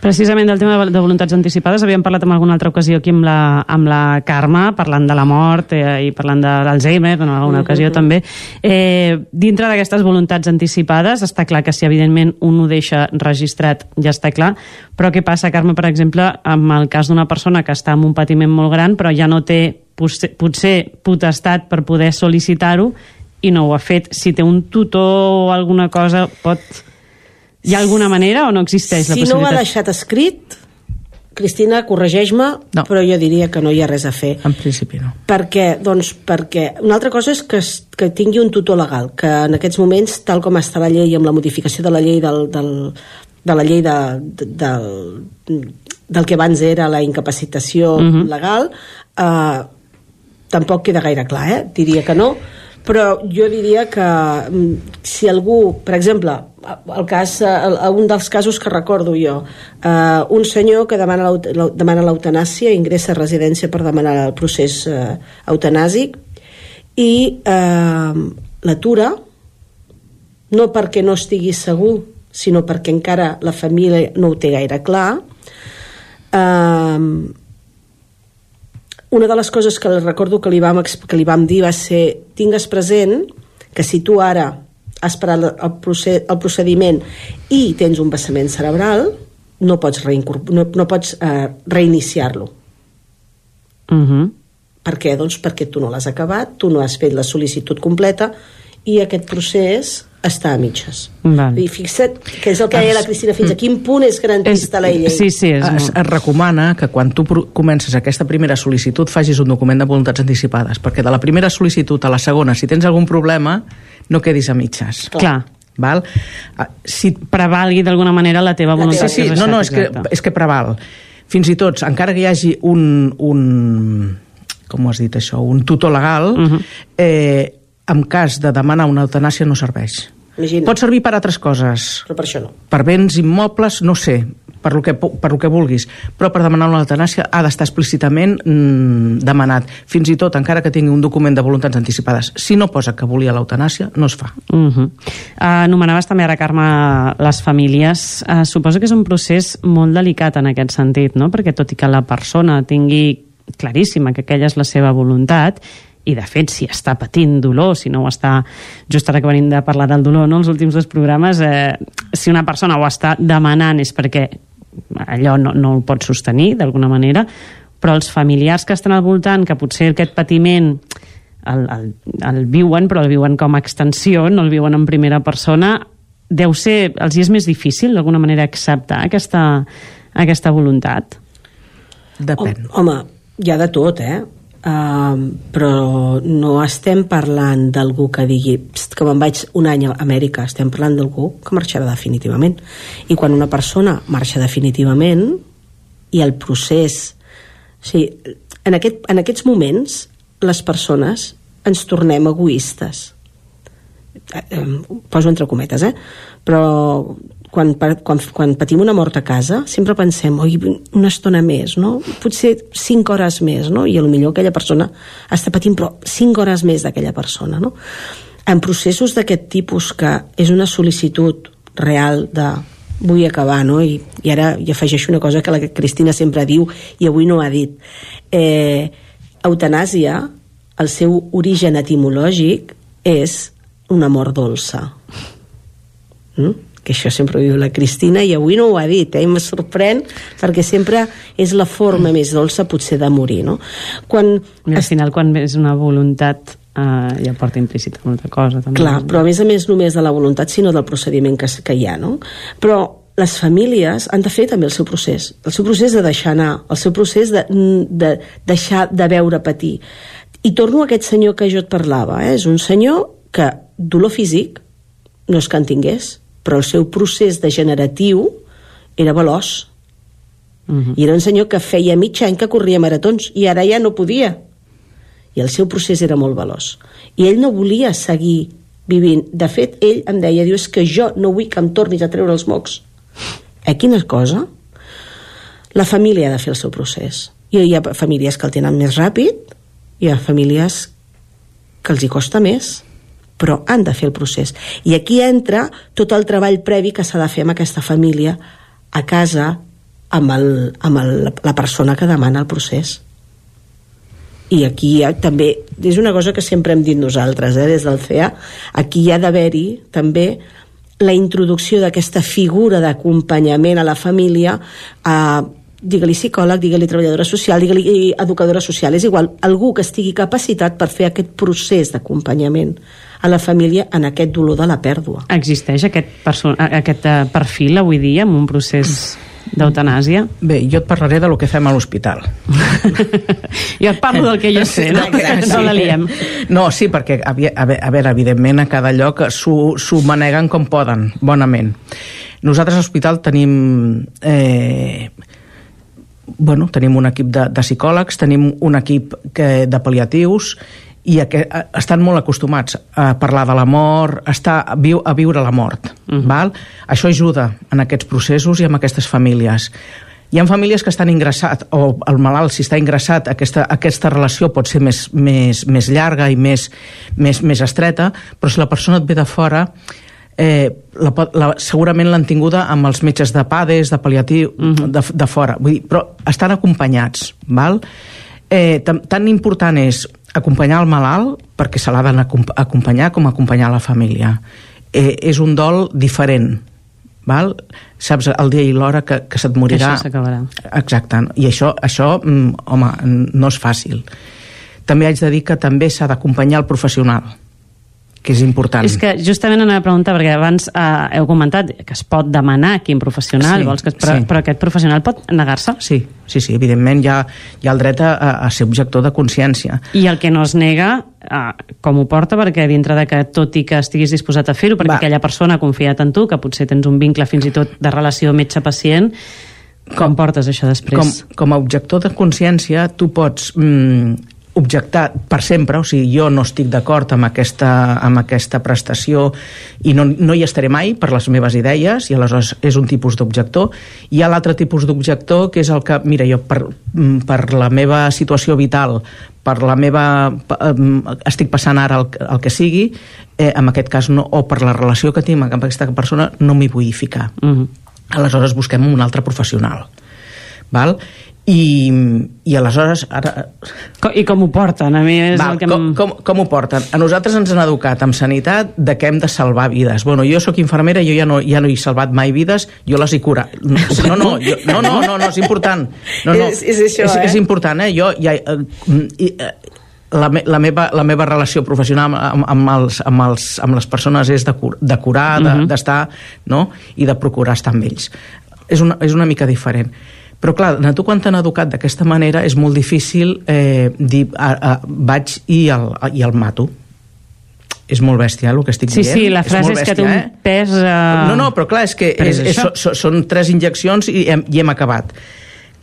Speaker 39: Precisament del tema de de voluntats anticipades havíem parlat en alguna altra ocasió aquí amb la, amb la Carme, parlant de la mort eh, i parlant de l'Alzheimer en alguna ocasió
Speaker 42: Mhm.
Speaker 39: també. Eh, dintre d'aquestes voluntats anticipades està clar que si evidentment un ho deixa registrat ja està clar, però què passa, Carme, per exemple, amb el cas d'una persona que està amb un patiment molt gran però ja no té potser, potser potestat per poder sol·licitar-ho i no ho ha fet. Si té un tutor o alguna cosa, pot... Hi ha alguna manera o no existeix la
Speaker 42: Si no ho ha
Speaker 39: possibilitat?
Speaker 42: deixat escrit, Cristina, corregeix-me, no. però jo diria que no hi ha res a fer.
Speaker 41: En principi no.
Speaker 42: Per què? Doncs perquè una altra cosa és que, que tingui un tutor legal, que en aquests moments, tal com està la llei, amb la modificació de la llei del, del, de la llei de, de, del, del que abans era la incapacitació
Speaker 39: Mhm.
Speaker 42: legal, eh, tampoc queda gaire clar, eh? diria que no, però jo diria que mm, si algú, per exemple, el cas, el, un dels casos que recordo jo, eh, un senyor que demana l'eutanàsia, ingressa a residència per demanar el procés eh, eutanàsic i eh, l'atura no perquè no estigui segur, sinó perquè encara la família no ho té gaire clar. Eh, una de les coses que recordo que li, vam, que li vam dir va ser tingues present que si tu ara has parat el, proced, el procediment i tens un vessament cerebral no pots, no, no pots eh, reiniciar-lo
Speaker 39: Uh -huh.
Speaker 42: per què? Doncs perquè tu no l'has acabat, tu no has fet la sol·licitud completa i aquest procés està a mitges.
Speaker 39: Val.
Speaker 42: I fixa't que és el que deia la Cristina, fins a quin punt és garantista la llei.
Speaker 39: Sí, sí, és
Speaker 41: es, es recomana que quan tu comences aquesta primera sol·licitud facis un document de voluntats anticipades, perquè de la primera sol·licitud a la segona, si tens algun problema, no quedis a mitges.
Speaker 39: Clar.
Speaker 41: Val? Ah, Si
Speaker 39: prevalgui d'alguna manera la teva voluntat.
Speaker 41: Sí, sí, no, no, és que, és que preval. Fins i tot, encara que hi hagi un, un com ho has dit això, un tutor legal, uh -huh. eh, en cas de demanar una eutanàsia no serveix.
Speaker 42: Imagina.
Speaker 41: Pot servir per altres coses,
Speaker 42: Però per això no.
Speaker 41: per béns immobles, no sé, per lo que, per lo que vulguis, però per demanar una eutanàsia ha d'estar explícitament mm, demanat. Fins i tot, encara que tingui un document de voluntats anticipades, si no posa que volia l'eutanàsia, no es fa.
Speaker 39: Uh -huh. uh, anomenaves també ara, Carme, les famílies. Uh, suposo que és un procés molt delicat en aquest sentit, no? Perquè tot i que la persona tingui claríssima que aquella és la seva voluntat, i de fet si està patint dolor, si no ho està just ara que venim de parlar del dolor no, els últims dos programes, eh, si una persona ho està demanant és perquè allò no, no el pot sostenir d'alguna manera, però els familiars que estan al voltant, que potser aquest patiment el, el, el viuen, però el viuen com a extensió, no el viuen en primera persona, deu ser, els hi és més difícil d'alguna manera acceptar aquesta, aquesta voluntat?
Speaker 41: Depèn.
Speaker 42: Home, hi ha de tot, eh? Uh, però no estem parlant d'algú que digui "Pst, que me'n vaig un any a Amèrica estem parlant d'algú que marxarà definitivament i quan una persona marxa definitivament i el procés o sigui, en, aquest, en aquests moments les persones ens tornem egoistes eh, poso entre cometes, eh? però quan, quan, quan patim una mort a casa sempre pensem, oi, una estona més no? potser 5 hores més no? i millor aquella persona està patint però 5 hores més d'aquella persona no? en processos d'aquest tipus que és una sol·licitud real de vull acabar, no? I, i ara hi afegeixo una cosa que la Cristina sempre diu i avui no ha dit eh, eutanàsia el seu origen etimològic és una mort dolça mm? Que això sempre ho diu la Cristina i avui no ho ha dit, eh? i me sorprèn perquè sempre és la forma més dolça potser de morir no? quan
Speaker 39: I al final, quan és una voluntat, eh, ja porta implícita molta cosa. També.
Speaker 42: Clar, però a més a més només de la voluntat, sinó del procediment que, que hi ha, no? Però les famílies han de fer també el seu procés, el seu procés de deixar anar, el seu procés de, de deixar de veure patir. I torno a aquest senyor que jo et parlava, eh? és un senyor que dolor físic no és que en tingués, però el seu procés degeneratiu era veloç. Uh -huh. I era un senyor que feia mig any que corria maratons i ara ja no podia. I el seu procés era molt veloç. I ell no volia seguir vivint. De fet, ell em deia, diu, és que jo no vull que em tornis a treure els mocs. Eh, quina cosa? La família ha de fer el seu procés. I hi ha famílies que el tenen més ràpid, hi ha famílies que els hi costa més, però han de fer el procés. I aquí entra tot el treball previ que s'ha de fer amb aquesta família a casa amb, el, amb el, la persona que demana el procés. I aquí ha, també és una cosa que sempre hem dit nosaltres eh, des del CEA, aquí hi ha d'haver-hi també la introducció d'aquesta figura d'acompanyament a la família a digue-li psicòleg, digue-li treballadora social, digue-li educadora social, és igual, algú que estigui capacitat per fer aquest procés d'acompanyament a la família en aquest dolor de la pèrdua.
Speaker 39: Existeix aquest, aquest eh, perfil avui dia en un procés d'eutanàsia?
Speaker 41: Bé, jo et parlaré de lo que fem a l'hospital. *laughs*
Speaker 39: jo et parlo del que jo sé, no? *laughs* No la liem.
Speaker 41: No, sí, perquè, a, a, ve- a veure, evidentment, a cada lloc s'ho s'ho maneguen com poden, bonament. Nosaltres a l'hospital tenim... Eh, bueno, tenim un equip de, de psicòlegs, tenim un equip que, de pal·liatius i a, que, a, estan molt acostumats a parlar de la mort, a, estar, a, viu, a viure la mort. Uh -huh. val? Això ajuda en aquests processos i en aquestes famílies. Hi ha famílies que estan ingressat, o el malalt, si està ingressat, aquesta, aquesta relació pot ser més, més, més llarga i més, més, més estreta, però si la persona et ve de fora, eh, la, la, segurament l'han tinguda amb els metges de PADES, de pal·liatiu, uh -huh. de, de fora. Vull dir, però estan acompanyats, val? Eh, tan, tan important és acompanyar el malalt, perquè se l'ha d'acompanyar com acompanyar la família. Eh, és un dol diferent, val? saps el dia i l'hora que, que se't morirà
Speaker 39: Això s'acabarà.
Speaker 41: exacte, i això, això mm, home, no és fàcil també haig de dir que també s'ha d'acompanyar el professional que és important
Speaker 39: És que justament anava a preguntar, perquè abans eh, heu comentat que es pot demanar quin professional,
Speaker 41: Sí,
Speaker 39: vols que, es- però,
Speaker 41: sí.
Speaker 39: però aquest professional pot negar-se?
Speaker 41: Sí, sí, sí, evidentment hi ha, hi ha el dret a, a ser objector de consciència.
Speaker 39: I el que no es nega, eh, com ho porta? Perquè dintre de que, tot i que estiguis disposat a fer-ho, perquè
Speaker 41: Va.
Speaker 39: aquella persona ha confiat en tu, que potser tens un vincle fins i tot de relació metge-pacient, com portes això després?
Speaker 41: Com, com a objector de consciència, tu pots mm, objectar per sempre, o sigui, jo no estic d'acord amb, aquesta, amb aquesta prestació i no, no hi estaré mai per les meves idees i aleshores és un tipus d'objector. Hi ha l'altre tipus d'objector que és el que, mira, jo per, mm, per la meva situació vital, per la meva... em, estic passant ara el, el que sigui, eh, en aquest cas no, o per la relació que tinc amb aquesta persona, no m'hi vull ficar.
Speaker 39: Uh -huh.
Speaker 41: Aleshores busquem un altre professional val? I, i aleshores ara...
Speaker 39: I com ho porten? A mi és
Speaker 41: Val,
Speaker 39: el que...
Speaker 41: com, com, com ho porten? A nosaltres ens han educat amb sanitat de que hem de salvar vides. Bueno, jo sóc infermera, jo ja no, ja no he salvat mai vides, jo les he curat. No, no, jo, no, no, no, no, és important. No, no,
Speaker 42: És- és això,
Speaker 41: és,
Speaker 42: eh?
Speaker 41: és important, eh? Jo ja... Eh, i, eh, la, me, la, meva, la meva relació professional amb, amb, els, amb, els, amb les persones és de, cur, de curar, de-
Speaker 39: Mhm.
Speaker 41: d'estar, no? i de procurar estar amb ells. És una, és una mica diferent. Però clar, a tu quan t'han educat d'aquesta manera és molt difícil eh, dir a, a, vaig i el, i el mato. És molt bèstia, el que estic
Speaker 39: Sí,
Speaker 41: dient.
Speaker 39: sí, la frase
Speaker 41: molt
Speaker 39: és, que té
Speaker 41: bèstia,
Speaker 39: un pes... Uh...
Speaker 41: no, no, però clar, és que és,
Speaker 39: és
Speaker 41: és, so, són tres injeccions i hem, i hem acabat.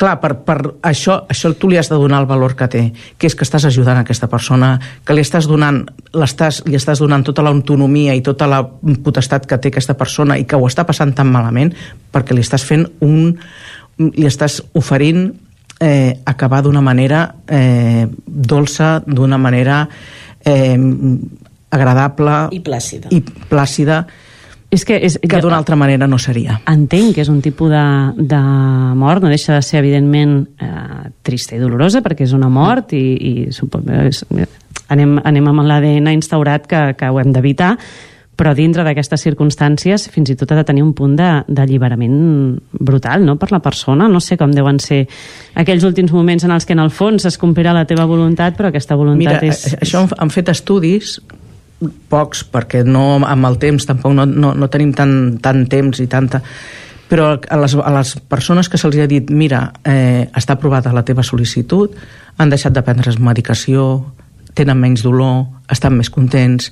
Speaker 41: Clar, per, per això, això tu li has de donar el valor que té, que és que estàs ajudant a aquesta persona, que li estàs donant, l'estàs, li estàs donant tota l'autonomia i tota la potestat que té aquesta persona i que ho està passant tan malament perquè li estàs fent un... li estàs oferint eh, acabar d'una manera eh, dolça, d'una manera eh, agradable
Speaker 42: I plàcida.
Speaker 41: i plàcida
Speaker 39: és que, és,
Speaker 41: que d'una altra manera no seria.
Speaker 39: Entenc que és un tipus de, de mort, no deixa de ser, evidentment, eh, trista i dolorosa, perquè és una mort i, i suposo, és, anem, anem amb l'ADN instaurat que, que ho hem d'evitar, però dintre d'aquestes circumstàncies fins i tot ha de tenir un punt de- d'alliberament brutal no? per la persona. No sé com deuen ser aquells últims moments en els que en el fons es complirà la teva voluntat, però aquesta voluntat
Speaker 41: Mira,
Speaker 39: és...
Speaker 41: això han, fet estudis pocs, perquè no, amb el temps tampoc no, no, no tenim tant, tant temps i tanta però a les, a les persones que se'ls ha dit mira, eh, està aprovada la teva sol·licitud han deixat de prendre medicació tenen menys dolor, estan més contents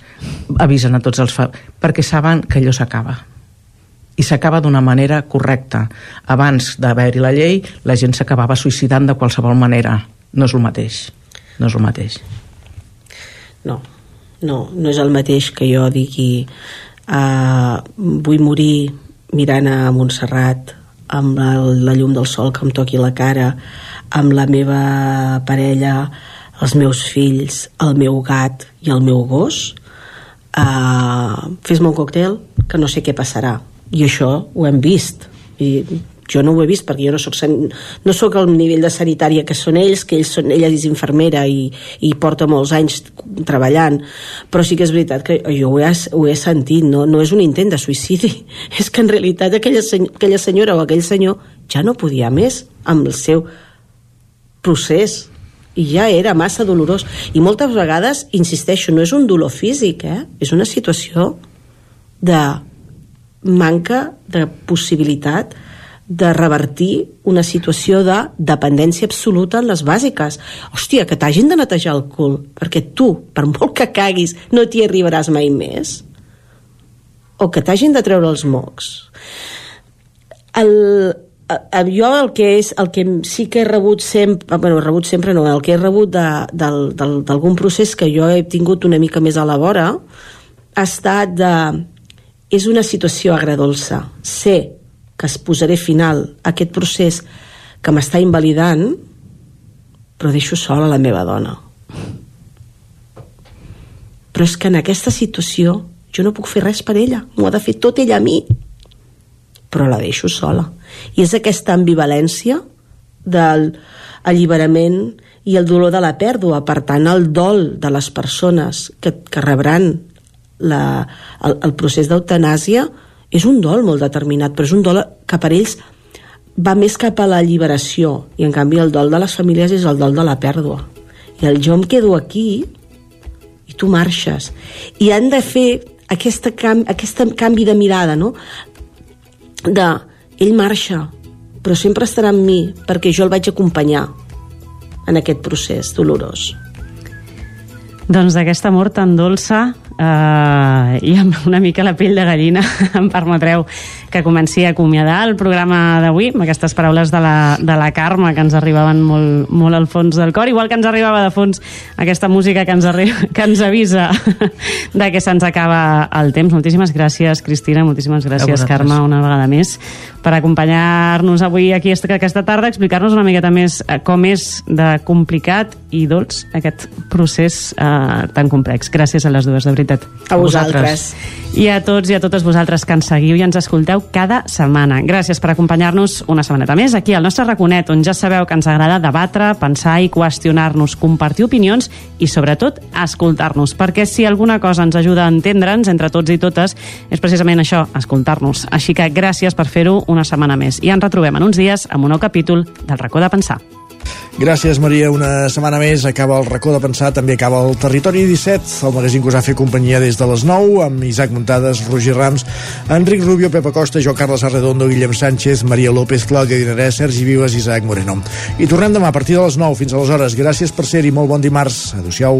Speaker 41: avisen a tots els fa... perquè saben que allò s'acaba. I s'acaba d'una manera correcta. Abans d'haver-hi la llei la gent s'acabava suïcidant de qualsevol manera. No és el mateix. No és el mateix.
Speaker 42: No, no, no és el mateix que jo digui uh, vull morir mirant a Montserrat amb la, la llum del sol que em toqui la cara amb la meva parella els meus fills, el meu gat i el meu gos. Uh, fes-me un còctel que no sé què passarà. I això ho hem vist. I jo no ho he vist perquè jo no san- no soc al nivell de sanitària que són ells, que ells són, ella és infermera i, i porta molts anys treballant, però sí que és veritat que jo ho he, ho he sentit, no, no és un intent de suïcidi, *laughs* és que en realitat aquella, seny aquella senyora o aquell senyor ja no podia més amb el seu procés i ja era massa dolorós i moltes vegades, insisteixo, no és un dolor físic, eh? és una situació de manca de possibilitat de revertir una situació de dependència absoluta en les bàsiques. Hòstia, que t'hagin de netejar el cul, perquè tu, per molt que caguis, no t'hi arribaràs mai més. O que t'hagin de treure els mocs. El, jo el que és el que sí que he rebut sempre bueno, he rebut sempre no, el que he rebut d'algun procés que jo he tingut una mica més a la vora ha estat de és una situació agradolça sé que es posaré final a aquest procés que m'està invalidant però deixo sola la meva dona. Però és que en aquesta situació jo no puc fer res per ella. M'ho ha de fer tot ella a mi. Però la deixo sola i és aquesta ambivalència del alliberament i el dolor de la pèrdua. Per tant el dol de les persones que, que rebran la, el, el procés d'eutanàsia és un dol molt determinat però és un dol que per ells va més cap a la lliberació i en canvi el dol de les famílies és el dol de la pèrdua. I el jo em quedo aquí i tu marxes. I han de fer aquesta, cam aquesta canvi de mirada no? de ell marxa però sempre estarà amb mi perquè jo el vaig acompanyar en aquest procés dolorós.
Speaker 39: Doncs d'aquesta mort tan dolça eh, i amb una mica la pell de gallina *laughs* em permetreu que comenci a acomiadar el programa d'avui amb aquestes paraules de la, de la Carme que ens arribaven molt, molt al fons del cor igual que ens arribava de fons aquesta música que ens, arriba, *laughs* que ens avisa de que se'ns acaba el temps moltíssimes gràcies Cristina, moltíssimes gràcies
Speaker 41: vosaltres.
Speaker 39: Carme una vegada més per acompanyar-nos avui aquí esta- aquesta tarda explicar-nos una miqueta més eh, com és de complicat i dolç aquest procés eh, tan complex gràcies a les dues de veritat veritat.
Speaker 42: A vosaltres.
Speaker 39: I a tots i a totes vosaltres que ens seguiu i ens escolteu cada setmana. Gràcies per acompanyar-nos una setmaneta més aquí al nostre raconet, on ja sabeu que ens agrada debatre, pensar i qüestionar-nos, compartir opinions i, sobretot, escoltar-nos. Perquè si alguna cosa ens ajuda a entendre'ns entre tots i totes, és precisament això, escoltar-nos. Així que gràcies per fer-ho una setmana més. I ens retrobem en uns dies amb un nou capítol del racó de pensar.
Speaker 1: Gràcies, Maria. Una setmana més acaba el racó de pensar, també acaba el Territori 17, el magazín que us ha fet companyia des de les 9, amb Isaac Muntades, Roger Rams, Enric Rubio, Pepa Costa, jo Carles Arredondo, Guillem Sánchez, Maria López, Clàudia Dinarès, Sergi Vives i Isaac Moreno. I tornem demà a partir de les 9. Fins aleshores. Gràcies per ser-hi. Molt bon dimarts. Adéu-siau.